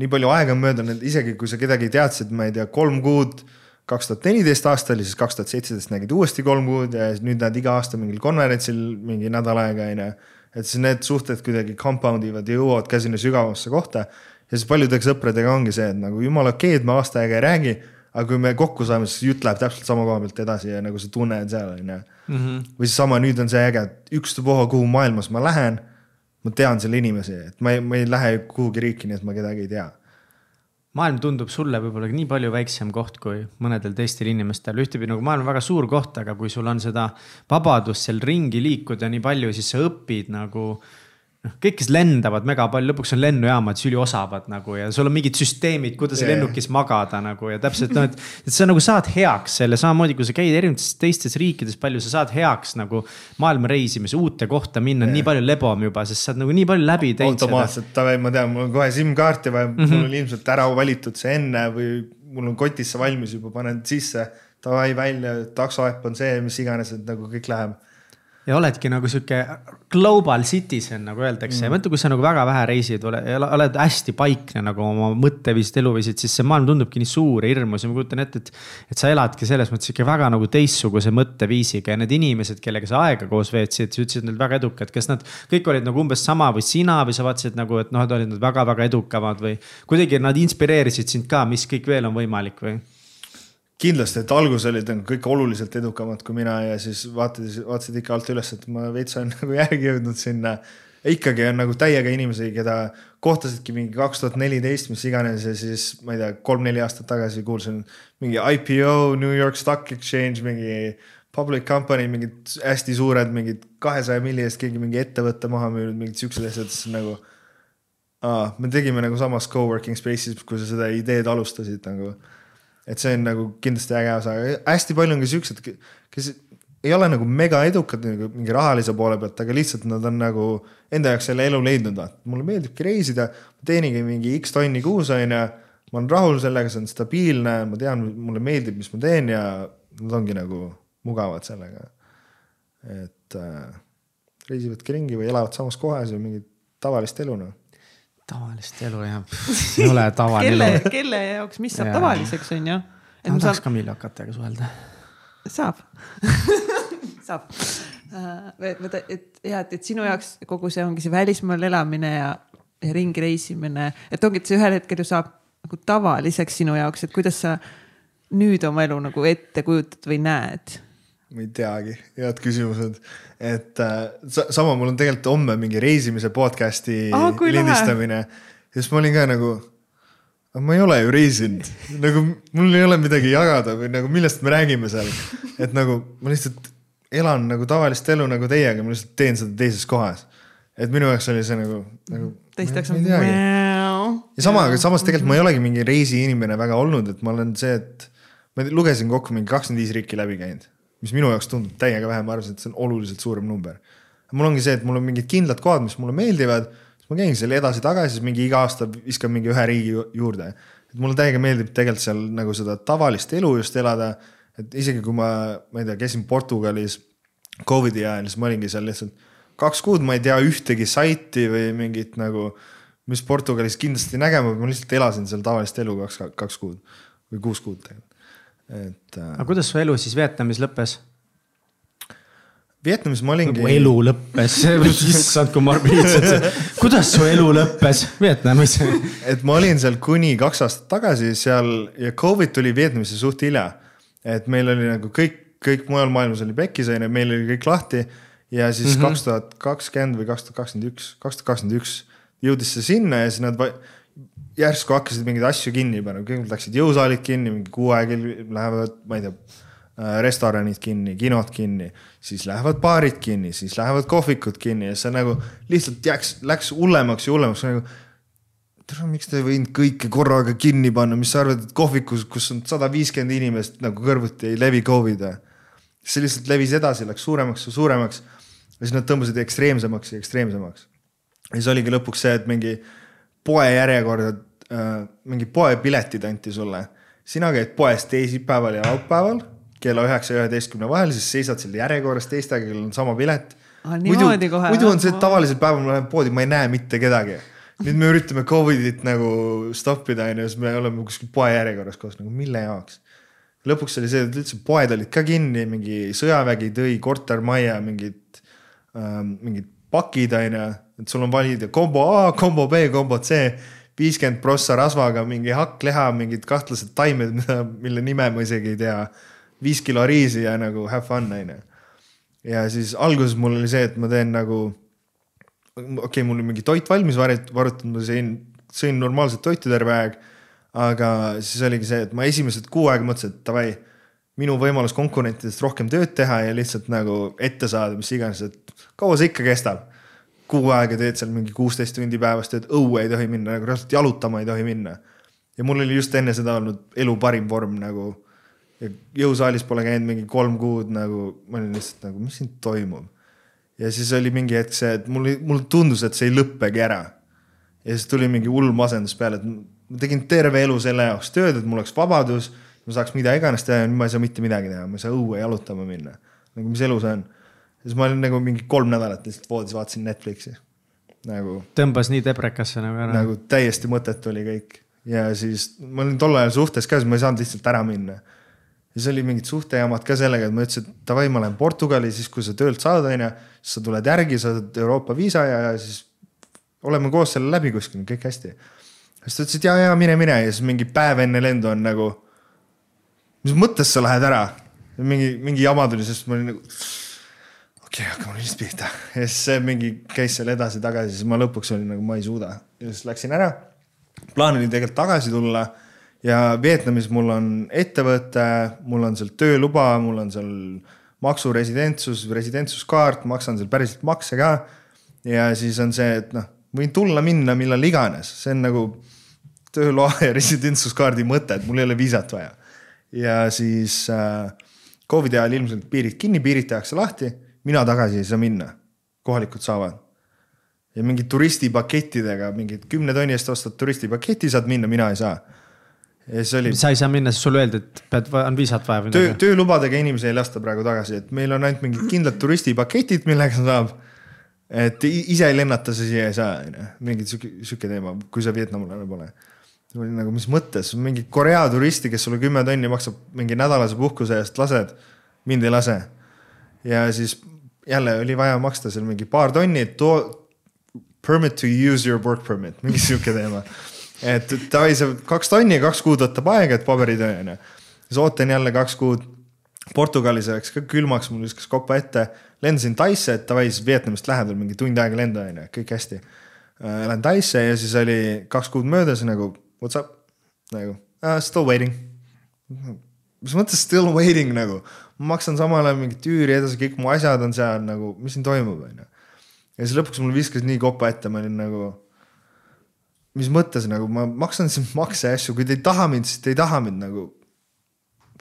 nii palju aega on möödunud, et isegi kui sa kedagi teadsid, ma ei tea, kolm kuud, kaks tuhat neliteist aasta oli, siis kaks tuhat seitseteist nägid uuesti kolm kuud ja nüüd näed iga aasta mingil konverentsil mingi nädal aega, onju. et siis need suhted kuidagi compound ivad ja jõuavad ka sinna sügavasse kohta. ja siis paljude sõpradega ongi see, et nagu jumala okei, et me aasta aega ei räägi, aga kui me kokku saame, siis jutt läheb täpselt sama koha pealt edasi ja nagu see tunne on seal, onju. Mhm. või siis sama, nüüd on see äge, et ükstapuha, kuhu maailmas ma lähen ma tean selle inimesi, et ma ei, ma ei lähe kuhugi riiki, nii et ma kedagi ei tea. maailm tundub sulle võib-olla nii palju väiksem koht kui mõnedel teistel inimestel, ühtepidi nagu maailm on väga suur koht, aga kui sul on seda vabadust seal ringi liikuda nii palju, siis sa õpid nagu noh, kõik, kes lendavad mega palju, lõpuks on lennujaamad siis üliosavad nagu ja sul on mingid süsteemid, kuidas yeah. lennukis magada nagu ja täpselt noh, et. et sa nagu saad heaks selle samamoodi, kui sa käid erinevates teistes riikides, palju sa saad heaks nagu maailma reisimise, uute kohta minna yeah., nii palju lebom juba, sest sa oled nagu nii palju läbi teinud. automaatselt, davai, ma tean, mul on kohe SIM-kaarti vaja mm, -hmm. mul on ilmselt ära valitud see enne või mul on kotis see valmis juba, panen sisse. Davai välja, taksoäpp on see, mis iganes, et nagu kõik läheb ja oledki nagu sihuke global citizen nagu öeldakse mm. ja mõtle, kui sa nagu väga vähe reisid, oled hästi paikne nagu oma mõtteviisid, eluviisid, siis see maailm tundubki nii suur ja hirmus ja ma kujutan ette, et. et sa eladki selles mõttes ikka väga nagu teistsuguse mõtteviisiga ja need inimesed, kellega sa aega koos veetsid, sa ütlesid, nad väga edukad, kas nad kõik olid nagu umbes sama või sina või sa vaatasid nagu, et noh, et olid nad väga-väga edukamad või. kuidagi nad inspireerisid sind ka, mis kõik veel on võimalik või? Kindlasti, et alguses olid nagu kõik oluliselt edukamad kui mina ja siis vaatasid, vaatasid ikka alt üles, et ma veits olen nagu järgi jõudnud sinna. ikkagi on nagu täiega inimesi, keda kohtasidki mingi kaks tuhat neliteist, mis iganes ja siis ma ei tea, kolm-neli aastat tagasi kuulsin mingi IPO, New York Stock Exchange, mingi public company, mingid hästi suured, mingid kahesaja milli eest keegi mingi ettevõtte maha müünud, mingid siuksed asjad, siis nagu. aa, me tegime nagu samas co-working space'is, kui sa seda ideed alustasid nagu et see on nagu kindlasti äge osa, hästi palju on ka siuksed, kes ei ole nagu mega edukad nagu mingi rahalise poole pealt, aga lihtsalt nad on nagu enda jaoks selle elu leidnud, vaata. mulle meeldibki reisida, teeningi mingi X tonni kuus, onju. ma olen rahul sellega, see on stabiilne, ma tean, mulle meeldib, mis ma teen ja nad ongi nagu mugavad sellega. et äh, reisivadki ringi või elavad samas kohas ja mingit tavalist elu noh tavalist elu jah, ei ole tavaline kelle, kelle jaoks, mis saab ja. tavaliseks, on ju. ma tahaks saan... ka Millakatega suhelda. saab saab uh,. et ja, et, et sinu jaoks kogu see ongi see välismaal elamine ja, ja ringi reisimine, et ongi, et see ühel hetkel ju saab nagu tavaliseks sinu jaoks, et kuidas sa nüüd oma elu nagu ette kujutad või näed ma ei teagi, head küsimused. et äh, sama, mul on tegelikult homme mingi reisimise podcast'i ah, lindistamine. ja siis ma olin ka nagu, ma ei ole ju reisinud, nagu mul ei ole midagi jagada või nagu millest me räägime seal. et nagu ma lihtsalt elan nagu tavalist elu nagu teiega, ma lihtsalt teen seda teises kohas. et minu jaoks oli see nagu, nagu. teiste jaoks on nagu. ja sama, aga samas tegelikult ma ei olegi mingi reisiinimene väga olnud, et ma olen see, et ma lugesin kokku mingi kakskümmend viis riiki läbi käinud mis minu jaoks tundub täiega vähe, ma arvasin, et see on oluliselt suurem number. mul ongi see, et mul on mingid kindlad kohad, mis mulle meeldivad, siis ma käin seal edasi-tagasi, siis mingi iga aasta viskan mingi ühe riigi juurde. et mulle täiega meeldib tegelikult seal nagu seda tavalist elu just elada. et isegi kui ma, ma ei tea, käisin Portugalis Covidi ajal, siis ma olingi seal lihtsalt kaks kuud, ma ei tea ühtegi saiti või mingit nagu, mis Portugalis kindlasti nägema, ma lihtsalt elasin seal tavalist elu kaks, kaks kuud või kuus kuud tegelikult, et äh.... aga kuidas su elu siis Vietnamis lõppes? Vietnamis ma olingi. nagu elu lõppes, issand kui morbiidselt. kuidas su elu lõppes Vietnamis et ma olin seal kuni kaks aastat tagasi seal ja Covid tuli Vietnamisse suht hilja. et meil oli nagu kõik, kõik mujal maailmas oli pekkis on ju, meil oli kõik lahti. ja siis mhm. kaks tuhat kakskümmend või kaks tuhat kakskümmend üks, kaks tuhat kakskümmend üks jõudis see sinna ja siis nad järsku hakkasid mingeid asju kinni panema, kõigepealt läksid jõusaalid kinni, mingi kuu aega lähevad, ma ei tea Äh, restoranid kinni, kinod kinni, siis lähevad baarid kinni, siis lähevad kohvikud kinni ja see nagu lihtsalt jääks, läks hullemaks ja hullemaks nagu. tere, miks te ei võinud kõike korraga kinni panna, mis sa arvad, et kohvikus, kus on sada viiskümmend inimest nagu kõrvuti ei levi Covid või? see lihtsalt levis edasi, läks suuremaks ja suuremaks. ja siis nad tõmbasid ekstreemsemaks ja ekstreemsemaks. ja siis oligi lõpuks see, et mingi poejärjekord äh,, mingi poepiletid anti sulle. sina käid poes teisipäeval ja laupäeval kella üheksa ja üheteistkümne vahel, siis seisad seal järjekorras teistega, kellel on sama pilet. muidu, muidu on see, et tavalisel päeval ma lähen poodi, ma ei näe mitte kedagi. nüüd me üritame Covidit nagu stop ida, onju, siis me oleme kuskil poe järjekorras koos, nagu mille jaoks. lõpuks oli see, et üldse poed olid ka kinni, mingi sõjavägi tõi kortermajja mingid ähm,, mingid pakid, onju, et sul on valida kombo A, kombo B, kombo C viiskümmend prossa rasvaga mingi hakkleha, mingid kahtlased taimed, mida, mille nime ma isegi ei tea viis kilo riisi ja nagu have fun, onju. ja siis alguses mul oli see, et ma teen nagu, okei okay,, mul oli mingi toit valmis varutatud, ma sõin, sõin normaalset toitu terve aeg. aga siis oligi see, et ma esimesed kuu aega mõtlesin, et davai, minu võimalus konkurentidest rohkem tööd teha ja lihtsalt nagu ette saada, mis iganes, et kaua see ikka kestab kuu aega teed seal mingi kuusteist tundi päevas, teed õue ei tohi minna, nagu reaalselt jalutama ei tohi minna. ja mul oli just enne seda olnud elu parim vorm nagu jõusaalis pole käinud mingi kolm kuud nagu, ma olin lihtsalt nagu, mis siin toimub. ja siis oli mingi hetk see, et mul, mulle tundus, et see ei lõppegi ära. ja siis tuli mingi hull masendus peale, et ma tegin terve elu selle jaoks tööd, et mul oleks vabadus, ma saaks mida iganes teha ja nüüd ma ei saa mitte midagi teha, ma ei saa õue jalutama minna. nagu mis elu see on? Siis ma olin nagu mingi kolm nädalat lihtsalt voodis, vaatasin Netflixi nagu. tõmbas nii deprekasse nagu ära. nagu täiesti mõttetu oli kõik ja siis ma olin tol ajal suhtes ka, siis ma ei saanud lihtsalt ära minna ja siis oli mingid suhtejamad ka sellega, et ma ütlesin, et davai, ma lähen Portugali, siis kui sa töölt saad, onju, siis sa tuled järgi, saad Euroopa viisa ja, ja siis oleme koos selle läbi kuskil, kõik hästi. siis ta ütles, et ja, ja mine, mine ja siis mingi päev enne lendu on nagu. mis mõttes sa lähed ära? mingi, mingi jama tuli, sest ma olin nagu. Okei okay,, hakkame lihtsalt pihta ja siis see mingi käis seal edasi-tagasi, siis ma lõpuks olin nagu, ma ei suuda ja siis läksin ära. plaan oli tegelikult tagasi tulla ja Vietnamis mul on ettevõte, mul on seal tööluba, mul on seal maksuresidentsus, residentsuskaart, maksan seal päriselt makse ka. ja siis on see, et noh, võin tulla-minna millal iganes, see on nagu tööloa ja residentsuskaardi mõte, et mul ei ole viisat vaja. ja siis äh, Covidi ajal ilmselt piirid kinni, piirid tehakse lahti, mina tagasi ei saa minna, kohalikud saavad. ja mingid turistipakettidega, mingid kümne tonni eest ostad turistipaketi, saad minna, mina ei saa ja siis oli. sa ei saa minna, sest sulle öeldi, et pead, on viisat vaja või töö, midagi? töölubadega inimesi ei lasta praegu tagasi, et meil on ainult mingid kindlad turistipaketid, millega saab. et ise ei lennata, sa siia ei saa, on ju, mingi sihuke, sihuke teema, kui sa vietnamlane pole. ma olin nagu, mis mõttes, mingi Korea turisti, kes sulle kümme tonni maksab mingi nädalase puhkuse eest, lased, mind ei lase. ja siis jälle oli vaja maksta seal mingi paar tonni, too permit to use your work permit, mingi sihuke teema et davai, see kaks tonni kaks kuud võtab aega, et paberitöö on ju. siis ootan jälle kaks kuud. Portugalis läks ka külmaks, mul viskas kopa ette, lendasin Taisse, et davai, siis Vietnamist lähedal mingi tund aega lenda on ju, kõik hästi. Äh, lähen Taisse ja siis oli kaks kuud möödas nagu what's up nagu uh, still waiting. mis mõttes still waiting nagu, maksan samal ajal mingit üüri edasi, kõik mu asjad on seal nagu, mis siin toimub, on ju. ja siis lõpuks mul viskas nii kopa ette, ma olin nagu mis mõttes nagu ma maksan siin makse ja asju, kui te ei taha mind, siis te ei taha mind nagu.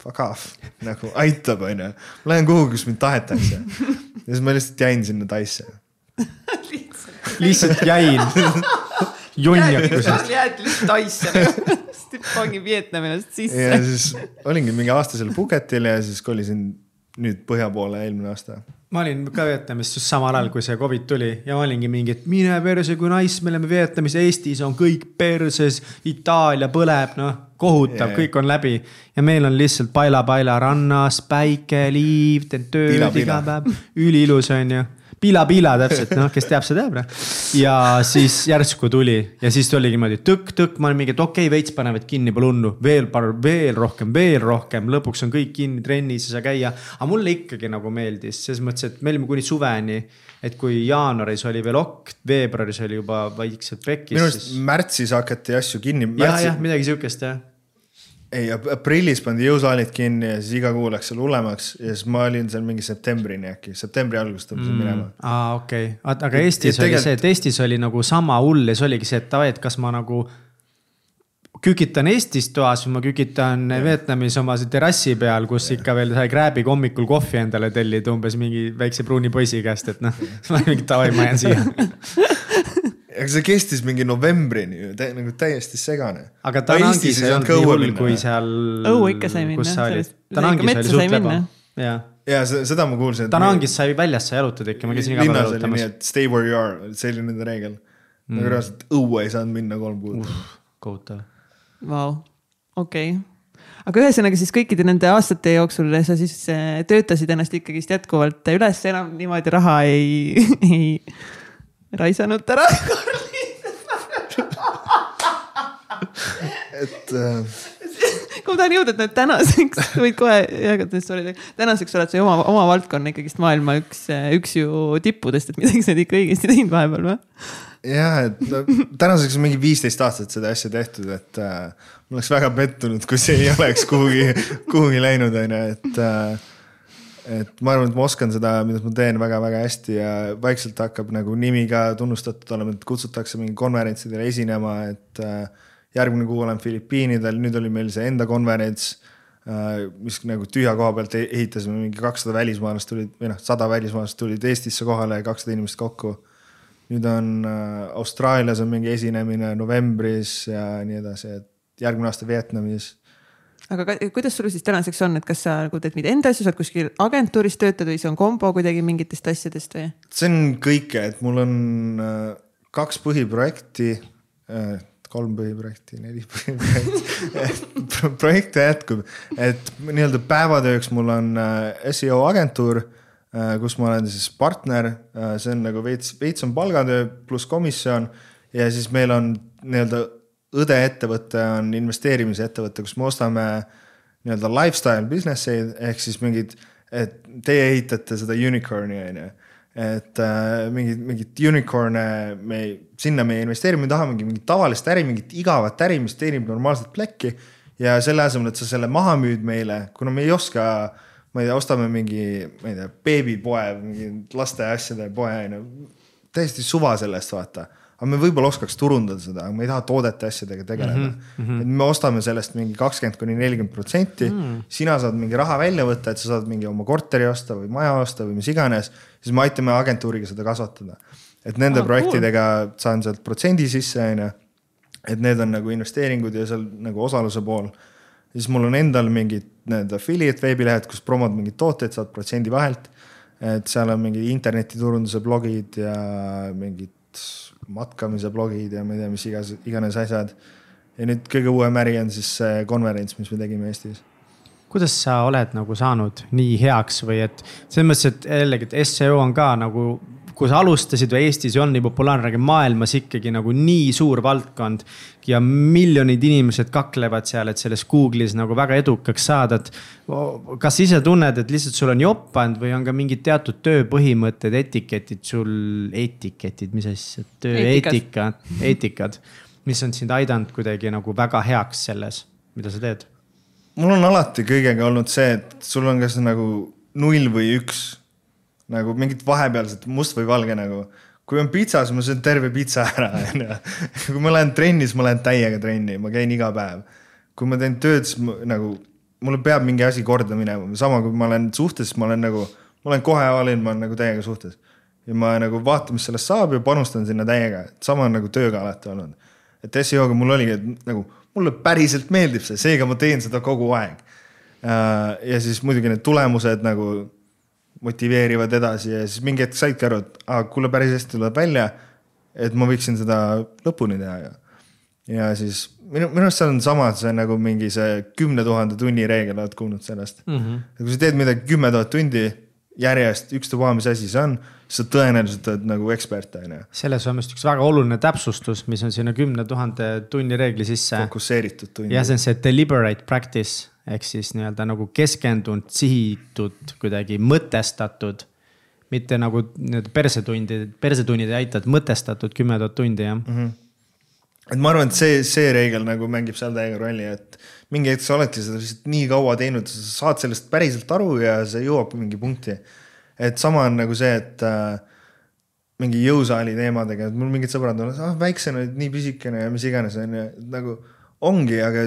Fuck off, nagu aitab, onju. ma lähen kuhugi, kus mind tahetakse. ja siis ma lihtsalt jäin sinna Taisse lihtsalt jäin. jonniakusest. jääd lihtsalt Taisse pangin Vietnami ennast ja sisse. siis olingi mingi aasta seal Phuketil ja siis kolisin nüüd põhja poole eelmine aasta. ma olin ka Vietnamis just samal ajal, kui see Covid tuli ja ma olingi mingi, et mine perse, kui nice, me oleme Vietnamis, Eestis on kõik perses, Itaalia põleb, noh, kohutav yeah., kõik on läbi. ja meil on lihtsalt paila-paila rannas, päike, liiv, teen tööd iga päev, üliilus on ju. Pila-pila täpselt, noh, kes teab, see teab, noh. ja siis järsku tuli ja siis oligi niimoodi tõkk-tõkk, ma olin mingi, et okei okay,, veits panevad kinni, pole hullu, veel, veel rohkem, veel rohkem, lõpuks on kõik kinni, trennis ei saa käia. aga mulle ikkagi nagu meeldis selles mõttes, et me olime kuni suveni, et kui jaanuaris oli veel ok, veebruaris oli juba vaikselt pekkis. minu arust märtsis hakati asju kinni. jah, jah, midagi sihukest jah. ei, aprillis pandi jõusaalid kinni ja siis iga kuu läks seal hullemaks ja siis ma olin seal mingi septembrini äkki, septembri alguses tõmbasin mm. minema. aa, okei okay., aga Eestis et oli tegelikult- see, et Eestis oli nagu sama hull ja siis oligi see, et davai, et kas ma nagu kükitan Eestis toas või ma kükitan Vietnamis oma terrassi peal, kus ikka veel sai Grab'iga hommikul kohvi endale tellida umbes mingi väikse pruuni poisi käest, et noh. ma olin mingi davai, ma jään siia. aga see kestis mingi novembrini ju, nagu täiesti segane. aga Tanangis ei olnud nii hull, kui seal. Õue ikka sai minna, kus sa olid? Tanangis oli suht minna.. jah, ja se- seda ma kuulsin. Tanangis sai väljas sai jalutada ikka, ma käisin iga päev oli nii, jalutamas. et stay where you are, see oli nende reegel mm.. nagu reaalselt õue ei saanud minna kolm kuud. kohutav. Vau, okei. aga ühesõnaga siis kõikide nende aastate jooksul sa siis eh, töötasid ennast ikkagist jätkuvalt üles, enam niimoodi raha ei, ei raisanud ära. et äh, kui ma tahan jõuda, et nüüd tänaseks, võid kohe jagada, sorry, tänaseks oled sa ju oma, oma valdkonna ikkagist maailma üks, üks ju tippudest, et midagi sa oled ikka õigesti teinud vahepeal või? jah, et no, tänaseks on mingi viisteist aastat seda asja tehtud, et äh, ma oleks väga pettunud, kui see ei oleks kuhugi, kuhugi läinud, onju, et äh, et ma arvan, et ma oskan seda, mida ma teen väga-väga hästi ja vaikselt hakkab nagu nimi ka tunnustatud olema, et kutsutakse mingi konverentsidele esinema, et äh, järgmine kuu olen Filipiinidel, nüüd oli meil see enda konverents äh, mis nagu tühja koha pealt e- ehitasime, mingi kakssada välismaalast tulid või noh, sada välismaalast tulid Eestisse kohale, kakssada inimest kokku. nüüd on äh, Austraalias on mingi esinemine novembris ja nii edasi, et järgmine aasta Vietnamis aga ka, kuidas sul siis tänaseks on, et kas sa nagu teed mingeid enda asju, sa oled kuskil agentuuris töötad või see on kombo kuidagi mingitest asjadest või? see on kõike, et mul on äh, kaks põhiprojekti äh,, kolm põhiprojekti, neli põhiprojekti. Pro- projekte jätkub, et nii-öelda päevatööks mul on äh, seo agentuur kus ma olen siis partner. See on nagu veits, veits on palgatöö pluss komisjon. Ja siis meil on nii-öelda õdeettevõte on investeerimisettevõte, kus me ostame nii-öelda lifestyle business eid ehk siis mingid, et teie ehitate seda unicorn'i on ju et äh, mingit, mingit unicorn'e me, sinna me ei investeeri, me tahamegi mingit tavalist äri, mingit igavat äri, mis teenib normaalset plekki. ja selle asemel, et sa selle maha müüd meile, kuna me ei oska, ma ei tea, ostame mingi, ma ei tea, beebipoe, mingi laste asjade poe on ju. täiesti suva sellest vaata, aga me võib-olla oskaks turundada seda, aga me ei taha toodete asjadega tegeleda mm. -hmm. et me ostame sellest mingi kakskümmend kuni nelikümmend protsenti, sina saad mingi raha välja võtta, et sa saad mingi oma korteri osta või maja osta või mis iganes, siis me aitame agentuuriga seda kasvatada. et nende Ah, projektidega cool. saan sealt protsendi sisse, onju. et need on nagu investeeringud ja seal nagu osaluse pool. siis mul on endal mingid need affiliate veebilehed, kus promod mingeid tooteid, saad protsendi vahelt. et seal on mingi internetiturunduse blogid ja mingid matkamise blogid ja ma ei tea, mis igas, iganes asjad. ja nüüd kõige uuem äri on siis see konverents, mis me tegime Eestis kuidas sa oled nagu saanud nii heaks või et selles mõttes, et jällegi, et seo on ka nagu, kui sa alustasid või Eestis ei olnud nii populaarne, aga maailmas ikkagi nagu nii suur valdkond. ja miljonid inimesed kaklevad seal, et selles Google'is nagu väga edukaks saada, et. kas sa ise tunned, et lihtsalt sul on jopanud või on ka mingid teatud tööpõhimõtted, etiketid sul, etiketid, mis asja, tööeetika, eetikad, mis on sind aidanud kuidagi nagu väga heaks selles, mida sa teed mul on alati kõigega olnud see, et sul on kas nagu null või üks. Nagu mingit vahepealset must või valge nagu. kui on pitsa, siis ma söön terve pitsa ära, onju. kui ma lähen trenni, siis ma lähen täiega trenni, ma käin iga päev. kui ma teen tööd, siis ma, nagu mulle peab mingi asi korda minema, sama kui ma olen suhtes, siis ma olen nagu, ma olen kohe all in, ma olen nagu täiega suhtes. ja ma nagu vaatan, mis sellest saab ja panustan sinna täiega, sama on nagu tööga alati olnud. et SEO-ga mul oligi, et nagu mulle päriselt meeldib see, seega ma teen seda kogu aeg. ja siis muidugi need tulemused nagu motiveerivad edasi ja siis mingi hetk saidki aru, et aa, kuule, päris hästi tuleb välja. et ma võiksin seda lõpuni teha ja, ja siis minu, minu arust seal on sama, see nagu mingi see kümne tuhande tunni reegel, oled kuulnud sellest mm? -hmm. kui sa teed midagi kümme tuhat tundi järjest, ükstapuha, mis asi see on, sa tõenäoliselt oled nagu ekspert, on ju. selles on vist üks väga oluline täpsustus, mis on sinna kümne tuhande tunni reegli sisse. fokusseeritud tund. jah, see on see deliberate practice ehk siis nii-öelda nagu keskendunud, sihitud, kuidagi mõtestatud. mitte nagu need persetundi, persetunnid ei aita, et mõtestatud kümme tuhat tundi, jah mm. -hmm et ma arvan, et see, see reegel nagu mängib seal täiega rolli, et mingi hetk sa oledki seda lihtsalt nii kaua teinud, sa saad sellest päriselt aru ja see jõuab mingi punkti. et sama on nagu see, et äh, mingi jõusaali teemadega, et mul mingid sõbrad on, ah väiksena olid nii pisikene ja mis iganes on ju, nagu ongi, aga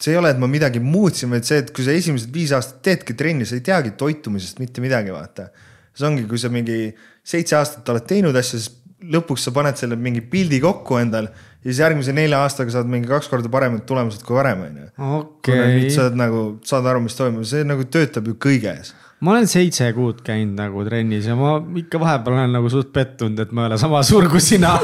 see ei ole, et ma midagi muutsin, vaid see, et kui sa esimesed viis aastat teedki trenni, sa ei teagi toitumisest mitte midagi, vaata. see ongi, kui sa mingi seitse aastat oled teinud asju, siis lõpuks sa paned selle mingi pildi kokku endal ja siis järgmise nelja aastaga saad mingi kaks korda paremad tulemused kui varem, on ju. okei. sa oled nagu, saad aru, mis toimub, see nagu töötab ju kõiges. Ma olen seitse kuud käinud nagu trennis ja ma ikka vahepeal olen nagu suht pettunud, et ma ei ole sama suur kui sina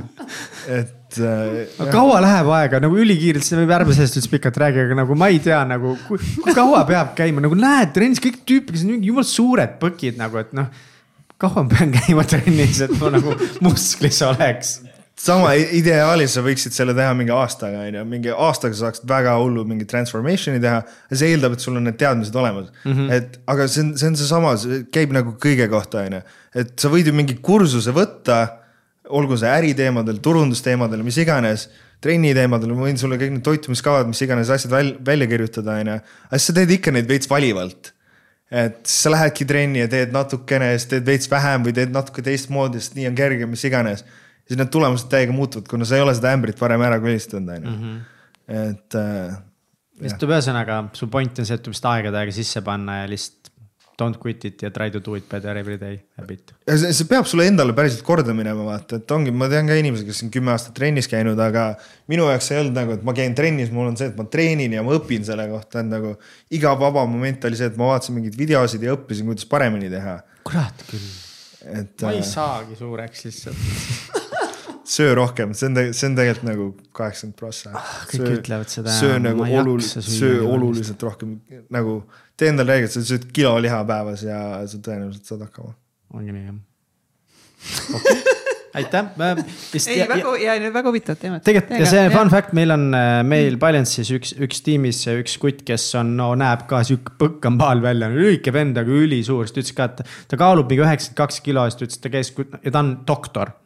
et äh,. kaua läheb aega nagu ülikiirelt, seda võib ärme sellest üldse pikalt rääkida, aga nagu ma ei tea nagu kui, kaua peab käima, nagu näed trennis kõik tüüpid, kes on jumal suured põkid nagu, et noh kaua ma pean käima trennis, et ma nagu musklis oleks? Sama ideaalis sa võiksid selle teha mingi aastaga, on ju, mingi aastaga saaks väga hullu mingi transformation'i teha. ja see eeldab, et sul on need teadmised olemas mm. -hmm. et aga see on, see on seesama, see käib nagu kõige kohta, on ju. et sa võid ju mingi kursuse võtta, olgu see äriteemadel, turundusteemadel, mis iganes. trenni teemadel, ma võin sulle kõik need toitumiskavad, mis iganes asjad välja, välja kirjutada, on ju. aga sa teed ikka neid veits valivalt et sa lähedki trenni ja teed natukene siis teed veits vähem või teed natuke teistmoodi, sest nii on kergem, mis iganes siis need tulemused täiega muutuvad, kuna sa ei ole seda ämbrit varem ära külistanud, on ju. Mhm. et äh,. lihtsalt ühesõnaga, su point on see, et tuleb lihtsalt aegadega sisse panna ja lihtsalt don't quit it ja try to do it better every day habit. see, see peab sulle endale päriselt korda minema, vaata, et ongi, ma tean ka inimesi, kes on kümme aastat trennis käinud, aga minu jaoks ei olnud nagu, et ma käin trennis, mul on see, et ma treenin ja ma õpin selle kohta, et nagu iga vaba moment oli see, et ma vaatasin mingeid videosid ja õppisin, kuidas paremini teha. kurat küll. et. ma ei äh, saagi suureks lihtsalt söö rohkem, see on, see on tegelikult nagu kaheksakümmend prossa ah,. kõik söö, ütlevad seda. söö nagu oluliselt, söö oluliselt rohkem nagu, tee endale reeglid, sa sööd kilo liha päevas ja sa tõenäoliselt saad hakkama. ongi nii jah okay. aitäh. ei, väga ja nüüd väga huvitavat teemat. tegelikult ja see ja. fun fact, meil on, äh, meil Balance'is üks, üks tiimis üks kutt, kes on, no näeb ka sihuke põkkambaal välja, lühike vend, aga ülisuur, siis ta ütles ka, et ta kaalub mingi üheksakümmend kaks kilo, siis ta ütles, et ta käis ja ta on doktor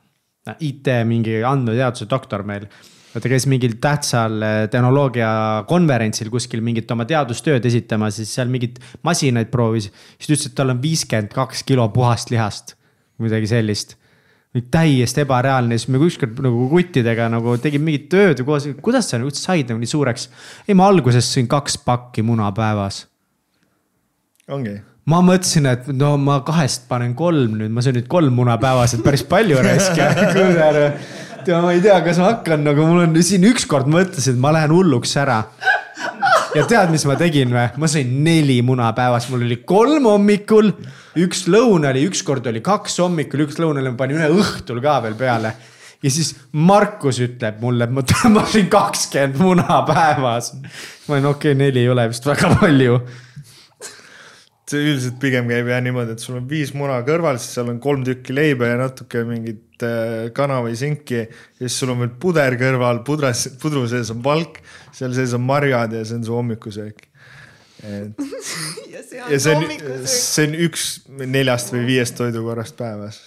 IT mingi andmeteaduse doktor meil. ta käis mingil tähtsal eh, tehnoloogia konverentsil kuskil mingit oma teadustööd esitamas, siis seal mingeid masinaid proovis. siis ta ütles, et tal on viiskümmend kaks kilo puhast lihast, midagi sellist täiesti ebareaalne, siis me ükskord nagu kuttidega nagu tegime mingit tööd koos, kuidas sa nagu said nagu nii suureks? ei, ma alguses sõin kaks pakki muna päevas. ongi ma mõtlesin, et no ma kahest panen kolm nüüd, ma söön nüüd kolm muna päevas, et päris palju raisk tead, ma ei tea, kas ma hakkan, aga mul on siin ükskord mõtlesin, et ma lähen hulluks ära. ja tead, mis ma tegin või? ma sõin neli muna päevas, mul oli kolm hommikul, üks lõuna oli, ükskord oli kaks hommikul, üks lõuna oli, ma panin ühe õhtul ka veel peale. Ja siis Markus ütleb mulle, et ma tõmbasin kakskümmend muna päevas. ma olin okei okay,, neli ei ole vist väga palju see üldiselt pigem käib jah niimoodi, et sul on viis muna kõrval, siis seal on kolm tükki leiba ja natuke mingit äh, kana või sinki. ja siis sul on veel puder kõrval, pudras, pudru sees on valk, seal sees on marjad ja see on su hommikusöök. et ja see on, ja see on, see on üks neljast või viiest toidukorrast päevas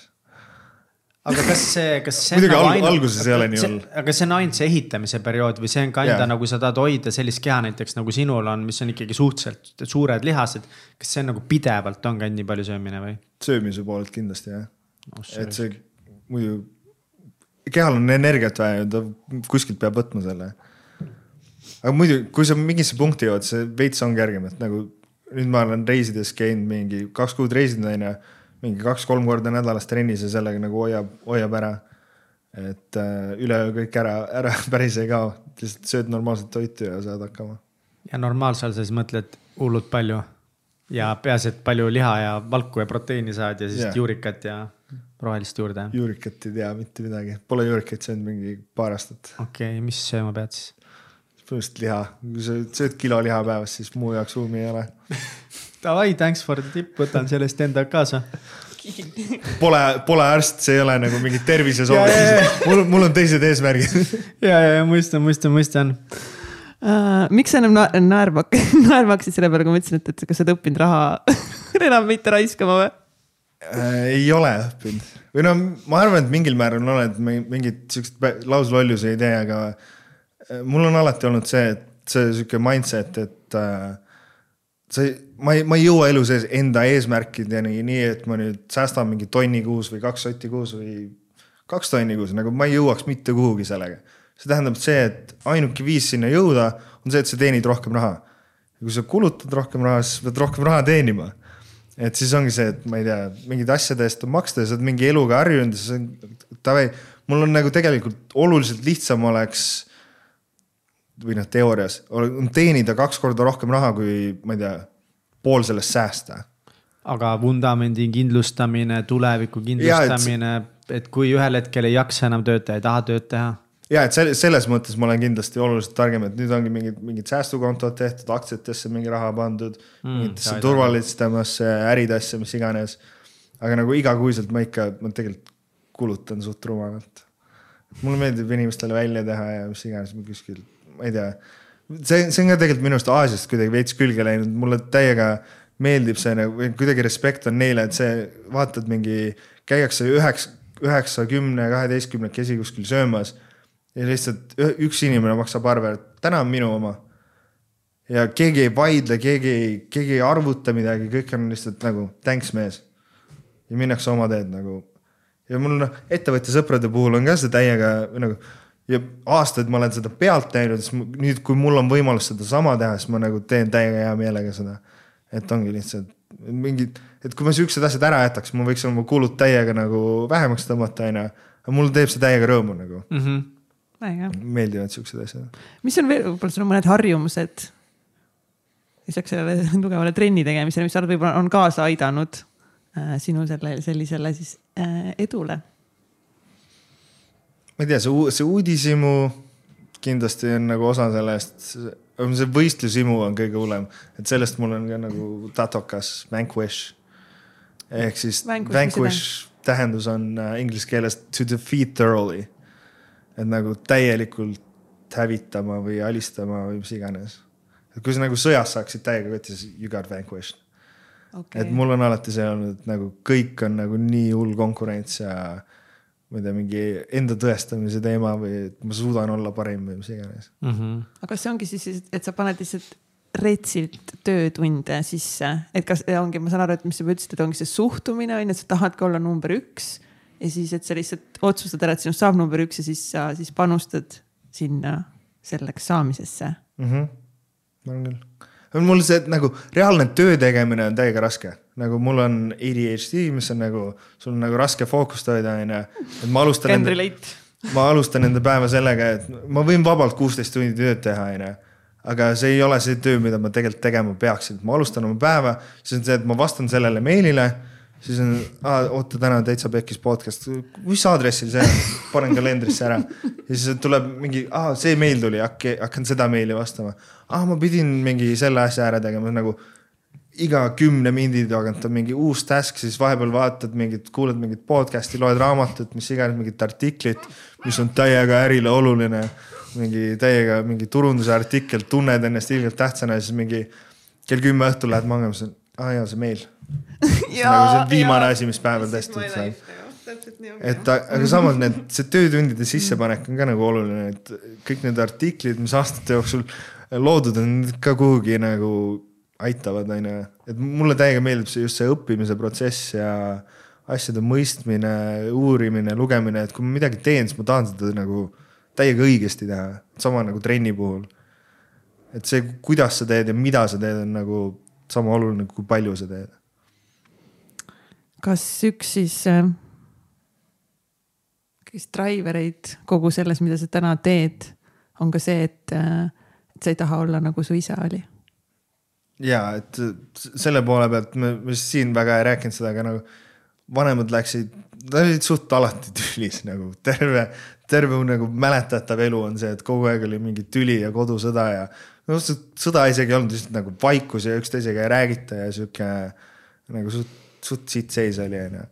aga kas see, kas see muidugi ainult, alguses ei ole nii hull. aga see on ainult see ehitamise periood või see on ka enda yeah. nagu sa tahad hoida sellist keha näiteks nagu sinul on, mis on ikkagi suhteliselt suured lihased. kas see on nagu pidevalt on ka nii palju söömine või? söömise poolelt kindlasti jah oh,. et see muidu, kehal on energiat vaja ja ta kuskilt peab võtma selle. aga muidu, kui sa mingisse punkti jõuad, see veits on kergem, et nagu nüüd ma olen reisides käinud mingi kaks kuud reisinud onju mingi kaks-kolm korda nädalas trennis ja sellega nagu hoiab, hoiab ära. et äh, üleöö kõik ära, ära päris ei kao, lihtsalt sööd normaalset toitu ja saad hakkama. ja normaalsel siis mõtled hullult palju ja peaasi, et palju liha ja valku ja proteiini saad ja siis yeah. juurikat ja rohelist juurde. juurikat ei tea mitte midagi, pole juurikaid söönud mingi paar aastat. okei okay,, mis sööma pead siis? põhimõtteliselt liha, kui sa sööd kilo liha päevas, siis muu jaoks ruumi ei ole Davai, thanks for the tip, võtan sellest enda kaasa. Pole, pole arst, see ei ole nagu mingi tervisesoovitus, mul, mul on teised eesmärgid. Ja, ja, ja mõistan, mõistan, mõistan. Uh,. miks sa enam na naerma, naerma hakkasid selle peale, kui ma ütlesin, et, et kas sa oled õppinud raha enam mitte raiskama või? Uh,? ei ole õppinud. Või no ma arvan, et mingil määral oled mingit siukest lauslollusi ei tee, aga äh, mul on alati olnud see, et see sihuke mindset, et uh, see, ma ei, ma ei jõua elu sees enda eesmärkideni nii, et ma nüüd säästan mingi tonni kuus või kaks sotti kuus või kaks tonni kuus, nagu ma ei jõuaks mitte kuhugi sellega. see tähendab see, et ainuke viis sinna jõuda on see, et sa teenid rohkem raha. ja kui sa kulutad rohkem raha, siis pead rohkem raha teenima. et siis ongi see, et ma ei tea, mingite asjade eest on maksta ja sa oled mingi eluga harjunud ja siis on, davai, mul on nagu tegelikult oluliselt lihtsam oleks või noh, teoorias on teenida kaks korda rohkem raha, kui ma ei tea, pool sellest säästa. aga vundamendi kindlustamine, tuleviku kindlustamine, et... et kui ühel hetkel ei jaksa enam tööd teha, ei taha tööd teha ja et selles mõttes ma olen kindlasti oluliselt targem, et nüüd ongi mingid, mingid säästukontod tehtud, aktsiatesse mingi raha pandud mm,, mingitesse turvalistemasse äridesse, mis iganes. aga nagu igakuiselt ma ikka, ma tegelikult kulutan suht rumalalt. mulle meeldib inimestele välja teha ja mis iganes, ma kuskil ma ei tea, see, see on ka tegelikult minu arust Aasiast kuidagi veits külge läinud, mulle täiega meeldib see nagu, kuidagi respekt on neile, et see, vaatad mingi, käiakse üheksa, üheksa, kümne, kaheteistkümnekesi kuskil söömas. ja lihtsalt üks inimene maksab arve, täna on minu oma. ja keegi ei vaidle, keegi ei, keegi ei arvuta midagi, kõik on lihtsalt nagu thanks mees. ja minnakse oma teed nagu. ja mul noh, ettevõtja sõprade puhul on ka see täiega nagu ja aastaid ma olen seda pealt teinud, siis nüüd, kui mul on võimalus sedasama teha, siis ma nagu teen täiega hea meelega seda. et ongi lihtsalt mingid, et kui ma siuksed asjad ära jätaks, ma võiks oma kulud täiega nagu vähemaks tõmmata, onju. aga mul teeb see täiega rõõmu nagu mm. -hmm. meeldivad siuksed asjad. mis on veel, võib-olla sul on mõned harjumused lisaks sellele tugevale trenni tegemisele, mis sa arvad, võib-olla on kaasa aidanud äh, sinu selle, sellisele siis äh, edule ma ei tea, see, see uudishimu kindlasti on nagu osa sellest, see võistlushimu on kõige hullem, et sellest mul on ka nagu tatokas, vanquish. ehk siis vanquish, vanquish tähendus on äh, inglise keeles to defeat thoroughly. et nagu täielikult hävitama või alistama või mis iganes. et kui sa nagu sõjas saaksid täiega võtta, siis you got vanquished okay.. et mul on alati see olnud, et nagu kõik on nagu nii hull konkurents ja ma ei tea, mingi enda tõestamise teema või et ma suudan olla parim või mis iganes mm. -hmm. aga kas see ongi siis, et sa paned lihtsalt retsilt töötunde sisse, et kas ongi, ma saan aru, et mis sa ütlesid, et ongi see suhtumine on ju, et sa tahadki olla number üks ja siis, et sa lihtsalt otsustad ära, et sinust saab number üks ja siis sa siis panustad sinna selleks saamisesse mm. -hmm. ma arvan küll. mul see nagu reaalne töö tegemine on täiega raske nagu mul on ADHD, mis on nagu, sul on nagu raske fookust hoida, onju. et ma alustan. Can relate. ma alustan enda päeva sellega, et ma võin vabalt kuusteist tundi tööd teha, onju. aga see ei ole see töö, mida ma tegelikult tegema peaksin, ma alustan oma päeva, siis on see, et ma vastan sellele meilile siis on, oota, täna täitsa pekkis podcast, mis aadressil see on, panen kalendrisse ära. ja siis tuleb mingi, see meil tuli, hakkan seda meili vastama. ah, ma pidin mingi selle asja ära tegema, nagu iga kümne mindi tagant on mingi uus task, siis vahepeal vaatad mingit, kuulad mingit podcast'i, loed raamatut, mis iganes, mingit artiklit, mis on täiega ärile oluline. mingi täiega mingi turunduse artikkel, tunned ennast ilgelt tähtsana siis mingi kell kümme õhtul lähed magama, siis on, aa jaa, see meil. see on nagu see viimane asi, mis päeval testitud saab. et aga samas need, see töötundide sissepanek on ka nagu oluline, et kõik need artiklid, mis aastate jooksul loodud on, ka kuhugi nagu aitavad, on ju. et mulle täiega meeldib see just see õppimise protsess ja asjade mõistmine, uurimine, lugemine, et kui ma midagi teen, siis ma tahan seda nagu täiega õigesti teha, sama nagu trenni puhul. et see, kuidas sa teed ja mida sa teed, on nagu sama oluline, kui palju sa teed. kas üks siis äh, ikkagist driver eid kogu selles, mida sa täna teed, on ka see, et, et sa ei taha olla nagu su isa oli. Ja, et selle poole pealt me, me siin väga ei rääkinud seda, aga nagu vanemad läksid, nad olid suht alati tülis nagu terve, terve nagu mäletatav elu on see, et kogu aeg oli mingi tüli ja kodusõda ja. no sõda isegi ei olnud, lihtsalt nagu vaikus ja üksteisega ei räägita ja sihuke nagu suht, suht sitt seis oli, onju.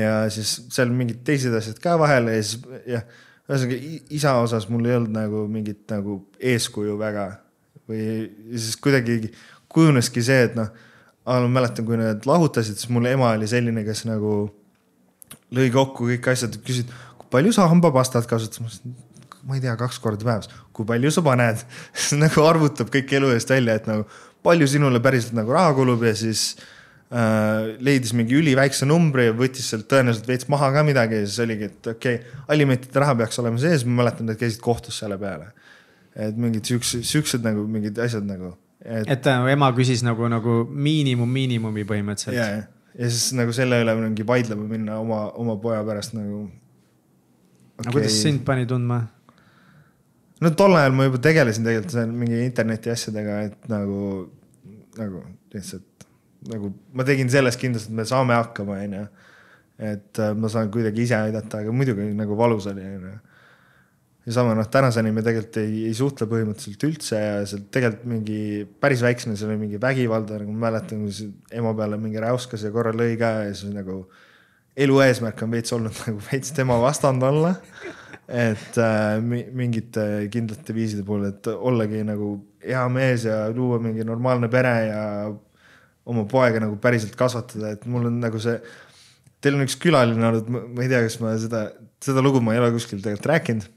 ja siis seal mingid teised asjad ka vahel ja siis jah, ühesõnaga isa osas mul ei olnud nagu mingit nagu eeskuju väga või siis kuidagi kujuneski see, et noh ma mäletan, kui nad lahutasid, siis mul ema oli selline, kes nagu lõi kokku kõik asjad, küsid, kui palju sa hambapastat kasutad? ma ei tea, kaks korda päevas, kui palju sa paned siis nagu arvutab kõik elu eest välja, et nagu palju sinule päriselt nagu raha kulub ja siis äh, leidis mingi üliväikse numbri ja võttis sealt tõenäoliselt veits maha ka midagi ja siis oligi, et okei okay,, alimentide raha peaks olema sees, ma mäletan, nad käisid kohtus selle peale. et mingid siuksed, siuksed nagu mingid asjad nagu et, et äh, ema küsis nagu, nagu miinimum miinimumi põhimõtteliselt. ja, ja, ja siis nagu selle üle mingi vaidlema minna oma, oma poja pärast nagu okay.. aga kuidas sind pani tundma? no tol ajal ma juba tegelesin tegelikult seal mingi interneti asjadega, et nagu, nagu lihtsalt nagu ma tegin selles kindlasti, et me saame hakkama, onju. et äh, ma saan kuidagi ise aidata, aga muidugi nagu valus oli, onju ja sama noh, tänaseni me tegelikult ei, ei suhtle põhimõtteliselt üldse ja seal tegelikult mingi päris väiksena seal oli mingi vägivalda, nagu ma mäletan, kui ema peale mingi räuskas ja korra lõi ka ja siis nagu elu eesmärk on veits olnud nagu veits tema vastand olla. et äh, mingite kindlate viiside puhul, et ollagi nagu hea mees ja luua mingi normaalne pere ja oma poega nagu päriselt kasvatada, et mul on nagu see. Teil on üks külaline olnud, ma ei tea, kas ma seda, seda lugu ma ei ole kuskil tegelikult rääkinud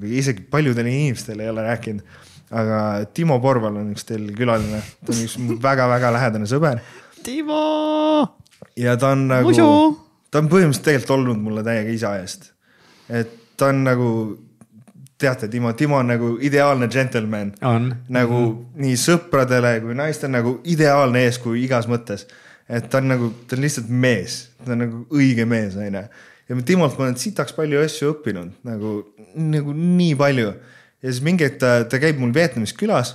või isegi paljudele inimestele ei ole rääkinud. aga Timo Porval on üks teil külaline, ta on üks väga-väga lähedane sõber. Timo. ja ta on nagu, ta on põhimõtteliselt tegelikult olnud mulle täiega isa eest. et ta on nagu, teate, Timo, Timo on nagu ideaalne džentelmen. nagu mm -hmm. nii sõpradele kui naistele nagu ideaalne eeskuju igas mõttes. et ta on nagu, ta on lihtsalt mees, ta on nagu õige mees, onju ja Timolt ma olen sitaks palju asju õppinud nagu, nagu nii palju. ja siis mingi hetk ta, ta käib mul Vietnamis külas,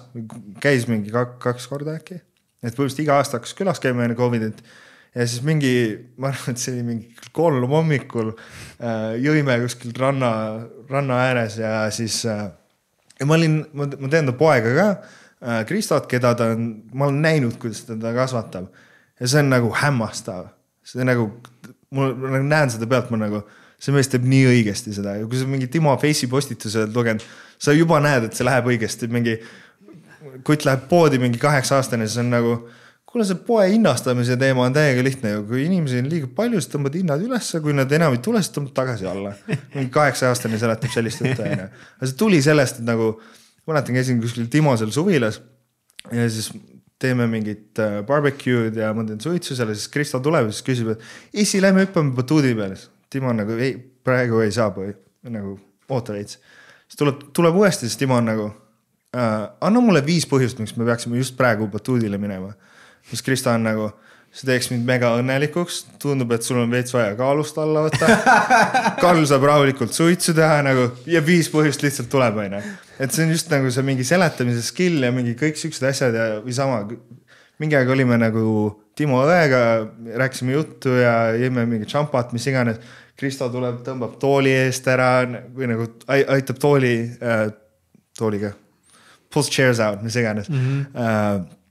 käis mingi kaks, kaks korda äkki. et põhimõtteliselt iga aasta hakkas külas käima enne Covidit. ja siis mingi, ma arvan, et see oli mingi kolm hommikul äh,. jõime kuskil ranna, ranna ääres ja siis äh,. ja ma olin, ma, ma tean ta poega ka äh,, Kristot, keda ta on, ma olen näinud, kuidas ta teda kasvatab. ja see on nagu hämmastav, see nagu ma nagu näen seda pealt, ma nagu, see mees teeb nii õigesti seda ja kui sa mingi Timo Face'i postituse oled lugenud, sa juba näed, et see läheb õigesti, mingi. kutt läheb poodi mingi kaheksa aastane, siis on nagu, kuule, see poe hinnastamise teema on täiega lihtne ju, kui inimesi on liiga palju, siis tõmbad hinnad ülesse, kui nad enam ei tule, siis tõmbad tagasi alla. mingi kaheksa aastane seletab sellist juttu onju, aga see tuli sellest, et nagu, mäletan, käisin kuskil Timosel suvilas ja siis teeme mingit äh, barbecue'd ja ma teen suitsu seal ja siis Kristo tuleb ja siis küsib, et issi, lähme hüppame batuudi peale. Timo on nagu ei, praegu ei saa nagu oota veits. siis tuleb, tuleb uuesti, siis Timo on nagu äh,, anna mulle viis põhjust, miks me peaksime just praegu batuudile minema. siis Kristo on nagu see teeks mind mega õnnelikuks, tundub, et sul on veits vaja kaalust alla võtta. Karl saab rahulikult suitsu teha nagu ja viis põhjust lihtsalt tuleb, onju. et see on just nagu see mingi seletamise skill ja mingi kõik siuksed asjad ja, või sama. mingi aeg olime nagu Timo õega, rääkisime juttu ja jõime mingi tšampat, mis iganes. Kristo tuleb, tõmbab tooli eest ära või nagu aitab tooli äh,, tooliga. Pulls chairs out, mis iganes mm. -hmm. Äh,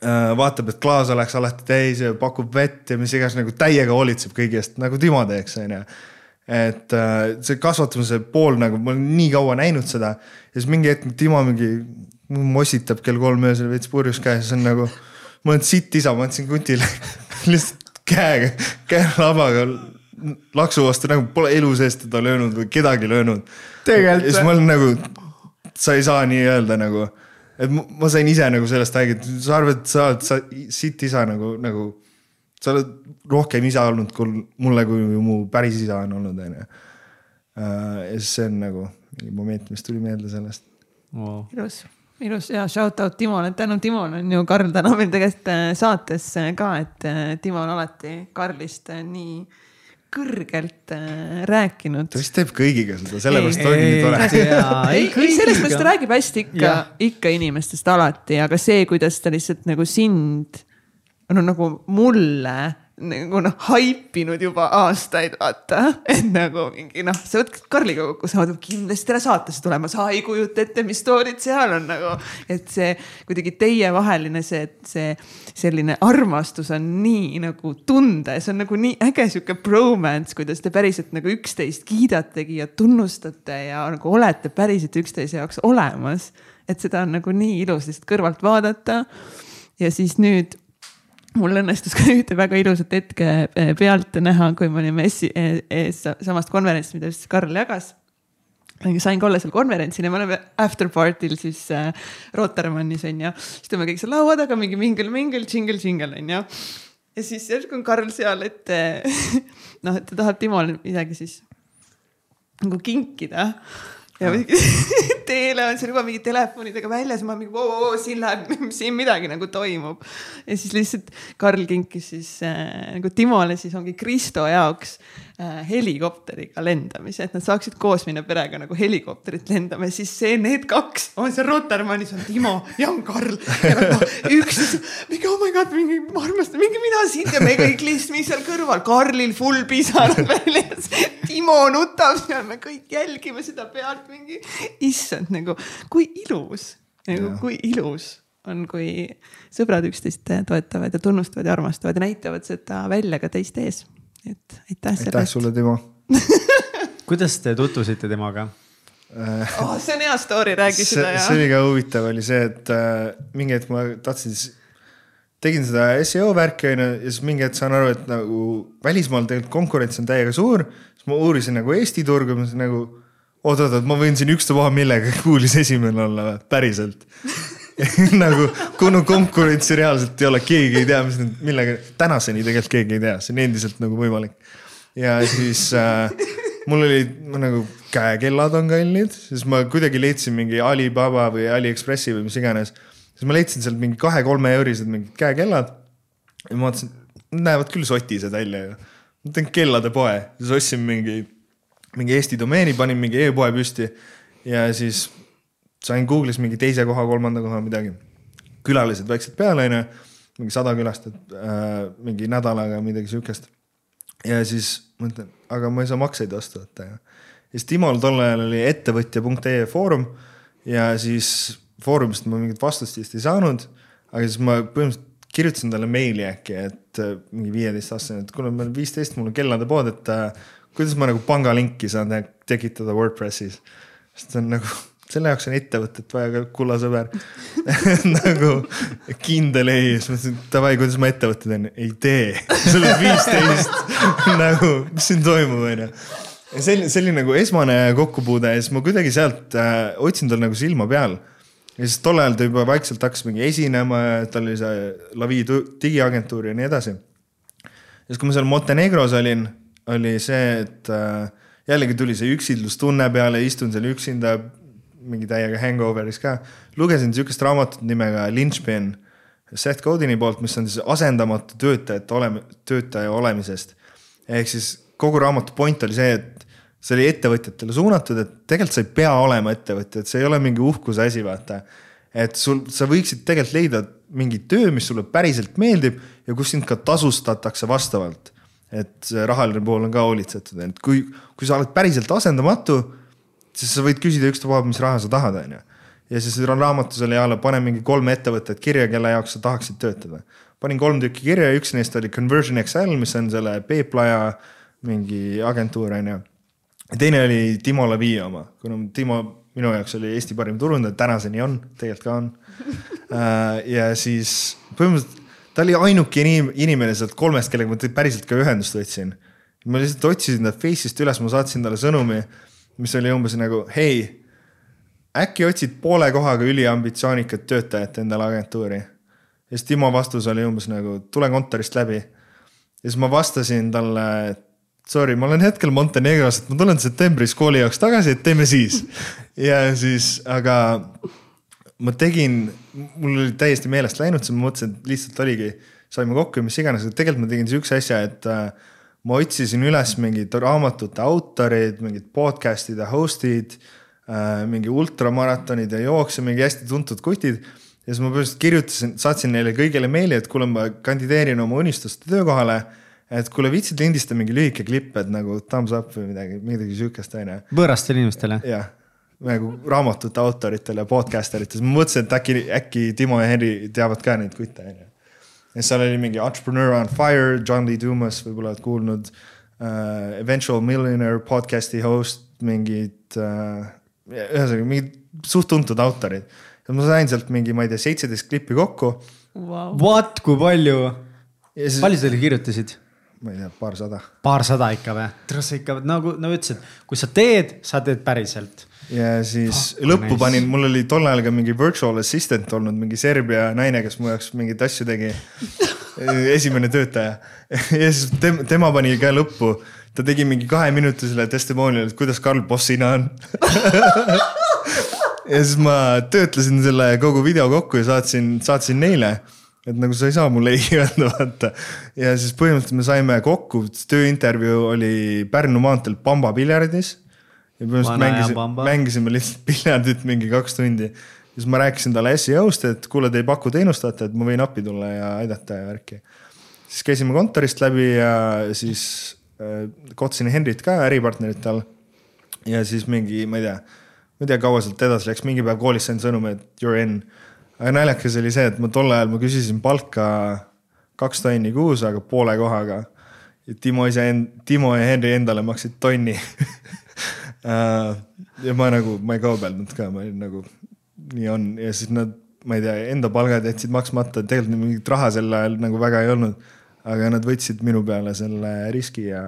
vaatab, et klaas oleks alati täis ja pakub vett ja mis iganes nagu täiega hoolitseb kõigi eest nagu Timo teeks, onju. et äh, see kasvatamise pool nagu ma olen nii kaua näinud seda ja siis mingi hetk Timo mingi mossitab kell kolm öösel veits purjus käes, see on nagu. ma olen sitt isa, ma andsin kutile lihtsalt käega, käelabaga laksu vastu nagu pole elu sees teda löönud või kedagi löönud. ja siis ma olen nagu, sa ei saa nii öelda nagu et ma sain ise nagu sellest haiget, sa arvad, et sa oled sa sitt isa nagu, nagu. sa oled rohkem isa olnud kui mulle, kui mu päris isa on olnud, onju. Äh, ja siis see on nagu mingi moment, mis tuli meelde sellest wow.. ilus, ilus ja shout out Timole, tänu Timole on ju Karl täna meil tegelikult äh, saates äh, ka, et Timo on alati Karlist nii kõrgelt äh, rääkinud. ta vist teeb kõigiga seda, sellepärast ongi nii tore. ei, ei selles mõttes ta räägib hästi ikka, ikka inimestest alati, aga see, kuidas ta lihtsalt nagu sind, no nagu mulle nagu noh, haipinud juba aastaid, vaata. et nagu mingi noh, sa võtad Karliga kokku, sa mõtled kindlasti talle saatesse tulema, sa ei kujuta ette, mis story'd seal on nagu. et see kuidagi teievaheline see, see selline armastus on nii nagu tunda ja see on nagu nii äge sihuke bromance, kuidas te päriselt nagu üksteist kiidategi ja tunnustate ja nagu olete päriselt üksteise jaoks olemas. et seda on nagu nii ilus lihtsalt kõrvalt vaadata. ja siis nüüd mul õnnestus ka ühte väga ilusat hetke eh, pealt näha, kui me olime ees, ees samast konverentsist, mida just Karl jagas. sain ka olla seal konverentsil ja me oleme after party'l siis äh, Rotermannis on ju. siis teeme kõik seal laua taga mingi mingel-mingel, džingel-džingel on ju. ja siis järsku on Karl seal, et noh, et ta tahab Timole midagi siis nagu kinkida ja teele on seal juba mingi telefonidega väljas, ma mingi voo, voo, siin läheb, siin midagi nagu toimub. ja siis lihtsalt Karl kinkis siis äh, nagu Timole siis ongi Kristo jaoks helikopteriga lendamise, et nad saaksid koos minna perega nagu helikopterit lendama ja siis see, need kaks on seal Rotermannis on Timo ja on Karl ja nagu üks mingi oh my god, mingi ma armastan, mingi mina sind ja me kõik lihtsalt seal kõrval, Karlil full pisarad väljas. Timo nutab seal, me kõik jälgime seda pealt mingi, issand nagu kui ilus, nagu kui ilus on, kui sõbrad üksteist toetavad ja tunnustavad ja armastavad ja näitavad seda välja ka teiste ees. Et aitäh selle eest. aitäh sulle, Timo kuidas te tutvusite temaga oh,? see on hea story, räägi see, seda ja. see oli ka huvitav, oli see, et äh, mingi hetk ma tahtsin siis, tegin seda seo värki onju ja siis mingi hetk saan aru, et nagu välismaal tegelikult konkurents on täiega suur. siis ma uurisin nagu Eesti turgu, ma mõtlesin nagu oot-oot-oot, ma võin siin ükstapuha millega kuulis esimene olla või, päriselt nagu kuna konkurentsi reaalselt ei ole, keegi ei tea, mis nüüd, millega, tänaseni tegelikult keegi ei tea, see on endiselt nagu võimalik. ja siis äh, mul olid nagu käekellad on kallid, siis ma kuidagi leidsin mingi Alibaba või Aliekspressi või mis iganes. siis ma leidsin sealt mingi kahe-kolme eurised mingid käekellad. ja ma vaatasin, näevad küll sotised välja ju. ma teen kellade poe, siis ostsin mingi mingi Eesti domeeni, panin mingi e-poe püsti ja siis sain Google'is mingi teise koha, kolmanda koha midagi. külalised vaikselt peale, onju, mingi sada külastajat äh,, mingi nädalaga midagi siukest. ja siis mõtlen, aga ma ei saa makseid vastu võtta ju. ja siis Timol tol ajal oli ettevõtja.ee foorum ja siis foorumist ma mingit vastust vist ei saanud. aga siis ma põhimõtteliselt kirjutasin talle meili äkki, et äh, mingi viieteistaastane, et kuule, ma olen viisteist, mul on kellade pood, et äh, kuidas ma nagu pangalinki saan tekitada Wordpressis. sest on nagu, selle jaoks on ettevõtet vaja kulla sõber nagu kindel siis mõtlesin, davai, kuidas ma ettevõtte teen, ei tee, sa oled viisteist. Nagu, mis siin toimub, onju? Ja selline, see oli nagu esmane kokkupuude ja siis ma kuidagi sealt äh, otsin tal nagu silma peal. ja siis tol ajal ta juba vaikselt hakkas mingi esinema ja tal oli see Lavi digiagentuur ja nii edasi. ja siis, kui ma seal Montenegros olin, oli see, et äh, jällegi tuli see üksildustunne peale, istun seal üksinda, mingi täiega hangover'is ka. lugesin sihukest raamatut nimega Lynchpin, Seth Godini poolt, mis on siis asendamatu töötajate oleme, töötaja olemisest. ehk siis kogu raamatu point oli see, et see oli ettevõtjatele suunatud, et tegelikult sa ei pea olema ettevõtja, et see ei ole mingi uhkuse asi, vaata. et sul, sa võiksid tegelikult leida mingi töö, mis sulle päriselt meeldib ja kus sind ka tasustatakse vastavalt et see rahaline pool on ka hoolitsetud, et kui, kui sa oled päriselt asendamatu, siis sa võid küsida ükstapuha, mis raha sa tahad, onju. ja siis raamatus oli a la pane mingi kolm ettevõtet kirja, kelle jaoks sa tahaksid töötada. panin kolm tükki kirja, üks neist oli Conversion XL, mis on selle Peeplaja mingi agentuur, onju. ja teine oli Timo Lavi oma, kuna Timo minu jaoks oli Eesti parim turundaja, tänaseni on, tegelikult ka on. Äh, ja siis põhimõtteliselt ta oli ainuke inimene sealt kolmest, kellega ma päriselt ka ühendust võtsin. ma lihtsalt otsisin ta Face'ist üles, ma saatsin talle sõnumi, mis oli umbes nagu hei, äkki otsid poole kohaga üliambitsioonikat töötajat endale agentuuri. ja siis Timo vastus oli umbes nagu tule kontorist läbi. ja siis ma vastasin talle, et sorry, ma olen hetkel Montenegros, et ma tulen septembris kooli jaoks tagasi, et teeme siis. ja siis, aga ma tegin, mul oli täiesti meelest läinud, siis ma mõtlesin, et lihtsalt oligi, saime kokku ja mis iganes, aga tegelikult ma tegin sihukese asja, et äh, ma otsisin üles mingid raamatute autorid, mingid podcast'ide host'id äh,, mingi ultramaratonide jooksja, mingi hästi tuntud kutid. ja siis ma põhimõtteliselt kirjutasin, saatsin neile kõigile meili, et kuule, ma kandideerin oma unistuste töökohale. et kuule, viitsid lindista mingi lühike klipp, et nagu thumbs up või midagi, midagi sihukest, on ju. võõrastele inimestele? jah nagu raamatute autoritele, podcaster ites, ma mõtlesin, et äkki, äkki Timo ja Henri teavad ka neid kutte, on ju ja seal oli mingi Entrepreneur on Fire, John Lee Dumas, võib-olla oled kuulnud uh,. Eventual Millionaire podcast'i host, mingid uh,, ühesõnaga mingid suht tuntud autorid. ja ma sain sealt mingi, ma ei tea, seitseteist klippi kokku wow.. What, kui palju? Siis... palju sa teile kirjutasid? ma ei tea, paarsada. paarsada ikka või? tere, sa ikka nagu, no ütlesid, kui sa teed, sa teed päriselt ja siis oh, lõppu nice. panin, mul oli tol ajal ka mingi virtual assistant olnud, mingi Serbia naine, kes mu jaoks mingeid asju tegi. esimene töötaja ja siis tema, tema pani ka lõppu, ta tegi mingi kaheminutisele testimonial'i, et kuidas Karl bossina on ja siis ma töötlesin selle kogu video kokku ja saatsin, saatsin neile et nagu sa ei saa mulle ei öelda, vaata. ja siis põhimõtteliselt me saime kokku, tööintervjuu oli Pärnu maanteel Pamba piljardis ja põhimõtteliselt mängisime, mängisime lihtsalt piljardit mingi kaks tundi. siis ma rääkisin talle SEO-st, et kuule, te ei paku teenust, vaata, et ma võin appi tulla ja aidata ja värki. siis käisime kontorist läbi ja siis äh, kohtasin Henrit ka, äripartnerit tal. ja siis mingi, ma ei tea, ma ei tea, kaua sealt edasi läks, mingi päev koolis sain sõnumi, et you are in. aga naljakas oli see, et ma tol ajal ma küsisin palka kaks tonni kuus, aga poole kohaga. ja Timo ise, Timo ja Henri endale maksid tonni ja ma nagu, ma ei kaubelnud ka, ma olin nagu, nii on ja siis nad, ma ei tea, enda palgad jätsid maksmata, tegelikult mingit raha sel ajal nagu väga ei olnud. aga nad võtsid minu peale selle riski ja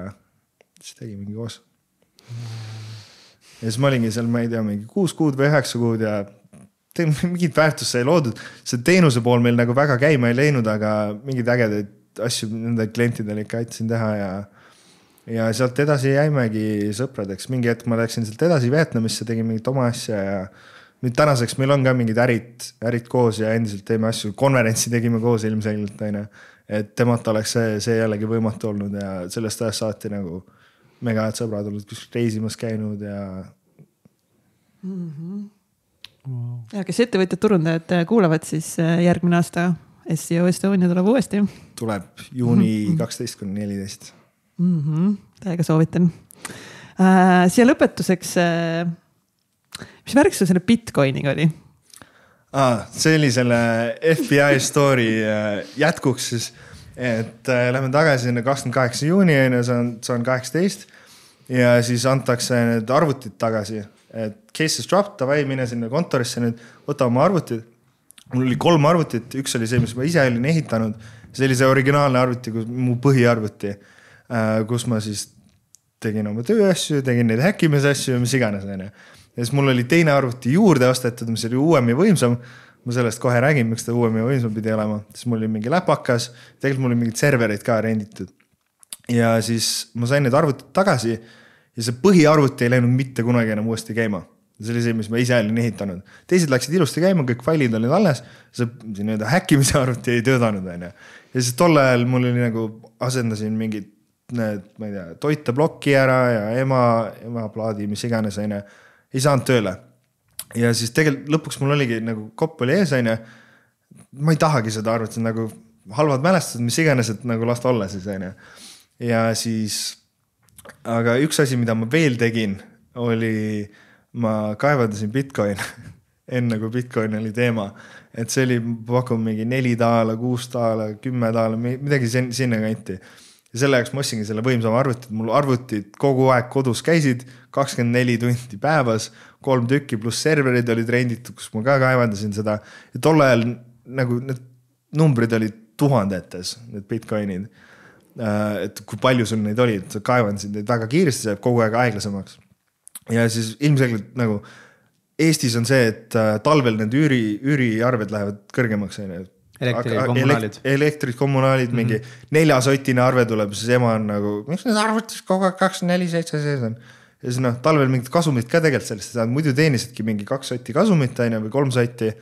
siis tegimegi koos. ja siis ma olingi seal, ma ei tea, mingi kuus kuud või üheksa kuud ja mingit väärtust sai loodud. see teenuse pool meil nagu väga käima ei läinud, aga mingeid ägedaid asju nende klientidele ikka aitasin teha ja ja sealt edasi jäimegi sõpradeks, mingi hetk ma läksin sealt edasi Vietnamisse, tegin mingit oma asja ja nüüd tänaseks meil on ka mingid ärid, ärid koos ja endiselt teeme asju, konverentsi tegime koos ilmselgelt onju. et temata oleks see, see jällegi võimatu olnud ja sellest ajast saati nagu mega head sõbrad olnud, kuskil reisimas käinud ja mm. -hmm. Wow. ja kes ettevõtjad, turundajad kuulavad, siis äh, järgmine aasta SEO Estonia tuleb uuesti. tuleb juuni kaksteist kuni neliteist mm. -hmm, täiega soovitan äh,. siia lõpetuseks äh,. mis värk sul selle Bitcoiniga oli ah,? see oli selle FBI story äh, jätkuks siis, et äh, lähme tagasi sinna kakskümmend kaheksa juuni on ju, see on, see on kaheksateist. ja siis antakse need arvutid tagasi, et case is dropped, davai, mine sinna kontorisse nüüd, võta oma arvutid. mul oli kolm arvutit, üks oli see, mis ma ise olin ehitanud, see oli see originaalne arvuti, mu põhiarvuti kus ma siis tegin oma tööasju, tegin neid häkkimise asju ja mis iganes, onju. ja siis mul oli teine arvuti juurde ostetud, mis oli uuem ja võimsam. ma sellest kohe räägin, miks ta uuem ja võimsam pidi olema, siis mul oli mingi läpakas, tegelikult mul oli mingid serverid ka renditud. ja siis ma sain need arvutid tagasi ja see põhiarvuti ei läinud mitte kunagi enam uuesti käima see oli see, mis ma ise olin ehitanud, teised läksid ilusti käima, kõik failid olid alles, see nii-öelda häkkimise arvuti ei töötanud, onju. ja siis tol ajal mul oli nagu, asendasin mingit need, ma ei tea, toiteploki ära ja ema, ema plaadi, mis iganes, onju. ei saanud tööle. ja siis tegelikult lõpuks mul oligi nagu kopp oli ees, onju. ma ei tahagi seda arvutit, nagu halvad mälestused, mis iganes, et nagu las ta olla siis, onju. ja siis, aga üks asi, mida ma veel tegin, oli, ma kaevandasin Bitcoin'e enne kui Bitcoin oli teema. et see oli, pakun mingi neli daala, kuus daala, kümme daala, midagi sinna kanti ja selle jaoks ma ostsingi selle võimsama arvuti, et mul arvutid kogu aeg kodus käisid, kakskümmend neli tundi päevas, kolm tükki pluss serverid olid renditud, kus ma ka kaevandasin seda. ja tol ajal nagu need numbrid olid tuhandetes, need Bitcoinid. Äh, et kui palju sul neid oli, et sa kaevandasid neid väga kiiresti, see jääb kogu aeg aeglasemaks. ja siis ilmselgelt nagu Eestis on see, et äh, talvel need üüri, üüriarved lähevad kõrgemaks, on ju elektrikommunaalid. elektrid, kommunaalid mm, -hmm. mingi neljasotine arve tuleb, siis ema on nagu, miks need arvutis kogu aeg kakskümmend neli, seitse sees on. ja siis noh, talvel mingit kasumit ka tegelikult sellest ei saanud, muidu teenisidki mingi kaks sotti kasumit on ju või kolm sotti.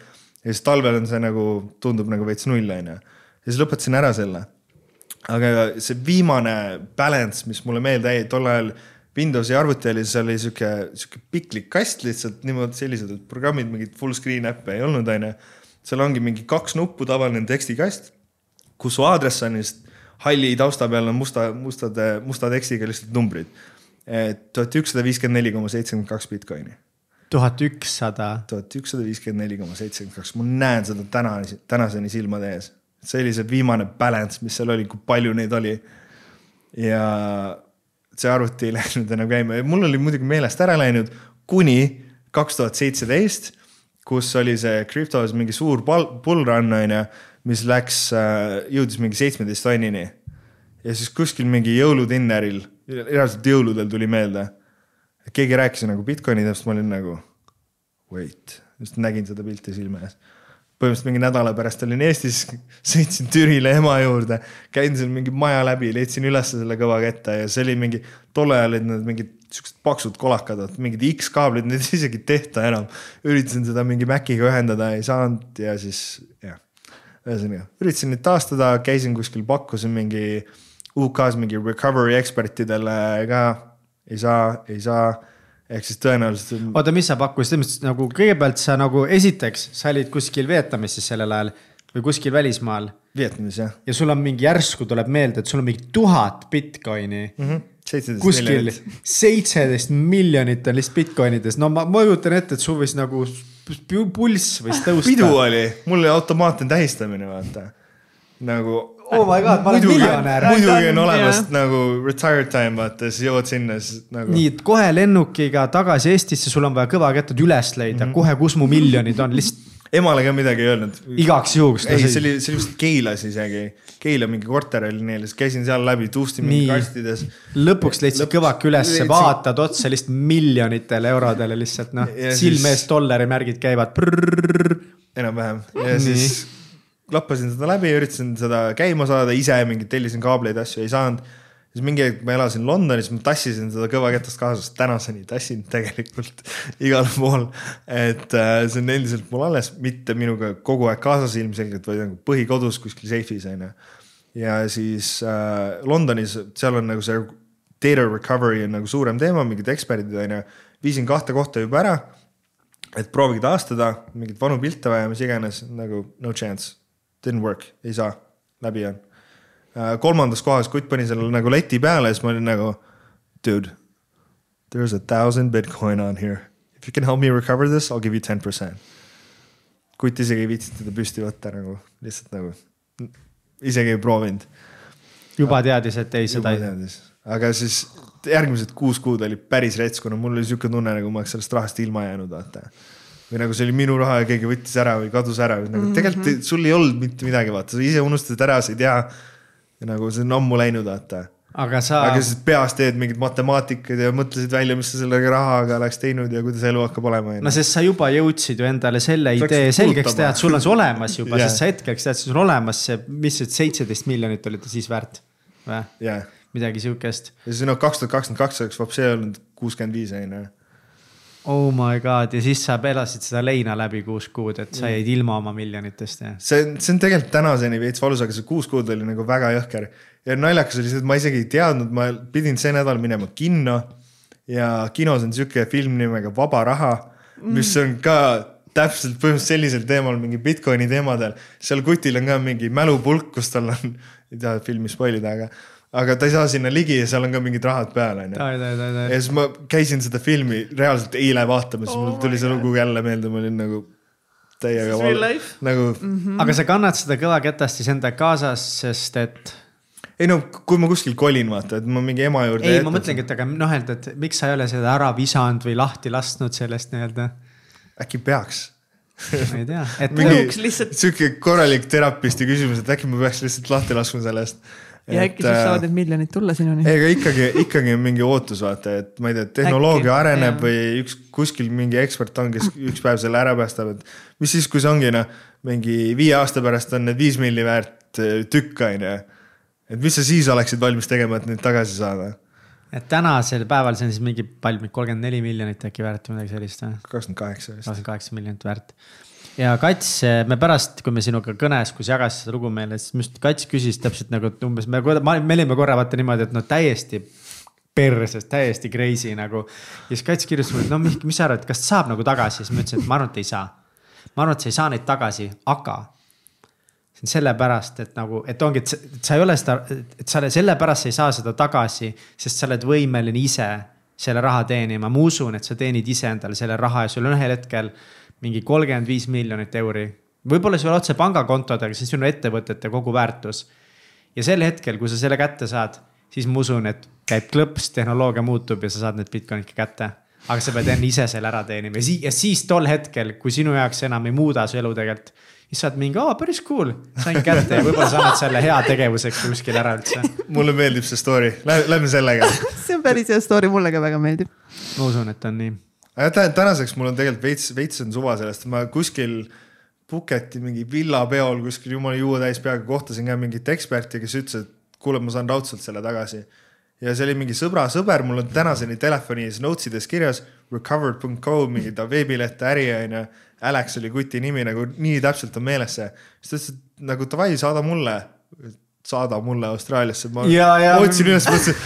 ja siis talvel on see nagu, tundub nagu veits null on ju. ja siis lõpetasin ära selle. aga see viimane balance, mis mulle meelde jäi, tol ajal Windowsi arvuti oli, seal oli sihuke, sihuke piklik kast lihtsalt niimoodi sellised programmid, mingid full screen äppe ei olnud, onju. Seal ongi mingi kaks nuppu, tavaline tekstikast, kus su aadressonist halli tausta peal on musta, mustade, musta tekstiga lihtsalt numbrid. tuhat ükssada viiskümmend neli koma seitsekümmend kaks Bitcoini. tuhat ükssada. tuhat ükssada viiskümmend neli koma seitsekümmend kaks, ma näen seda täna, tänaseni silmade ees. see oli see viimane balance, mis seal oli, kui palju neid oli. ja see arvuti ei läinud enam käima ja mul oli muidugi meelest ära läinud kuni kaks tuhat seitseteist, kus oli see krüptos mingi suur bull run on ju mis läks, äh, jõudis mingi seitsmeteist tonnini. ja siis kuskil mingi jõuludinneril, reaalselt jõuludel tuli meelde. keegi rääkis nagu Bitcoinidest, ma olin nagu wait, just nägin seda pilti silme ees põhimõtteliselt mingi nädala pärast olin Eestis, sõitsin Türile ema juurde, käin seal mingi maja läbi, leidsin üles selle kõva ketta ja see oli mingi, tol ajal olid need mingid siuksed paksud kolakad, mingid X-kaablid, need isegi ei tehta enam. üritasin seda mingi Maciga ühendada, ei saanud ja siis jah ühesõnaga, üritasin neid taastada, käisin kuskil, pakkusin mingi UK-s mingi recovery ekspertidele ka, ei saa, ei saa ehk siis tõenäoliselt. oota, mis sa pakkusid, selles mõttes nagu kõigepealt sa nagu esiteks, sa olid kuskil Vietnamis siis sellel ajal või kuskil välismaal. Vietnamis jah. ja sul on mingi järsku tuleb meelde, et sul on mingi tuhat Bitcoini mm. -hmm. Kuskil seitseteist miljonit on lihtsalt Bitcoinides, no ma, ma kujutan ette, et sul võis nagu pulss võis tõusta. pidu oli, mul oli automaatne tähistamine, vaata. nagu. oh my god, ma olen miljonär. muidugi on olemas yeah. nagu retire time, vaata, siis jõuad sinna, siis nagu. nii, et kohe lennukiga tagasi Eestisse, sul on vaja kõva kettad üles leida mm, -hmm. kohe, kus mu miljonid on, lihtsalt emale ka midagi ei öelnud. igaks juhuks. ei, see oli, see oli vist Keilas isegi. Keila mingi korter oli neil, siis käisin seal läbi, tuusti mingi kastides. lõpuks leidsid Lõpuks... kõvake ülesse, vaatad otsa lihtsalt miljonitele eurodele lihtsalt noh, silme ees dollari märgid käivad. enam-vähem ja Nii. siis lappasin seda läbi, üritasin seda käima saada, ise mingeid tellisin kaableid, asju ei saanud siis mingi hetk ma elasin Londonis, ma tassisin seda kõvaketast kaasas, tänaseni tassin tegelikult igal pool. et äh, see on endiselt mul alles, mitte minuga kogu aeg kaasas ilmselgelt, vaid nagu põhikodus kuskil seifis on ju. ja siis äh, Londonis, seal on nagu see data recovery on nagu suurem teema, mingid eksperdid on ju. viisin kahte kohta juba ära, et proovige taastada, mingeid vanu pilte vaja, mis iganes, nagu no chance, didn't work, ei saa, läbi on kolmandas kohas kutt pani selle nagu leti peale ja siis ma olin nagu, dude, there is a thousand Bitcoin on here. If you can help me recover this, I will give you ten percent. kutt isegi ei viitsinud teda püsti võtta nagu, lihtsalt nagu, isegi ei proovinud. juba teadis, et ei, seda ei. aga siis järgmised kuus kuud oli päris rets, kuna mul oli sihuke tunne, nagu ma oleks sellest rahast ilma jäänud, vaata või nagu see oli minu raha ja keegi võttis ära või kadus ära, nagu mm -hmm. tegelikult sul ei olnud mitte midagi, vaata, sa ise unustasid ära, sa ei tea ja nagu see on ammu läinud, vaata. aga sa. aga siis peas teed mingid matemaatikad ja mõtlesid välja, mis sa sellega rahaga oleks teinud ja kuidas elu hakkab olema. no sest sa juba jõudsid ju endale selle idee selgeks teha, et sul on see olemas juba yeah., sest sa hetkeks tead, sul on olemas see, mis see seitseteist miljonit oli ta siis väärt või yeah.? midagi sihukest. ja siis no kaks tuhat kakskümmend kaks oleks vapsi olnud kuuskümmend viis on ju Oh my god ja siis sa elasid seda leina läbi kuus kuud, et sa jäid ilma oma miljonitest ja. see on, see on tegelikult tänaseni veits valus, aga see kuus kuud oli nagu väga jõhker. ja naljakas oli see, et ma isegi ei teadnud, ma pidin see nädal minema kinno. ja kinos on sihuke film nimega Vaba raha, mis on ka täpselt põhimõtteliselt sellisel teemal, mingi Bitcoini teemadel. seal kutil on ka mingi mälupulk, kus tal on, ei taha filmi spoil ida, aga aga ta ei saa sinna ligi ja seal on ka mingid rahad peal, onju. ja siis ma käisin seda filmi reaalselt eile vaatamas oh, mul tuli see lugu jälle meelde, ma olin nagu täiega val... nagu mm. -hmm. aga sa kannad seda kõva ketast siis enda kaasas, sest et. ei no kui ma kuskil kolin, vaata, et ma mingi ema juurde. ei, ma mõtlengi, et aga noh, et, et miks sa ei ole seda ära visanud või lahti lasknud sellest nii-öelda. äkki peaks ma ei tea, et. mingi lihtsalt... sihuke korralik terapisti küsimus, et äkki ma peaks lihtsalt lahti laskma sellest ja äkki siis saavad need miljonid tulla sinuni. ei, aga ikkagi, ikkagi on mingi ootus, vaata, et ma ei tea, tehnoloogia äkki, areneb jah. või üks kuskil mingi ekspert on, kes üks päev selle ära päästab, et. mis siis, kui see ongi noh, mingi viie aasta pärast on need viis milli väärt äh, tükk, on ju. et mis sa siis oleksid valmis tegema, et neid tagasi saada? Et tänasel päeval see on siis mingi palju, kolmkümmend neli miljonit äkki väärt või midagi sellist või? kakskümmend kaheksa vist. kakskümmend kaheksa miljonit väärt ja Kats, me pärast, kui me sinuga kõnes, kui sa jagasid seda lugu meile, siis just Kats küsis täpselt nagu et umbes me, me olime korra vaata niimoodi, et noh, täiesti perses, täiesti crazy nagu. ja siis Kats kirjutas mulle, et no mis, mis sa arvad, kas saab nagu tagasi, siis ma ütlesin, et ma arvan, et ei saa. ma arvan, et sa ei saa neid tagasi, aga see on sellepärast, et nagu, et ongi, et sa ei ole seda, et sa sellepärast sa ei saa seda tagasi, sest sa oled võimeline ise selle raha teenima. ma usun, et sa teenid ise endale selle raha ja sul on ühel hetkel mingi kolmkümmend viis miljonit euri. võib-olla sul otse pangakontodega, siis on ettevõtete kogu väärtus. ja sel hetkel, kui sa selle kätte saad, siis ma usun, et käib klõps, tehnoloogia muutub ja sa saad need Bitcoinid ka kätte. aga sa pead enne ise selle ära teenima ja siis, ja siis tol hetkel, kui sinu jaoks enam ei muuda su elu tegelikult siis saad mingi, aa päris cool, sain kätte ja võib-olla sa annad selle heategevuseks kuskil ära üldse. mulle meeldib see story, lähme sellega see on päris hea story, mulle ka väga meeldib. ma usun, et on nii. tänaseks mul on tegelikult veits, veits on suva sellest, ma kuskil Puketi mingi villapeol kuskil jumala juutäis peaga kohtasin ka mingit eksperti, kes ütles, et kuule, ma saan raudselt selle tagasi. ja see oli mingi sõbra sõber, mul on tänaseni telefonis notes ides kirjas recovered.co mingi ta veebileht äri onju Alex oli kuti nimi nagu nii täpselt on meeles see. siis ta ütles, et nagu davai, saada mulle, saada mulle Austraaliasse. ma otsin üles, mõtlesin,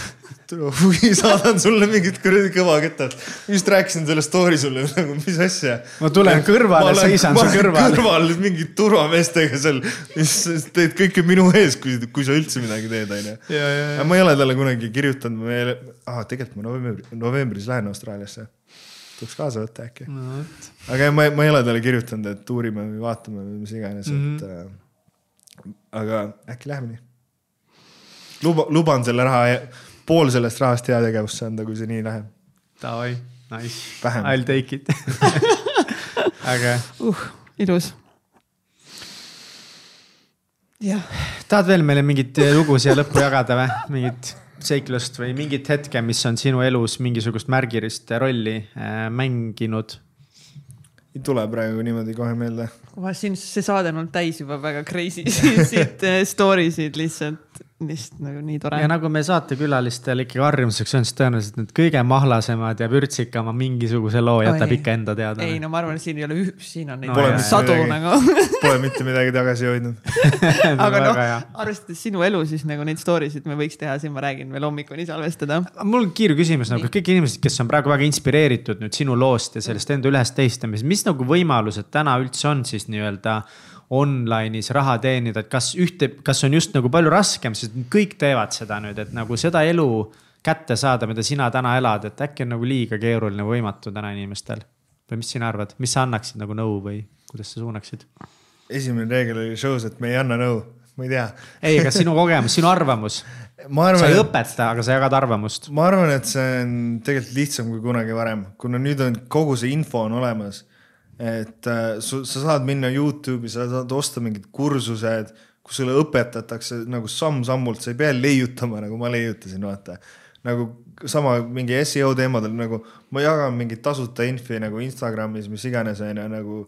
huvi saadan sulle mingit kuradi kõva kütet. just rääkisin selle story sulle nagu, mis asja. ma tulen kõrvale, seisan su kõrval. kõrval mingi turvameestega seal, mis teed kõike minu ees, kui, kui sa üldse midagi teed, onju. ma ei ole talle kunagi kirjutanud, ah, tegelikult ma novembri, novembris lähen Austraaliasse tuleks kaasa võtta äkki no,. aga ma, ma ei ole talle kirjutanud, et uurime või vaatame või mis iganes mm, -hmm. et äh,. aga äkki läheme nii. luba, luban selle raha, pool sellest rahast heategevusse anda, kui see nii läheb. Davai, nice, I will take it aga uh,. ilus. jah. tahad veel meile mingit lugu siia lõppu jagada või, mingit? Seiklust või mingit hetke, mis on sinu elus mingisugust märgilist rolli äh, mänginud? ei tule praegu niimoodi kohe meelde. siin see saade on olnud täis juba väga crazy siit äh, story sid lihtsalt lihtsalt nagu nii tore. ja nagu me saatekülalistele ikkagi harjumuseks on, siis tõenäoliselt need kõige mahlasemad ja vürtsikama mingisuguse loo jätab Oi. ikka enda teada. ei no ma arvan, et siin ei ole üh-, siin on neid no, jah, sadu midagi, nagu Pole mitte midagi tagasi hoidnud aga noh, arvestades sinu elu, siis nagu neid story sid me võiks teha, siin ma räägin veel hommikuni salvestada. mul on kiire küsimus nagu kõik inimesed, kes on praegu väga inspireeritud nüüd sinu loost ja sellest enda ülestehistamisest, mis nagu võimalused täna üldse on siis nii-öelda online'is raha teenida, et kas ühte, kas on just nagu palju raskem, sest kõik teevad seda nüüd, et nagu seda elu kätte saada, mida sina täna elad, et äkki on nagu liiga keeruline, võimatu täna inimestel. või mis sina arvad, mis sa annaksid nagu nõu või kuidas sa suunaksid? esimene reegel oli show's, et me ei anna nõu, ma ei tea. ei, aga sinu kogemus, sinu arvamus Arvan, sa ei õpeta, aga sa jagad arvamust. ma arvan, et see on tegelikult lihtsam kui kunagi varem, kuna nüüd on kogu see info on olemas et äh, su, sa saad minna Youtube'i, sa saad osta mingid kursused, kus sulle õpetatakse nagu samm-sammult, sa ei pea leiutama, nagu ma leiutasin, vaata. nagu sama mingi seo teemadel nagu ma jagan mingit tasuta infi nagu Instagramis, mis iganes on ju nagu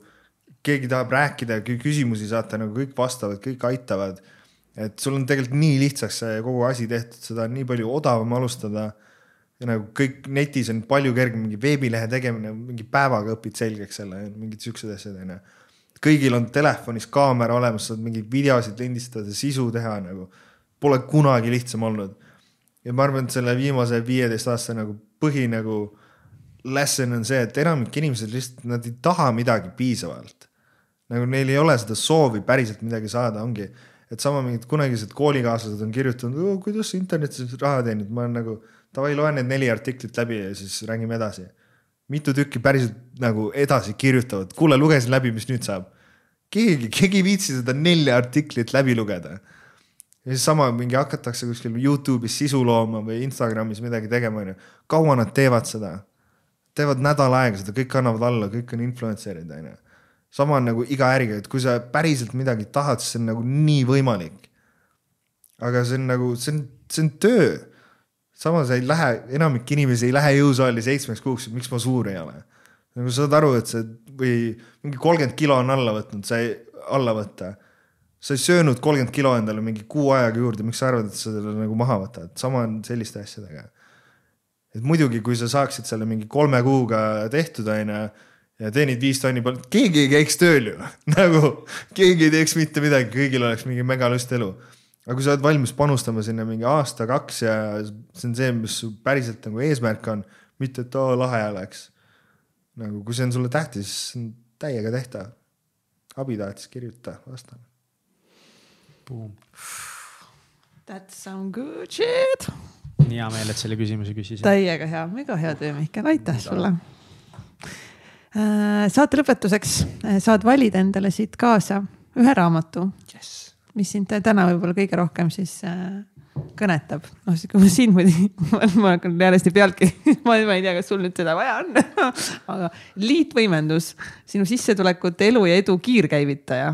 keegi tahab rääkida, küsimusi saata, nagu kõik vastavad, kõik aitavad. et sul on tegelikult nii lihtsaks see kogu asi tehtud, seda on nii palju odavam alustada ja nagu kõik netis on palju kergem, mingi veebilehe tegemine, mingi päevaga õpid selgeks selle, mingid siuksed asjad onju. kõigil on telefonis kaamera olemas, saad mingeid videosid lindistada, sisu teha nagu. Pole kunagi lihtsam olnud. ja ma arvan, et selle viimase viieteist aasta nagu põhi nagu lesson on see, et enamik inimesed lihtsalt, nad ei taha midagi piisavalt. nagu neil ei ole seda soovi päriselt midagi saada, ongi, et sama mingid kunagised koolikaaslased on kirjutanud, kuidas sa internetis raha teenid, ma olen nagu davai, loe need neli artiklit läbi ja siis räägime edasi. mitu tükki päriselt nagu edasi kirjutavad, kuule, lugesin läbi, mis nüüd saab. keegi, keegi ei viitsi seda nelja artiklit läbi lugeda. ja siis sama mingi hakatakse kuskil Youtube'is sisu looma või Instagramis midagi tegema, onju. kaua nad teevad seda? teevad nädal aega seda, kõik annavad alla, kõik on influencer'id, onju. sama on nagu iga äriga, et kui sa päriselt midagi tahad, siis see on nagu nii võimalik. aga see on nagu, see on, see on töö samas ei lähe, enamik inimesi ei lähe jõusaali seitsmeks kuuks, miks ma suur ei ole. nagu saad aru, et see või mingi kolmkümmend kilo on alla võtnud, sa ei, alla võtta. sa ei söönud kolmkümmend kilo endale mingi kuu ajaga juurde, miks sa arvad, et sa selle nagu maha võtad, sama on selliste asjadega. et muidugi, kui sa saaksid selle mingi kolme kuuga tehtud, onju, ja teenid viis tonni keegi ei käiks tööl ju nagu keegi ei teeks mitte midagi, kõigil oleks mingi megalust elu. Aga kui sa oled valmis panustama sinna mingi aasta-kaks ja see on see, mis su päriselt nagu eesmärk on, mitte et oo lahe oleks. nagu kui see on sulle tähtis, täiega tehtav. abi tahad, siis kirjuta, vastan. That sound good shit. nii hea meel, et selle küsimuse küsisid. täiega hea, mega hea töö, Mihkel, aitäh sulle. Äh, saate lõpetuseks äh, saad valida endale siit kaasa ühe raamatu yes., mis sind täna võib-olla kõige rohkem siis äh, kõnetab. noh, kui ma sind muidugi, ma hakkan jällesti pealtki ma ei tea, kas sul nüüd seda vaja on aga liitvõimendus, sinu sissetulekute, elu ja edu kiirkäivitaja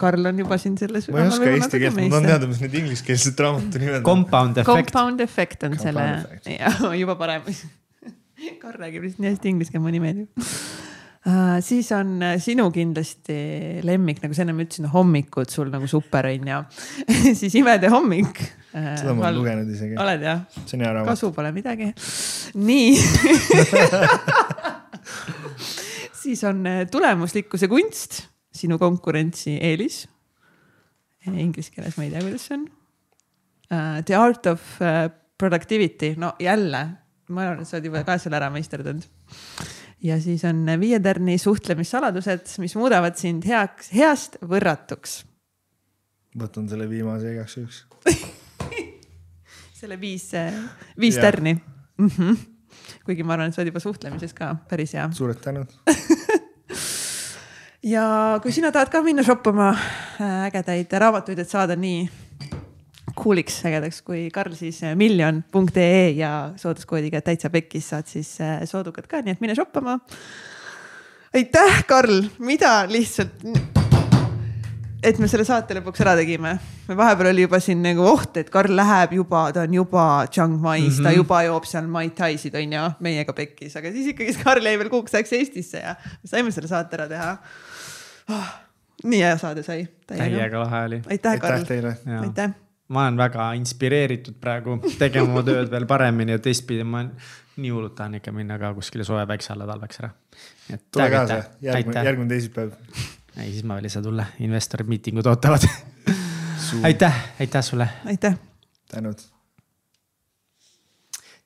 Karl on juba siin selles. ma ei oska eesti keelt, ma tahan teada, mis need ingliskeelsed raamatu nimed on. Compound effect. Compound effect on Compound selle, jah, juba parem Karl räägib lihtsalt nii hästi inglise keelt, mulle meeldib. Siis on uh, sinu kindlasti lemmik, nagu sa ennem ütlesid, hommikud sul nagu super on ju siis Imede hommik uh,. seda ma olen lugenud isegi. oled jah? see on hea raamat. kasu pole midagi. nii siis on tulemuslikkuse kunst sinu konkurentsieelis. Inglise keeles ma ei tea, kuidas see on uh,. The art of productivity, no jälle, ma arvan, et sa oled juba ka selle ära meisterdanud. Ja siis on Viie tärni suhtlemissaladused, mis muudavad sind heaks, heast võrratuks. võtan selle viimase igaks juhuks selle viis, viis ja. tärni mm. -hmm. kuigi ma arvan, et sa oled juba suhtlemises ka päris hea. suured tänud ja kui sina tahad ka minna shoppama äh, ägedaid raamatuid, et saada nii cool'iks ägedaks kui Karl, siis äh, miljon.ee ja sooduskoodiga täitsa pekkis saad siis äh, soodukad ka, nii et mine shoppama. aitäh, Karl, mida lihtsalt, et me selle saate lõpuks ära tegime. me vahepeal oli juba siin nagu oht, et Karl läheb juba, ta on juba Chiang Mai's mm, -hmm. ta mhm. juba joob seal Mai Taisid on ju, meiega pekkis, aga siis ikkagi Karl jäi veel kuuks ajaks Eestisse ja saime selle saate ära teha oh,. nii hea saade sai. täiega lahe oli. aitäh, Karl. aitäh. Ma olen väga inspireeritud praegu tegema oma tööd veel paremini ja teistpidi ma nii hullult tahan ikka minna ka kuskile soe päikse alla talveks ära. tule kaasa, järgmine, järgmine teisipäev. ei, siis ma veel ei saa tulla, investorid miitingud ootavad aitäh, aitäh sulle. aitäh. tänud.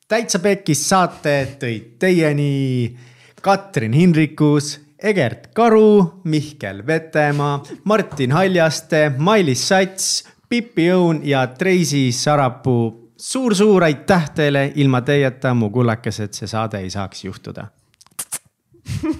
täitsa Pekkis saate tõid teieni Katrin Hinrikus Egert Karu, Mihkel Vetemaa, Martin Haljaste, Mailis Sats, Pipi Õun ja Treisi Sarapuu suur,. suur-suur aitäh teile, ilma teieta, mu kullakesed, see saade ei saaks juhtuda